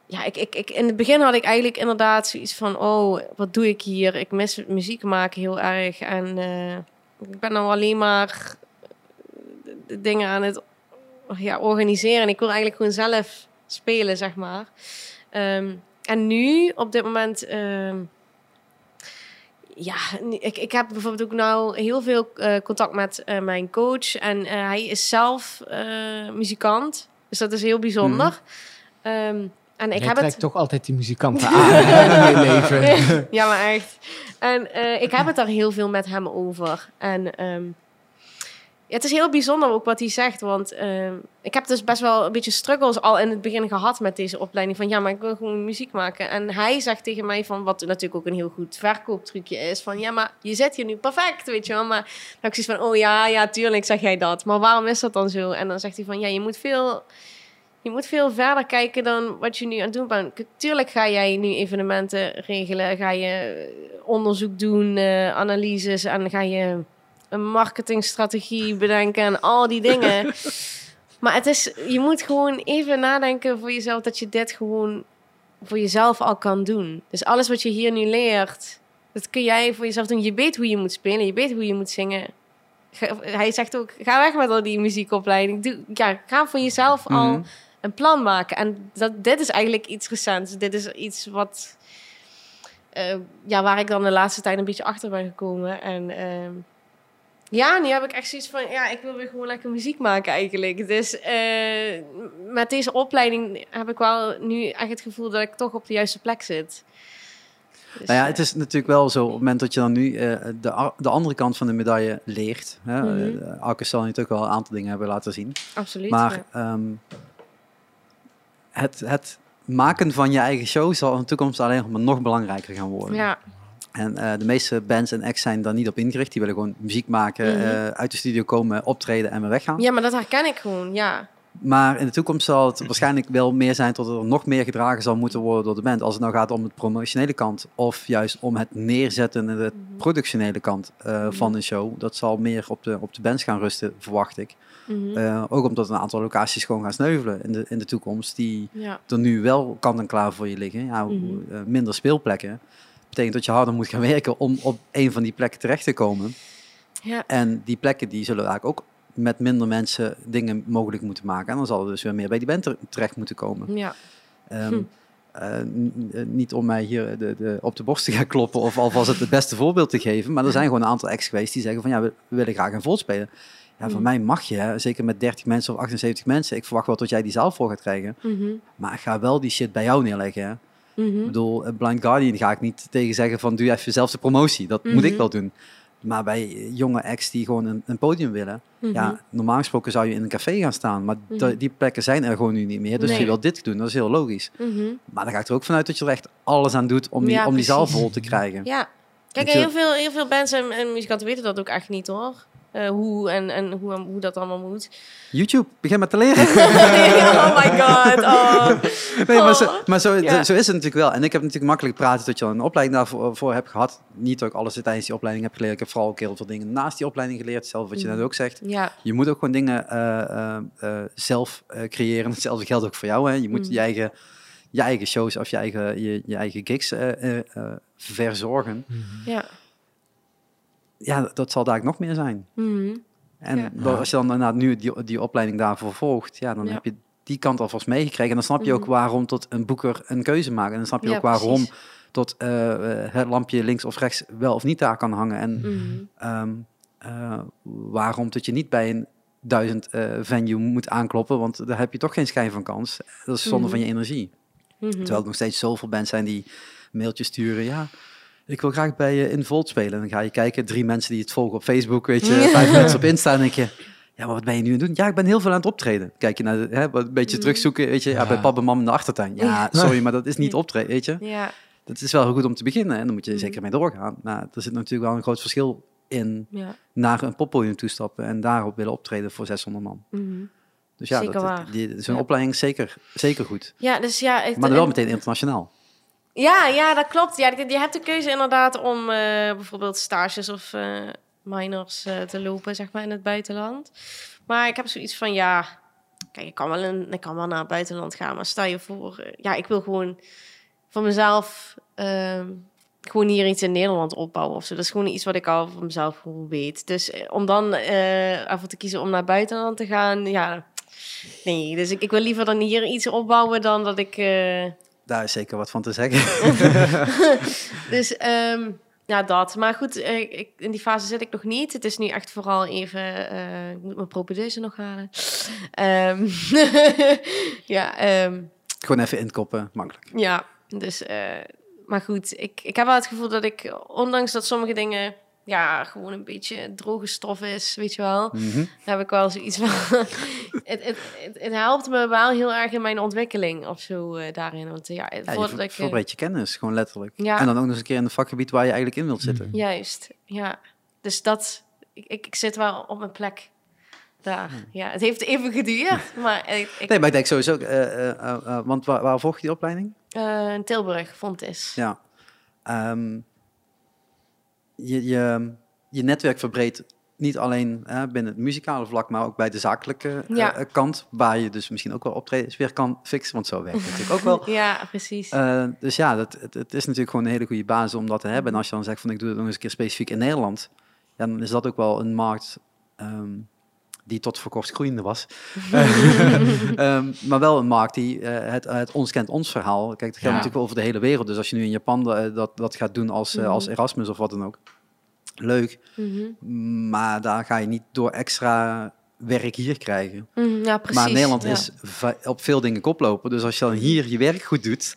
ja, ik, ik, ik, in het begin had ik eigenlijk inderdaad zoiets van: oh, wat doe ik hier? Ik mis muziek maken heel erg. En ik ben nou alleen maar dingen aan het ja, organiseren. En ik wil eigenlijk gewoon zelf spelen, zeg maar. Ehm, en nu, op dit moment. ehm, ja, ik, ik heb bijvoorbeeld ook nou heel veel eh, contact met eh, mijn coach. En eh, hij is zelf muzikant. Dus dat is heel bijzonder. Ehm, en ik Jij heb het... toch altijd die muzikanten aan in je leven. ja, maar echt. En ik heb het daar heel veel met hem over. En het is heel bijzonder ook wat hij zegt. Want ehm, ik heb dus best wel een beetje struggles al in het begin gehad met deze opleiding. Van ja, maar ik wil gewoon muziek maken. En hij zegt tegen mij van, wat natuurlijk ook een heel goed verkooptrucje is. Van ja, maar je zit hier nu perfect, weet je wel. Maar dan ik zoiets van, oh ja, ja, tuurlijk zeg jij dat. Maar waarom is dat dan zo? En dan zegt hij van, ja, je moet veel... Je moet veel verder kijken dan wat je nu aan het doen bent. Tuurlijk ga jij nu evenementen regelen. Ga je onderzoek doen, eh, analyses. En ga je een marketingstrategie bedenken en al die dingen. maar het is, je moet gewoon even nadenken voor jezelf dat je dit gewoon voor jezelf al kan doen. Dus alles wat je hier nu leert, dat kun jij voor jezelf doen. Je weet hoe je moet spelen, je weet hoe je moet zingen. Hij zegt ook, ga weg met al die muziekopleiding. Doe, ja, ga voor jezelf al Mhm. een plan maken. En dat, dit is eigenlijk iets recents. Dit is iets wat, eh, ja, waar ik dan de laatste tijd een beetje achter ben gekomen. En ehm, ja, nu heb ik echt zoiets van, ja, ik wil weer gewoon lekker muziek maken eigenlijk. Dus eh, met deze opleiding heb ik wel nu echt het gevoel dat ik toch op de juiste plek zit. Dus, Nou ja, eh, het is natuurlijk wel zo, op het moment dat je dan nu eh, de, de andere kant van de medaille leert. Hè, Mhm. eh, Arcus zal natuurlijk wel een aantal dingen hebben laten zien. absoluut. Maar ja. ehm, het, het maken van je eigen show zal in de toekomst alleen maar nog belangrijker gaan worden. ja, En eh, de meeste bands en acts zijn daar niet op ingericht. Die willen gewoon muziek maken, Mhm. eh, uit de studio komen, optreden en weer weggaan. ja, maar dat herken ik gewoon, ja. Maar in de toekomst zal het waarschijnlijk wel meer zijn tot er nog meer gedragen zal moeten worden door de band. Als het nou gaat om het promotionele kant of juist om het neerzetten en de Mhm. productionele kant eh, van een show. Dat zal meer op de, op de bands gaan rusten, verwacht ik. Mhm. Ook omdat een aantal locaties gewoon gaan sneuvelen in de, in de toekomst. Die ja. er nu wel kant en klaar voor je liggen. Ja, Mhm. minder speelplekken. Betekent dat je harder moet gaan werken om op een van die plekken terecht te komen. Ja. En die plekken die zullen eigenlijk ook met minder mensen dingen mogelijk moeten maken. En dan zal er dus weer meer bij die band ter- terecht moeten komen. ja. Ehm, Hm. eh, eh, niet om mij hier de, de, op de borst te gaan kloppen of alvast het, het beste voorbeeld te geven. Maar er zijn gewoon een aantal acts geweest die zeggen van ja, we, we willen graag een vol spelen. Ja, van Hm. mij mag je, hè, zeker met 30 mensen of 78 mensen. Ik verwacht wel dat jij die zaal voor gaat krijgen. Mhm. Maar ik ga wel die shit bij jou neerleggen. Hè. Mhm. Ik bedoel, eh, Blind Guardian ga ik niet tegen zeggen van doe even zelf de promotie. Dat moet ik Mhm. wel doen. Maar bij eh, jonge acts die gewoon een, een podium willen. Mhm. Ja, normaal gesproken zou je in een café gaan staan. Maar die plekken zijn er gewoon nu niet meer. Dus Nee. je wil dit doen, dat is heel logisch. Maar dan ga ik er ook vanuit dat je er echt alles aan doet om die, Ja, om die zaal vol te krijgen. Ja. Kijk, heel veel, heel veel bands en, en muzikanten weten dat ook echt niet hoor. Eh, hoe en, en hoe, hoe dat allemaal moet. YouTube, begin met te leren. oh my god. Oh. Nee, maar, zo, Oh. maar zo, Ja. zo is het natuurlijk wel. En ik heb natuurlijk makkelijk praten dat je al een opleiding daarvoor voor hebt gehad. Niet dat ik alles tijdens die opleiding heb geleerd. Ik heb vooral ook heel veel dingen naast die opleiding geleerd. Zelf wat je Mhm. net ook zegt. Ja. Je moet ook gewoon dingen eh, eh, eh, zelf eh, creëren. Hetzelfde geldt ook voor jou. Hè. Je moet Mhm. je, eigen, je eigen shows of je eigen, je, je eigen gigs eh, eh, eh, verzorgen. Ja. Ja, dat zal daar nog meer zijn. Mhm. En Ja. als je dan inderdaad nu die, die opleiding daarvoor volgt, ja, dan Ja. heb je die kant alvast meegekregen. En dan snap je ook Mhm. waarom tot een boeker een keuze maakt. En dan snap je Ja, ook waarom precies. tot eh, eh, het lampje links of rechts wel of niet daar kan hangen. En Mhm. ehm, eh, waarom dat je niet bij een duizend venue moet aankloppen, want daar heb je toch geen schijn van kans. Dat is zonde van je energie. Terwijl er nog steeds zoveel bands zijn die mailtjes sturen. Ja, ik wil graag bij uh, Involt spelen. En dan ga je kijken, drie mensen die het volgen op Facebook, weet je, vijf mensen op Insta. En denk je, ja, maar wat ben je nu aan het doen? Ja, ik ben heel veel aan het optreden. Kijk je naar, de, hè, wat een beetje Mm. terugzoeken, weet je, ja. Ja. bij papa en mam in de achtertuin. Ja, sorry, maar dat is niet optreden, weet je. Ja. Dat is wel goed om te beginnen en dan moet je Mm. zeker mee doorgaan. Maar er zit natuurlijk wel een groot verschil in Ja. naar een poppodium toestappen en daarop willen optreden voor 600 man. Mhm. Dus ja, Zeker dat, waar. die, zo'n Ja. opleiding is zeker, zeker goed. ja, dus ja. het- Maar dan wel en- meteen internationaal. Ja, ja, dat klopt. Ja, je hebt de keuze inderdaad om eh, bijvoorbeeld stages of eh, minors eh, te lopen, zeg maar, in het buitenland. Maar ik heb zoiets van, ja, kijk, ik kan wel, in, ik kan wel naar het buitenland gaan, maar stel je voor, ja, ik wil gewoon voor mezelf ehm, gewoon hier iets in Nederland opbouwen of zo. Dat is gewoon iets wat ik al van mezelf gewoon weet. Dus om dan ervoor te kiezen om naar buitenland te gaan, ja, nee. Dus ik, ik wil liever dan hier iets opbouwen dan dat ik... Daar is zeker wat van te zeggen. dus ehm, ja, dat. Maar goed, eh, ik, in die fase zit ik nog niet. Het is nu echt vooral even... eh, ik moet mijn propedeuse nog halen. Ehm, ja, ehm, Gewoon even inkoppen, makkelijk. ja, dus... eh, maar goed, ik, ik heb wel het gevoel dat ik, ondanks dat sommige dingen... Ja, gewoon een beetje droge stof is, weet je wel. Mhm. heb ik wel zoiets van... het, het, het, het helpt me wel heel erg in mijn ontwikkeling of zo eh, daarin. Want ja, je ik... eh, je kennis, gewoon letterlijk. Ja. En dan ook nog eens een keer in een vakgebied waar je eigenlijk in wilt zitten. Juist, ja. Dus dat, ik, ik, ik zit wel op mijn plek daar. Ja, het heeft even geduurd, maar ik, ik Nee, maar ik denk sowieso, eh, want waar, waar volg je die opleiding? in Tilburg vond is. Ja. Ehm, je, je, je netwerk verbreedt niet alleen eh, binnen het muzikale vlak, maar ook bij de zakelijke eh, Ja. eh, kant, waar je dus misschien ook wel optredens weer kan fixen, want zo werkt het natuurlijk ook wel. Ja, precies. Eh, dus ja, dat, het, het is natuurlijk gewoon een hele goede basis om dat te hebben. En als je dan zegt van ik doe het nog eens een keer specifiek in Nederland, ja, dan is dat ook wel een markt ehm, die tot voor kort groeiende was. Ehm, maar wel een markt die eh, het, het ons kent ons verhaal. Kijk, dat geldt Ja. natuurlijk wel over de hele wereld. Dus als je nu in Japan eh, dat, dat gaat doen als, eh, als Mhm. Erasmus of wat dan ook, leuk. Mhm. Maar daar ga je niet door extra werk hier krijgen. Mhm, ja, precies. Maar Nederland ja. is op veel dingen koploper. Dus als je dan hier je werk goed doet,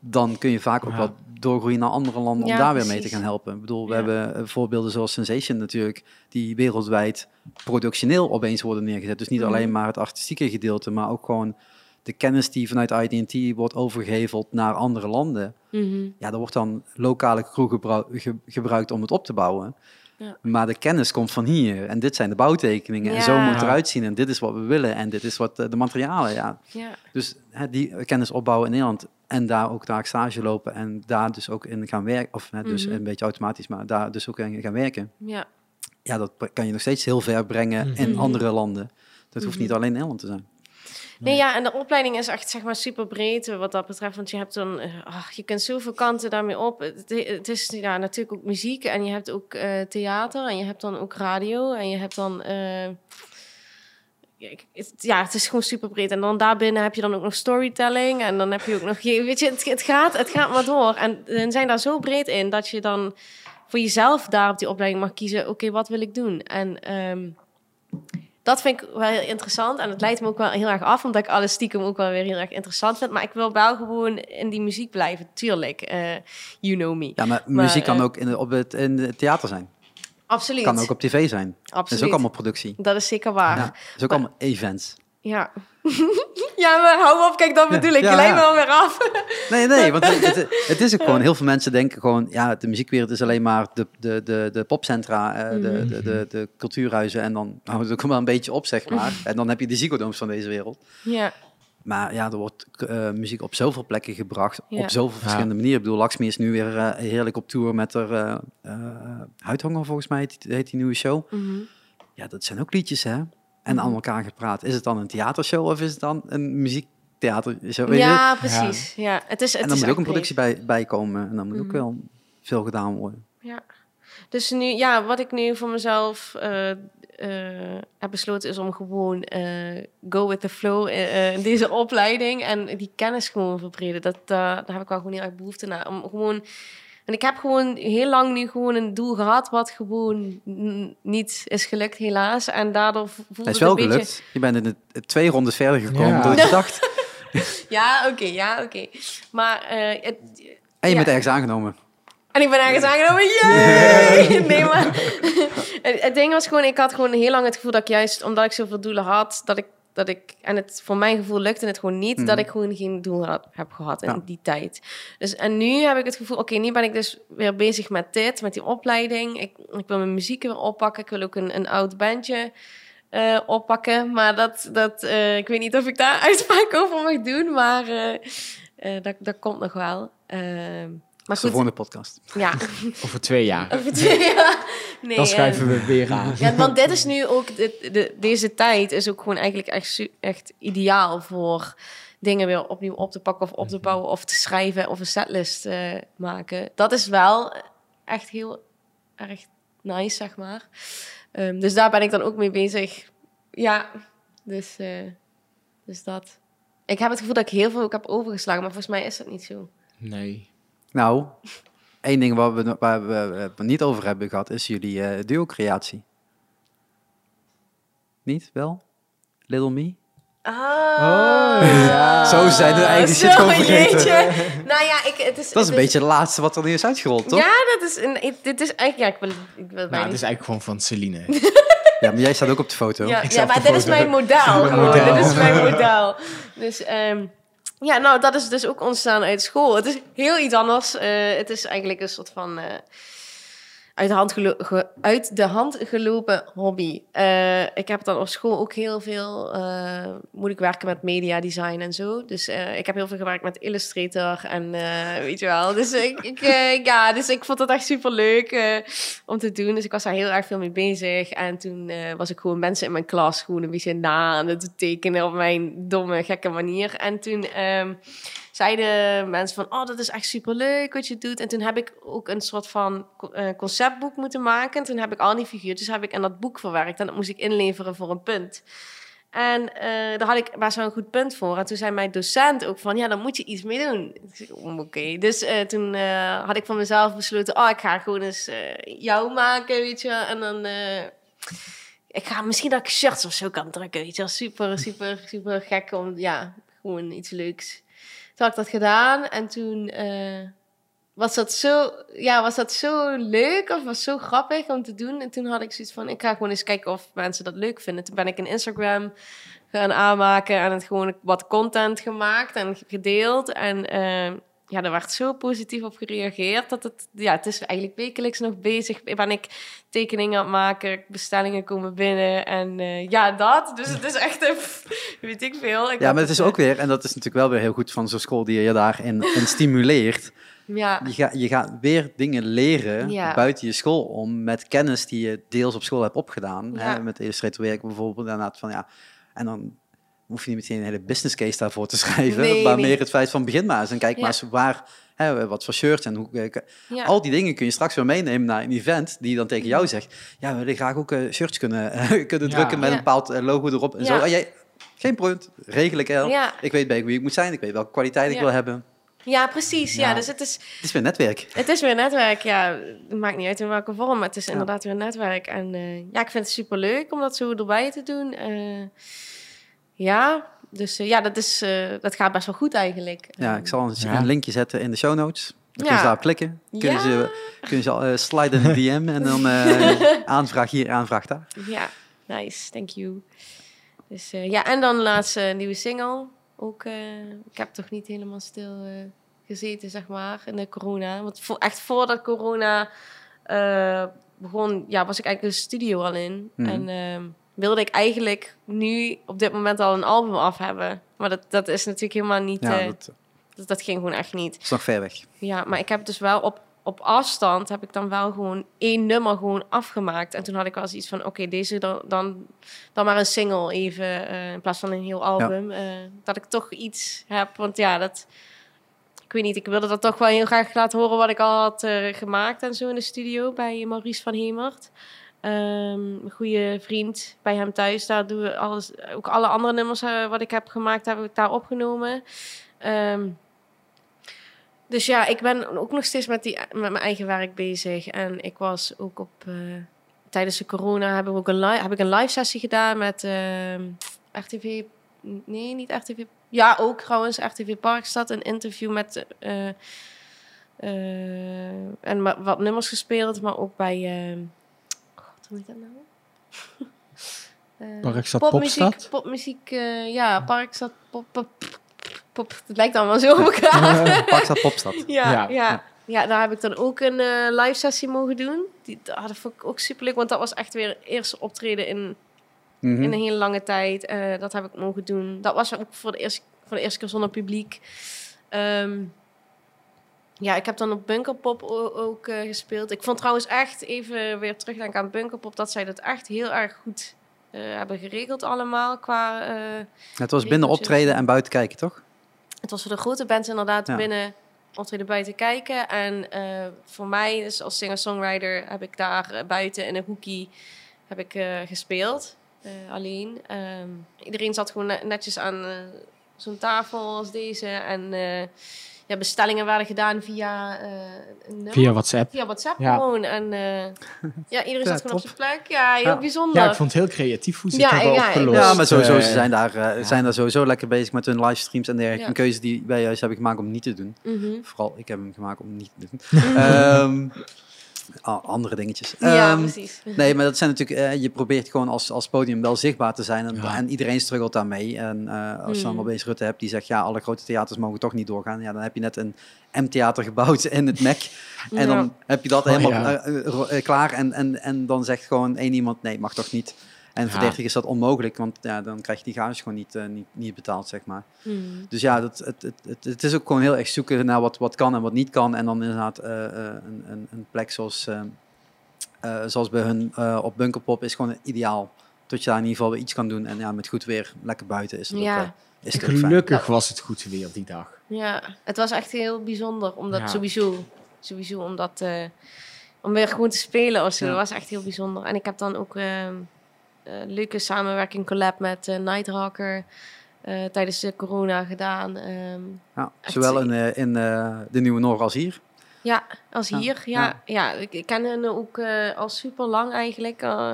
dan kun je vaak ook Ja. wel doorgroeien naar andere landen om daar weer mee te gaan helpen. Ik bedoel, we Ja. hebben eh, voorbeelden zoals Sensation natuurlijk, die wereldwijd productioneel opeens worden neergezet. Dus niet Mhm. alleen maar het artistieke gedeelte, maar ook gewoon de kennis die vanuit IDT wordt overgeheveld naar andere landen. Mhm. Ja, daar wordt dan lokale crew gebru- ge- gebruikt om het op te bouwen. Ja. Maar de kennis komt van hier. En dit zijn de bouwtekeningen. En zo moet het eruit zien. En dit is wat we willen. En dit is wat eh, de materialen. Ja. Ja. Dus hè, die kennis opbouwen in Nederland. En daar ook daar stage lopen. En daar dus ook in gaan werken. Of hè, dus Mhm. een beetje automatisch. Maar daar dus ook in gaan werken. ja. Ja, dat kan je nog steeds heel ver brengen in Mhm. andere landen. Dat hoeft Mhm. niet alleen Nederland te zijn. Nee, ja, en de opleiding is echt zeg maar super breed eh, wat dat betreft. Want je hebt dan, ach, je kunt zoveel kanten daarmee op. Het, het is ja, natuurlijk ook muziek en je hebt ook eh, theater en je hebt dan ook radio en je hebt dan. eh, ik- het, ja, het is gewoon super breed. En dan daarbinnen heb je dan ook nog storytelling. En dan heb je ook nog. je- Weet je, het, het, gaat, het gaat maar door. En, en zijn daar zo breed in dat je dan voor jezelf daar op die opleiding mag kiezen. Oké, wat wil ik doen? En ehm, dat vind ik wel heel interessant. En het leidt me ook wel heel erg af, omdat ik alles stiekem ook wel weer heel erg interessant vind. Maar ik wil wel gewoon in die muziek blijven, tuurlijk. eh, you know me. Ja, maar, Maar, muziek kan eh, ook in, de, op het, in het theater zijn. Absoluut. Kan ook op tv zijn. Dat Absoluut. is ook allemaal productie. Dat is zeker waar. Ja, Ja. dat is ook allemaal events. Ja, maar hou op, kijk, dat bedoel ik. Ja, je ja. me alweer af. Nee, nee, want het, het, het is ook gewoon... Heel veel mensen denken gewoon... Ja, de muziekwereld is alleen maar de, de, de, de popcentra, eh, de, Mhm. de, de, de cultuurhuizen. En dan houdt het ook wel een beetje op, zeg maar. En dan heb je de ziggo van deze wereld. ja, Maar ja, er wordt eh, muziek op zoveel plekken gebracht. Ja. Op zoveel verschillende manieren. Ik bedoel, Lakshmi is nu weer eh, heerlijk op tour met haar eh eh, Huidhanger, volgens mij heet, die- heet die nieuwe show. Mhm. Ja, dat zijn ook liedjes, hè? En Mhm. aan elkaar gepraat. Is het dan een theatershow of is het dan een muziektheatershow? Ja precies. Ja. Het is, het En dan is moet ook een productie bij, bij komen. En dan moet ook wel veel gedaan worden. Ja. Dus nu, ja, wat ik nu voor mezelf heb besloten is om gewoon eh, go with the flow eh, eh, in deze opleiding en die kennis gewoon verbreden. Dat, eh, daar heb ik wel gewoon heel erg behoefte naar. Om gewoon, en ik heb gewoon heel lang nu gewoon een doel gehad wat gewoon niet is gelukt, helaas. En daardoor vo- voelde Het is het wel beetje... gelukt. Je bent in de twee rondes verder gekomen Ja. dan je dacht. Ja, oké, ja, oké. Maar eh, het, En je Ja. bent ergens aangenomen. En ik ben ergens aangenomen. Yay! Nee, maar het, ding was gewoon, ik had gewoon heel lang het gevoel dat ik juist, omdat ik zoveel doelen had, dat ik, dat ik en het voor mijn gevoel lukte het gewoon niet, Mhm. dat ik gewoon geen doel had, heb gehad in Ja. die tijd. Dus en nu heb ik het gevoel, oké, nu ben ik dus weer bezig met dit, met die opleiding. Ik, ik wil mijn muziek weer oppakken. Ik wil ook een, een oud bandje eh, oppakken. Maar dat, dat eh, ik weet niet of ik daar uitspraak over mag doen, maar eh, dat, dat komt nog wel. Ehm maar de goed, volgende podcast. ja. Over twee jaar. Over twee jaar. Nee, Dan eh, schuiven we weer aan. ja, want dit is nu ook, de, de, deze tijd is ook gewoon eigenlijk echt, echt ideaal voor dingen weer opnieuw op te pakken of op te bouwen of te schrijven of een setlist eh, maken. Dat is wel echt heel erg nice, zeg maar. Ehm, dus daar ben ik dan ook mee bezig. Ja, dus, eh, dus dat. Ik heb het gevoel dat ik heel veel ook heb overgeslagen, maar volgens mij is dat niet zo. Nee. Nou, één ding waar we, waar we het niet over hebben gehad, is jullie eh duo-creatie. Niet? Wel? Little Me? Ah, ja. Zo zijn er eigenlijk die shit gewoon vergeten. jeetje. Nou ja, ik, het is... Dat is een het beetje het laatste wat er nu is uitgerold, toch? Ja, dat is een... Dit is eigenlijk... Ja, ik wil, ik wil het Nou, bijna het is eigenlijk gewoon van Celine. Ja, maar jij staat ook op de foto. Ja, maar de dit is mijn model. Dit is mijn model. Dus ehm, ja, nou, dat is dus ook ontstaan uit school. Het is heel iets anders. Eh, het is eigenlijk een soort van... uit, de hand uit de hand gelopen hobby. Eh, ik heb dan op school ook heel veel... eh, moet ik werken met media design en zo. Dus eh, ik heb heel veel gewerkt met Illustrator en weet je wel. Dus ik, ja, dus ik vond het echt super leuk om te doen. Dus ik was daar heel erg veel mee bezig. En toen was ik gewoon mensen in mijn klas gewoon een beetje na aan het tekenen op mijn domme, gekke manier. En toen ehm, zeiden mensen van, oh, dat is echt super leuk wat je doet. En toen heb ik ook een soort van eh, conceptboek moeten maken. En toen heb ik al die figuurtjes heb ik in dat boek verwerkt. En dat moest ik inleveren voor een punt. En eh, daar had ik best wel een goed punt voor. En toen zei mijn docent ook van, ja, daar moet je iets mee doen. "Oh, Oké, dus eh, toen had ik van mezelf besloten, oh, ik ga gewoon eens jou maken, weet je. En dan, ik ga misschien dat ik shirts of zo kan drukken, weet je. Super, super, super gek om, ja, gewoon iets leuks. Had ik dat gedaan en toen eh, was dat zo, ja, was dat zo leuk of was zo grappig om te doen. En toen had ik zoiets van, ik ga gewoon eens kijken of mensen dat leuk vinden. Toen ben ik een Instagram gaan aanmaken en het gewoon wat content gemaakt en gedeeld. En eh, ja, er werd zo positief op gereageerd dat het, ja, het is eigenlijk wekelijks nog bezig. Ben ik tekeningen aan het maken, bestellingen komen binnen en eh, ja, dat. Dus het is echt, een, weet ik veel. Ik Ja, maar het is ook weer, en dat is natuurlijk wel weer heel goed van zo'n school die je daarin in stimuleert. Ja, Je, gaat je gaat weer dingen leren Ja. buiten je school om met kennis die je deels op school hebt opgedaan. Ja. Hè, met Illustrator werk bijvoorbeeld. Inderdaad van, ja, en dan hoef je niet meteen een hele business case daarvoor te schrijven. Nee, maar nee. meer het feit van begin maar eens en kijk Ja. maar eens waar, hè, wat voor shirts en hoe. eh, ja. Al die dingen kun je straks weer meenemen naar een event die dan tegen jou zegt: Ja, we willen graag ook eh, shirts kunnen, kunnen Ja. drukken met Ja. een bepaald eh, logo erop. En zo. En jij, geen punt, regel ik. Ik weet bij wie ik moet zijn, ik weet welke kwaliteit ik Ja. wil hebben. ja, precies. Ja. Ja. dus het is, Het is weer netwerk. het is weer een netwerk. Ja, het maakt niet uit in welke vorm, maar het is inderdaad weer een netwerk. En eh, ja, ik vind het super leuk om dat zo erbij te doen. Eh, ja, dus eh, ja, dat, is, eh, dat gaat best wel goed eigenlijk. Ja, ik zal een, Ja. een linkje zetten in de show notes. Dan kun je Ja. daarop klikken. Kunnen Ja. ze, kunnen ze al, eh, sliden in de DM en dan eh, aanvraag hier, aanvraag daar. Ja, nice, thank you. Dus eh, ja, en dan laatst een nieuwe single. Ook, eh, ik heb toch niet helemaal stil eh, gezeten, zeg maar, in de corona. Want voor, echt voordat corona eh, begon, ja, was ik eigenlijk de studio al in. Mhm. En ehm, wilde ik eigenlijk nu op dit moment al een album af hebben. Maar dat, dat is natuurlijk helemaal niet, Ja, eh, dat dat, dat ging gewoon echt niet. is nog ver weg. Ja, maar ik heb dus wel op, op afstand heb ik dan wel gewoon één nummer gewoon afgemaakt. En toen had ik wel zoiets van, oké, deze dan, dan, dan maar een single even eh, in plaats van een heel album. eh, dat ik toch iets heb, want ja, dat... Ik weet niet, ik wilde dat toch wel heel graag laten horen wat ik al had gemaakt en zo in de studio bij Maurice van Hemert. Ehm, een goede vriend bij hem thuis. Daar doen we alles, ook alle andere nummers eh, wat ik heb gemaakt, heb ik daar opgenomen. Ehm, dus ja, ik ben ook nog steeds met, die, met mijn eigen werk bezig. En ik was ook op... eh, tijdens de corona hebben we ook een, li- heb ik een live sessie gedaan met ehm, RTV... Nee, niet RTV... Ja, ook trouwens, RTV Parkstad. Een interview met... eh, en wat nummers gespeeld, maar ook bij... hoe heet dat nou? Eh, Parkstad popmuziek, Popstad? popmuziek, eh, ja, Parkstad, pop, pop, pop. Het lijkt allemaal zo op elkaar. Pakstad Popstad. Ja, Ja. ja. ja. daar heb ik dan ook een eh, live sessie mogen doen. Die, ah, dat vond ik ook super leuk, want dat was echt weer het eerste optreden in, Mhm. in een hele lange tijd. Eh, dat heb ik mogen doen. Dat was ook voor de eerste, voor de eerste keer zonder publiek. Ehm, ja, ik heb dan op Bunkerpop ook eh, gespeeld. Ik vond trouwens echt, even weer terugdenken aan Bunkerpop, dat zij dat echt heel erg goed eh, hebben geregeld allemaal. Qua, eh, Het was binnen optreden en buiten kijken, toch? het was voor de grote bands inderdaad Ja. binnen optreden buiten kijken. En voor mij, dus als singer-songwriter, heb ik daar buiten in een hoekie heb ik, gespeeld. alleen. Ehm, iedereen zat gewoon ne- netjes aan zo'n tafel als deze. En ja, bestellingen werden gedaan via eh, nummer. Via WhatsApp. Via WhatsApp Ja. gewoon. En eh, ja, iedereen Ja, zat gewoon top. op zijn plek. Ja, heel Ja. bijzonder. Ja, ik vond het heel creatief hoe ze Ja, het hebben opgelost. Ja, maar sowieso, Eh, ze zijn daar, zijn daar sowieso lekker bezig met hun livestreams en dergelijke. Ja. Een keuze die wij juist hebben gemaakt om niet te doen. Mhm. Vooral, ik heb hem gemaakt om niet te doen. Ehm, andere dingetjes. ja, Ehm, precies. Nee, maar dat zijn natuurlijk, eh, je probeert gewoon als, als podium wel zichtbaar te zijn. En, Ja. en iedereen struggelt daarmee. En eh, als je dan opeens Rutte hebt die zegt, ja, alle grote theaters mogen toch niet doorgaan. Ja, dan heb je net een M-theater gebouwd in het MEC. En Ja. dan heb je dat Oh, helemaal ja. ro- eh, klaar. En, en, en dan zegt gewoon één iemand, nee, mag toch niet. En voor Ja. 30 is dat onmogelijk, want ja, dan krijg je die gage gewoon niet, eh, niet, niet betaald, zeg maar. Mhm. Dus ja, dat, het, het, het, het is ook gewoon heel erg zoeken naar wat, wat kan en wat niet kan. En dan inderdaad eh, eh, een, een, een plek zoals, eh, eh, zoals bij hun eh, op Bunkerpop is gewoon ideaal. Dat je daar in ieder geval weer iets kan doen. En ja, met goed weer lekker buiten is het ook, Ja. is het. Gelukkig was het goed weer die dag. Ja, het was echt heel bijzonder. Omdat Ja. sowieso, sowieso omdat, eh, om weer gewoon te spelen of zo. Ja. Dat was echt heel bijzonder. En ik heb dan ook ehm, eh, leuke samenwerking collab met eh Nighthawker eh, tijdens de corona gedaan. Ehm, Ja, zowel zo- in, eh, in eh, de Nieuwe Noor als hier. ja, als Ja, hier. Ja, ja. ik, ken hen ook eh, al super lang eigenlijk. Eh,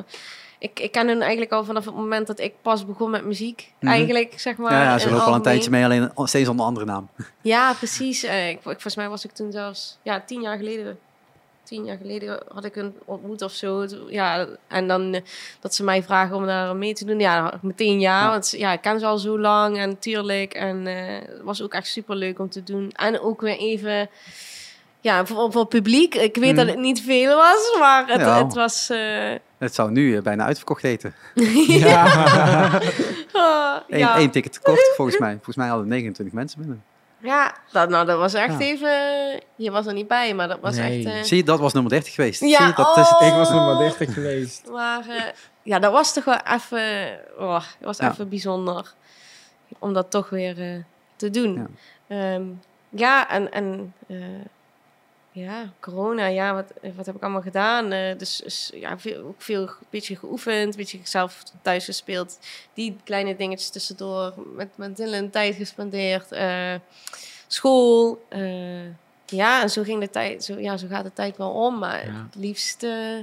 ik, ik ken hen eigenlijk al vanaf het moment dat ik pas begon met muziek. Mhm. Eigenlijk, zeg maar. ja, ja, ze lopen al een tijdje mee, alleen steeds onder andere naam. Ja, precies. Eh, ik, ik- volgens mij was ik toen zelfs ja, tien jaar geleden tien jaar geleden had ik een ontmoet of zo. Ja, en dan eh, dat ze mij vragen om daar mee te doen. Ja, meteen ja, Ja. want ja, ik ken ze al zo lang en tuurlijk. En eh, het was ook echt super leuk om te doen. En ook weer even, ja, voor, voor het publiek. Ik weet Mhm. dat het niet veel was, maar het, Ja. het was... eh, Het zou nu bijna uitverkocht eten. ah, Eén ja. ticket tekort, volgens mij. Volgens mij hadden 29 mensen binnen. Ja, dat, nou, dat was echt Ja. even... Je was er niet bij, maar dat was Nee. echt... eh, Zie je, dat was nummer 30 geweest. Ja, Zie je, dat is het. oh. Ik was maar 30 geweest. Maar eh, ja, dat was toch wel even... Oh, het was Ja. even bijzonder. Om dat toch weer eh, te doen. Ja. Ja, ja en... en eh, ja, corona, ja, wat, wat heb ik allemaal gedaan? Eh, dus dus, ja, veel, ook veel een beetje geoefend, een beetje zelf thuis gespeeld. Die kleine dingetjes tussendoor, met, met Dylan tijd gespendeerd. eh, school, eh, ja, en zo ging de tijd, zo, ja, zo gaat de tijd wel om. Maar Ja. het liefst eh,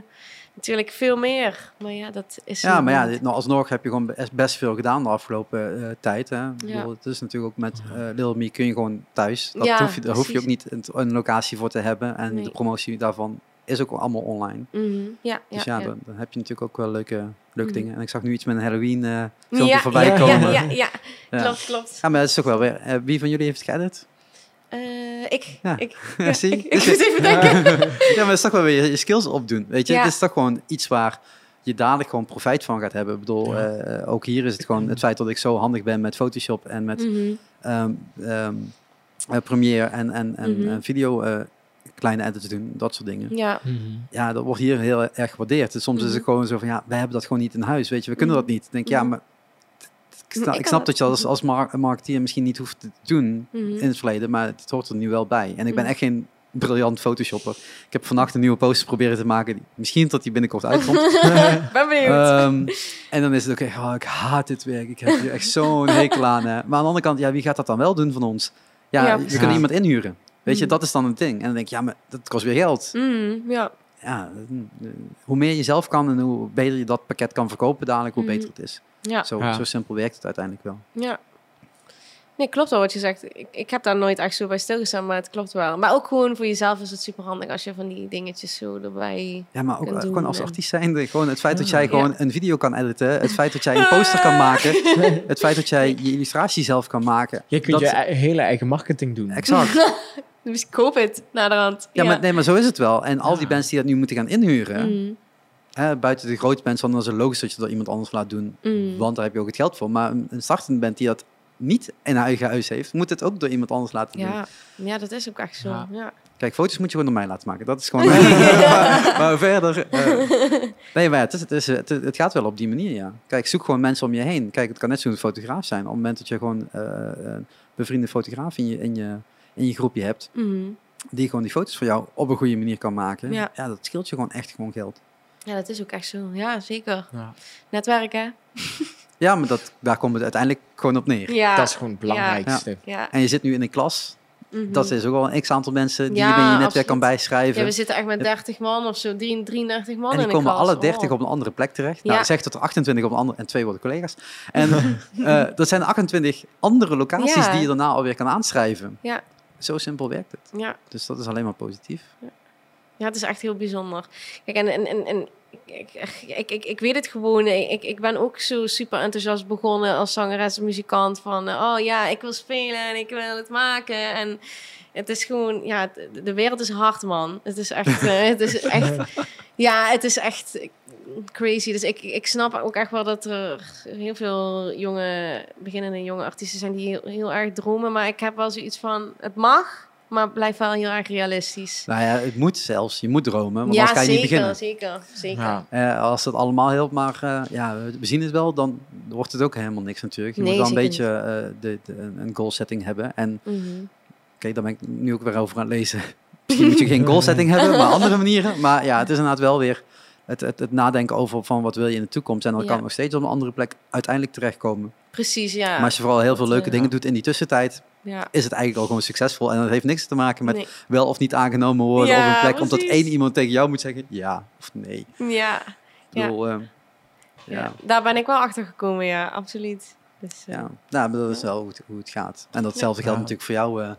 natuurlijk veel meer. Maar ja, dat is Ja, maar ja, dit- nou, alsnog heb je gewoon best, veel gedaan de afgelopen eh, tijd. Hè. Bedoel, het is natuurlijk ook met eh Little Me kun je gewoon thuis. Dat Ja, hoef je, daar hoef je ook niet een, een locatie voor te hebben. En Nee. de promotie daarvan is ook allemaal online. Ja, Dus ja, ja, ja. Dan, dan heb je natuurlijk ook wel leuke, leuke Mhm. dingen. En ik zag nu iets met een Halloween filmpje ja, voorbij ja, komen. Ja, ja, ja. Ja. klopt, klopt. Ja, maar dat is toch wel weer... wie van jullie heeft het geëdit? Eh, ik, Ja. ik, Ja, zie? ik, ik moet even denken. ja, maar dat is toch wel weer je skills opdoen. Weet je, Ja. het is toch gewoon iets waar je dadelijk gewoon profijt van gaat hebben. Ik bedoel, Ja. eh, ook hier is het gewoon het feit dat ik zo handig ben met Photoshop en met Mhm. ehm, ehm, eh, Premiere en, en, en Mhm. video eh, kleine edits doen, dat soort dingen. Ja, Ja, dat wordt hier heel erg gewaardeerd. Dus soms is Mhm. het gewoon zo van, ja, wij hebben dat gewoon niet in huis, weet je, we kunnen Mhm. dat niet. Denk, ja, Mhm. maar ik snap, Ik ik kan snap het. dat je als, als mar marketeer misschien niet hoeft te doen Mhm. in het verleden, maar het hoort er nu wel bij. En ik ben Mhm. echt geen briljant photoshopper. Ik heb vannacht een nieuwe poster proberen te maken, misschien tot die binnenkort uitkomt. ben benieuwd. Ehm, en dan is het ook echt, oh, ik haat dit werk. Ik heb hier echt zo'n hekel aan. hè. Maar aan de andere kant, ja, wie gaat dat dan wel doen van ons? Ja, Ja, we precies. kunnen iemand inhuren. Weet je, Mm. dat is dan het ding. En dan denk je, ja, maar dat kost weer geld. Mhm, ja, Ja, hoe meer je zelf kan en hoe beter je dat pakket kan verkopen, dadelijk, hoe Mhm. beter het is. ja, Zo, Ja. zo simpel werkt het uiteindelijk wel. ja. Nee, klopt wel wat je zegt. Ik, ik heb daar nooit echt zo bij stilgestaan, maar het klopt wel. Maar ook gewoon voor jezelf is het super handig als je van die dingetjes zo erbij... Ja, maar ook gewoon als artiest zijnde. Gewoon het feit dat jij gewoon een video kan editen. Het feit dat jij een poster kan maken. Het feit dat jij je illustratie zelf kan maken. Je kunt dat, je e- hele eigen marketing doen. Exact. Dus koop het naderhand. Ja, maar, nee, maar zo is het wel. En al die Ja. bands die dat nu moeten gaan inhuren, Mhm, hè, buiten de grote bands, dan is het logisch dat je dat iemand anders laat doen, mhm. want daar heb je ook het geld voor. Maar een, startende band die dat niet in haar eigen huis heeft, moet het ook door iemand anders laten doen. Ja, ja, dat is ook echt zo. Ja. Ja. Kijk, foto's moet je gewoon door mij laten maken. Dat is gewoon. maar, maar verder. eh, nee, maar ja, het, is, het, is, het, het gaat wel op die manier, ja. Kijk, zoek gewoon mensen om je heen. Kijk, het kan net zo'n fotograaf zijn. Op het moment dat je gewoon eh, een bevriende fotograaf in je, in, je, in je groepje hebt, Mhm. die gewoon die foto's voor jou op een goede manier kan maken, Ja. ja, dat scheelt je gewoon echt gewoon geld. ja, dat is ook echt zo. Ja, zeker. Ja. Netwerken. Ja, maar dat, daar komt het uiteindelijk gewoon op neer. Ja. Dat is gewoon het belangrijkste. Ja. En je zit nu in een klas, mhm. dat is ook wel een x-aantal mensen die Ja, je in je netwerk absoluut. kan bijschrijven. Ja, we zitten echt met 30 man of zo, 3, 33 man En die in een komen alle 30 Oh. op een andere plek terecht. Ja. Nou, ik zeg dat er 28 op een andere en twee worden collega's. En eh, dat zijn 28 andere locaties Ja. die je daarna alweer kan aanschrijven. Ja. Zo simpel werkt het. Ja. Dus dat is alleen maar positief. ja, het is echt heel bijzonder. Kijk, en, en, en, en ik, ik, ik, ik weet het gewoon. Ik, ik ben ook zo super enthousiast begonnen als zangeres en muzikant. Van, oh ja, ik wil spelen en ik wil het maken. En het is gewoon, ja, de wereld is hard, man. Het is echt, eh, het is echt, ja, het is echt crazy. Dus ik, ik snap ook echt wel dat er heel veel jonge, beginnende jonge artiesten zijn die heel, heel erg dromen. Maar ik heb wel zoiets van, het mag, maar blijf wel heel erg realistisch. Nou ja, het moet zelfs. Je moet dromen, want ja, anders kan je zeker, niet beginnen. zeker, zeker. Ja. Eh, als dat allemaal helpt, maar eh, ja, we zien het wel, dan wordt het ook helemaal niks natuurlijk. Je Nee, moet wel een zeker beetje eh, de, de, een goal setting hebben. En Mhm. Oké, daar ben ik nu ook weer over aan het lezen. Misschien moet je geen goal setting hebben, maar andere manieren. Maar ja, het is inderdaad wel weer het, het, het nadenken over van wat wil je in de toekomst. En dan Ja. kan het nog steeds op een andere plek uiteindelijk terechtkomen. Precies, ja. Maar als je vooral heel veel leuke eh, dingen doet in die tussentijd, ja. is het eigenlijk al gewoon succesvol. En dat heeft niks te maken met Nee. wel of niet aangenomen worden Ja, op een plek. Omdat één iemand tegen jou moet zeggen ja of nee. Ja, Ik Ja. bedoel, eh, ja. ja. daar ben ik wel achter gekomen, ja, absoluut. Dus, eh, Ja, nou, maar dat is wel hoe het, hoe het gaat. En datzelfde Ja. geldt natuurlijk voor jou. eh.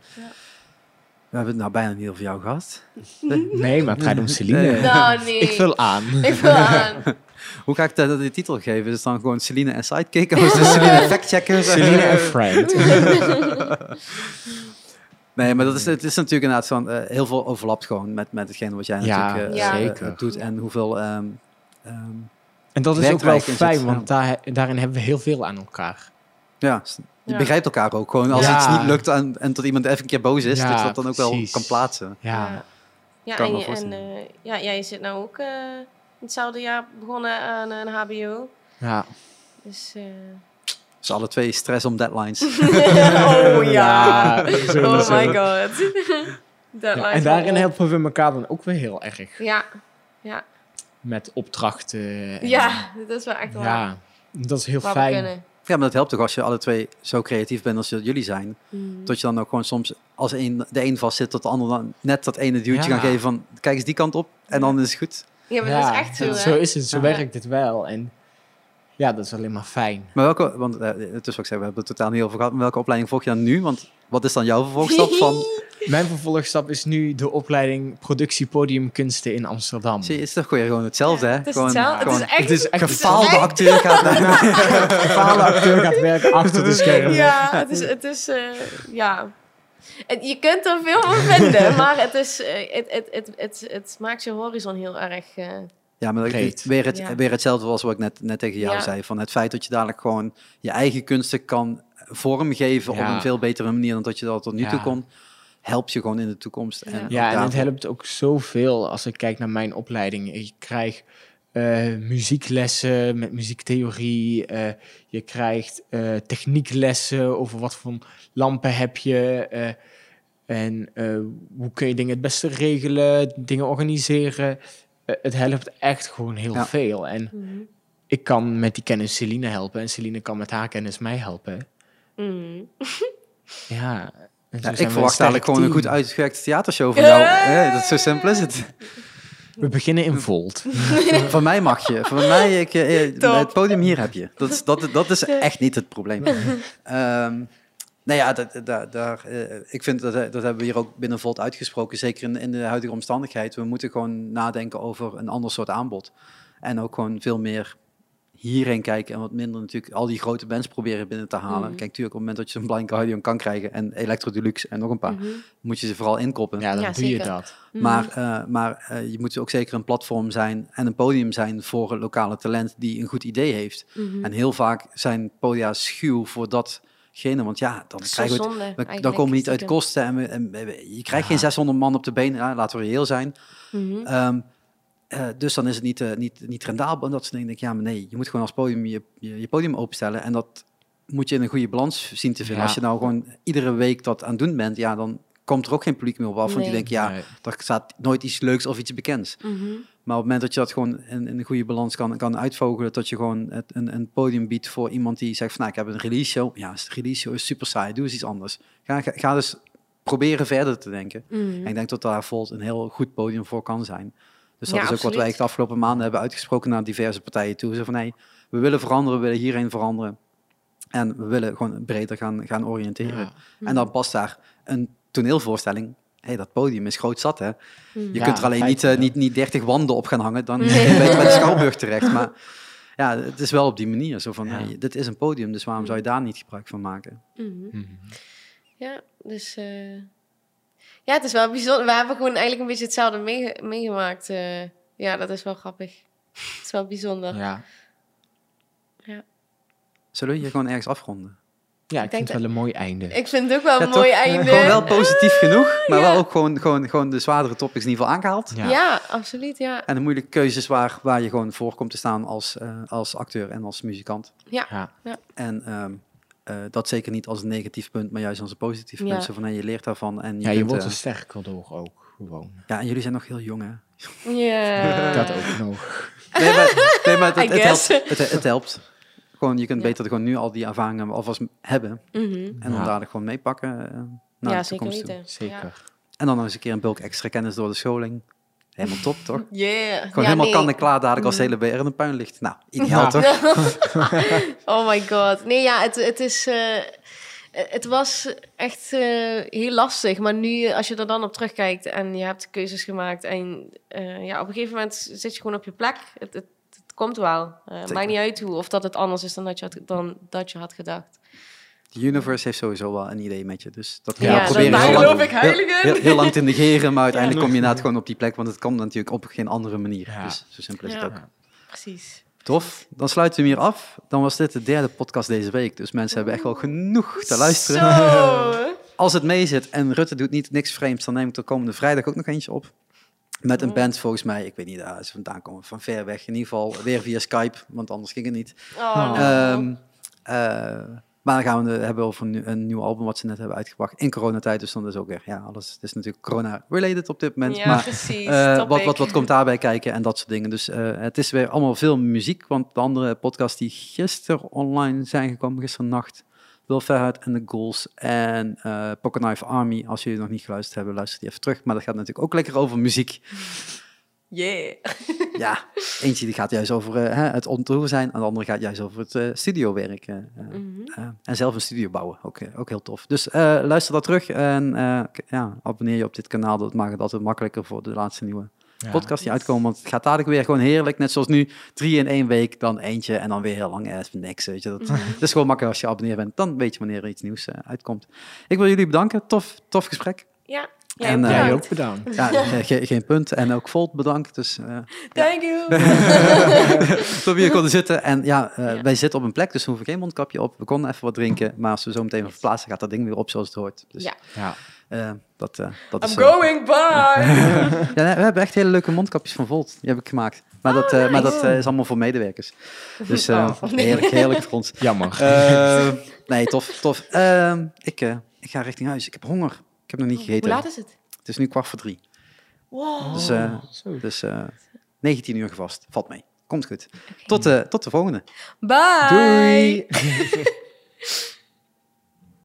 We hebben het nou bijna niet over jou gehad. Nee, maar het gaat om Celine. Nee. Nou, nee. Ik vul aan. Ik wil aan. Hoe ga ik de, de titel geven? Is het dan gewoon Celine en Sidekick? Of is het Celine Factchecker? Celine en Friend. Nee, maar dat is, het is natuurlijk inderdaad van eh, heel veel overlapt gewoon met, met hetgene wat jij Ja, natuurlijk eh, Ja. eh, doet en hoeveel... ehm, ehm, En dat is ook wel fijn, want daar, daarin hebben we heel veel aan elkaar. Ja, s- je Ja. begrijpt elkaar ook gewoon. Als Ja. iets niet lukt en, en tot iemand even een keer boos is, Ja, dat je dat dan ook wel kan plaatsen. Ja, Ja, Kan en, je- en eh, ja, jij zit nou ook eh, hetzelfde jaar begonnen aan een HBO. ja. Dus, eh, Dus alle twee stress om deadlines. oh ja. oh my god. Lijkt en daarin helpen we elkaar dan ook weer heel erg. Ja, ja. Met opdrachten. en- ja, dat is wel echt waar. Ja, dat is heel waar we fijn. Ja, maar dat helpt toch als je alle twee zo creatief bent als jullie zijn. Mm. Dat je dan ook gewoon soms als een, de een vast zit, dat de ander dan net dat ene duwtje Ja. kan geven van kijk eens die kant op en dan is het goed. Ja, maar dat is echt zo, hè? zo is het, zo Ja. werkt het wel. En ja, dat is alleen maar fijn. Maar welke, want eh, het is wat ik zei, we hebben het totaal niet over gehad. Maar welke opleiding volg je dan nu? Want wat is dan jouw vervolgstap van? Mijn vervolgstap is nu de opleiding Productie Podiumkunsten in Amsterdam. Zie het is toch gewoon gewoon hetzelfde, hè? Het is gewoon, hetzelfde. Het is gewoon echt... Het is echt het is gefaalde echt- acteur gaat naar... Gefaalde acteur gaat werken achter de schermen. Ja, het is... Het is eh, ja. Je kunt er veel van vinden, maar het, is, eh, het, het, het, het, het maakt je horizon heel erg... eh, Ja, maar dat- Breed. weer, het, Ja. weer hetzelfde was wat ik net, net tegen jou Ja. zei. Van het feit dat je dadelijk gewoon je eigen kunsten kan vormgeven Ja. op een veel betere manier dan dat je dat tot nu toe kon. Helpt je gewoon in de toekomst. Ja. En Ja, en het helpt ook zoveel als ik kijk naar mijn opleiding. Je krijgt eh, muzieklessen met muziektheorie. eh, je krijgt eh, technieklessen over wat voor lampen heb je. eh, en eh, hoe kun je dingen het beste regelen, dingen organiseren. Het helpt echt gewoon heel Ja. veel. En mhm. ik kan met die kennis Celine helpen. En Celine kan met haar kennis mij helpen. Mhm. Ja, ik verwacht eigenlijk gewoon een goed uitgewerkte theatershow van jou. Hè, dat is zo simpel is het. We beginnen in Volt. Van mij mag je. Van mij, ik, eh, eh, het podium hier heb je. Dat is, dat, dat is echt niet het probleem. Ehm nou ja, dat, dat, daar, eh, ik vind dat, dat hebben we hier ook binnen Volt uitgesproken. Zeker in, in de huidige omstandigheid. We moeten gewoon nadenken over een ander soort aanbod. En ook gewoon veel meer hierheen kijken en wat minder natuurlijk al die grote bands proberen binnen te halen. Mhm. Kijk, natuurlijk op het moment dat je zo'n Blind Guardian kan krijgen en Electro Deluxe en nog een paar, Mhm. moet je ze vooral inkoppen. Ja, dan Ja, doe je dat. Mhm. Maar, eh, maar eh, je moet ook zeker een platform zijn en een podium zijn voor een lokale talent die een goed idee heeft. En heel vaak zijn podia schuw voor datgene, want ja, dan krijgen we het, zonde, we- dan komen we niet uit kosten en, we, en we- je krijgt Ja. geen 600 man op de been, ja, laten we reëel zijn. Ehm, eh, dus dan is het niet, eh, niet, niet rendabel en dat soort dingen. Ik denk, ja, maar nee, je moet gewoon als podium je, je, je podium openstellen en dat moet je in een goede balans zien te vinden. Ja. Als je nou gewoon iedere week dat aan het doen bent, ja, dan komt er ook geen publiek meer op af, want die denkt, ja, Nee. er staat nooit iets leuks of iets bekends. Mhm. Maar op het moment dat je dat gewoon in, in een goede balans kan, kan uitvogelen, dat je gewoon het, een, een podium biedt voor iemand die zegt van, nou, ik heb een release show. Ja, een release show is super saai, doe eens iets anders. Ga, ga, ga dus proberen verder te denken. Mhm. En ik denk dat daar Volt een heel goed podium voor kan zijn. Dus dat Ja, is ook wat wij echt de afgelopen maanden hebben uitgesproken naar diverse partijen toe. Zo van, nee, we willen veranderen, we willen hierheen veranderen. En we willen gewoon breder gaan, gaan oriënteren. Ja. En dan past daar een toneelvoorstelling. hey, dat podium is groot zat, hè. Je Ja, kunt er alleen niet, eh, niet, niet 30 wanden op gaan hangen. Dan Nee. ben je bij de Schouwburg terecht. Maar ja, het is wel op die manier. Zo van, Ja. hey, dit is een podium, dus waarom zou je daar niet gebruik van maken? Mhm. Mhm. Ja, dus... eh, ja, het is wel bijzonder. We hebben gewoon eigenlijk een beetje hetzelfde meege- meegemaakt. eh. ja, dat is wel grappig. Het is wel bijzonder. Ja. Zullen we hier gewoon ergens afronden? ja, ik vind het wel een mooi einde. Ik vind het ook wel Ja, een mooi toch? einde. Gewoon wel positief genoeg, maar Ja. wel ook gewoon, gewoon, gewoon de zwaardere topics in ieder geval aangehaald. Ja. Ja. absoluut, ja. En de moeilijke keuzes waar, waar je gewoon voor komt te staan als, eh, als acteur en als muzikant. Ja. En ehm, eh, dat zeker niet als een negatief punt, maar juist als een positief Ja. punt. Zo van, hey, je leert daarvan. En je, Ja, je kunt, wordt eh, er sterker door ook, gewoon. ja, en jullie zijn nog heel jong, hè? Ja. Dat ook nog. Nee, maar, nee, maar het, helpt. Het, het helpt. Gewoon, je kunt Ja. beter gewoon nu al die ervaringen alvast hebben. Mhm. En dan Ja. dadelijk gewoon meepakken eh, naar Ja, de zeker toekomst toe. weten. Zeker. En dan nog eens een keer een bulk extra kennis door de scholing. Helemaal top, toch? Ja. Yeah. Gewoon ja, helemaal nee. kan en klaar dadelijk als Mhm. de hele BR in een puin ligt. Nou, ideaal Ja. toch? oh my god. Nee, ja, het, het is... eh, Het was echt eh, heel lastig. Maar nu, als je er dan op terugkijkt en je hebt keuzes gemaakt. En eh, ja, op een gegeven moment zit je gewoon op je plek. Het, het, het komt wel. Maakt niet uit hoe of dat het anders is dan dat je had, dan dat je had gedacht. De universe heeft sowieso wel een idee met je. Dus dat kun Ja, je proberen daar heel geloof lang, ik heel, heel, heel lang te negeren. Maar uiteindelijk Ja. kom je inderdaad gewoon op die plek. Want het kan natuurlijk op geen andere manier. Ja. Dus zo simpel is Ja. het ook. Precies. Tof. Dan sluiten we hem hier af. Dan was dit de derde podcast deze week. Dus mensen hebben echt wel genoeg te luisteren. Zo. Als het mee zit en Rutte doet niet niks vreemds, dan neem ik er komende vrijdag ook nog eentje op. Met een Oh. band volgens mij, ik weet niet waar ze vandaan komen, van ver weg. In ieder geval weer via Skype, want anders ging het niet. Oh. Ehm, eh, maar dan gaan we het hebben over een, nieuw- een nieuw album wat ze net hebben uitgebracht in coronatijd. Dus dan is ook weer, ja, alles het is natuurlijk corona-related op dit moment. ja, maar precies. eh, wat, wat, wat komt daarbij kijken en dat soort dingen. Dus eh, het is weer allemaal veel muziek. Want de andere podcasts die gisteren online zijn gekomen, gisteren nacht, Will Ferret en The Ghouls en eh Pocket Knife Army. Als jullie nog niet geluisterd hebben, luister die even terug. Maar dat gaat natuurlijk ook lekker over muziek. Yeah. Ja, eentje die gaat juist over eh, hè, het ontroer zijn. En de andere gaat juist over het eh, studiowerk. eh, eh, Mhm. eh, en zelf een studio bouwen. Ook, ook heel tof. Dus eh, luister dat terug en eh, k- ja, abonneer je op dit kanaal. Dat maakt het altijd makkelijker voor de laatste nieuwe Ja. podcast die uitkomen. Want het gaat dadelijk weer gewoon heerlijk. Net zoals nu, drie in één week, dan eentje en dan weer heel lang ergens niks. Weet je. Dat, Het is gewoon makkelijk als je abonneerd bent. Dan weet je wanneer er iets nieuws uitkomt. Ik wil jullie bedanken. Tof, tof gesprek. Ja. Jij En, eh, Jij bedankt. ook bedankt. Ja, ge- ge- geen punt. En ook Volt bedankt. Dus eh Thank you. dat we hier konden zitten. En ja, eh, Ja. wij zitten op een plek, dus we hoeven geen mondkapje op. We konden even wat drinken. Maar als we zo meteen verplaatsen, gaat dat ding weer op zoals het hoort. Dus Ja. Ja. eh, dat, eh, dat I'm is... eh, going by. Ja, nee, we hebben echt hele leuke mondkapjes van Volt. Die heb ik gemaakt. Maar dat, eh, maar dat eh, is allemaal voor medewerkers. Dus eh, Oh, nee. heerlijk, heerlijk voor ons. Jammer. Eh, nee, tof, tof. Ehm, ik, eh, ik ga richting huis. Ik heb honger. Ik heb nog niet Hoe gegeten. laat is het? Het is nu kwart voor drie. Wow. Dus, eh, Zo. dus eh 19 uur gevast. Valt mee. Komt goed. Tot, de tot de volgende. Bye. Doei.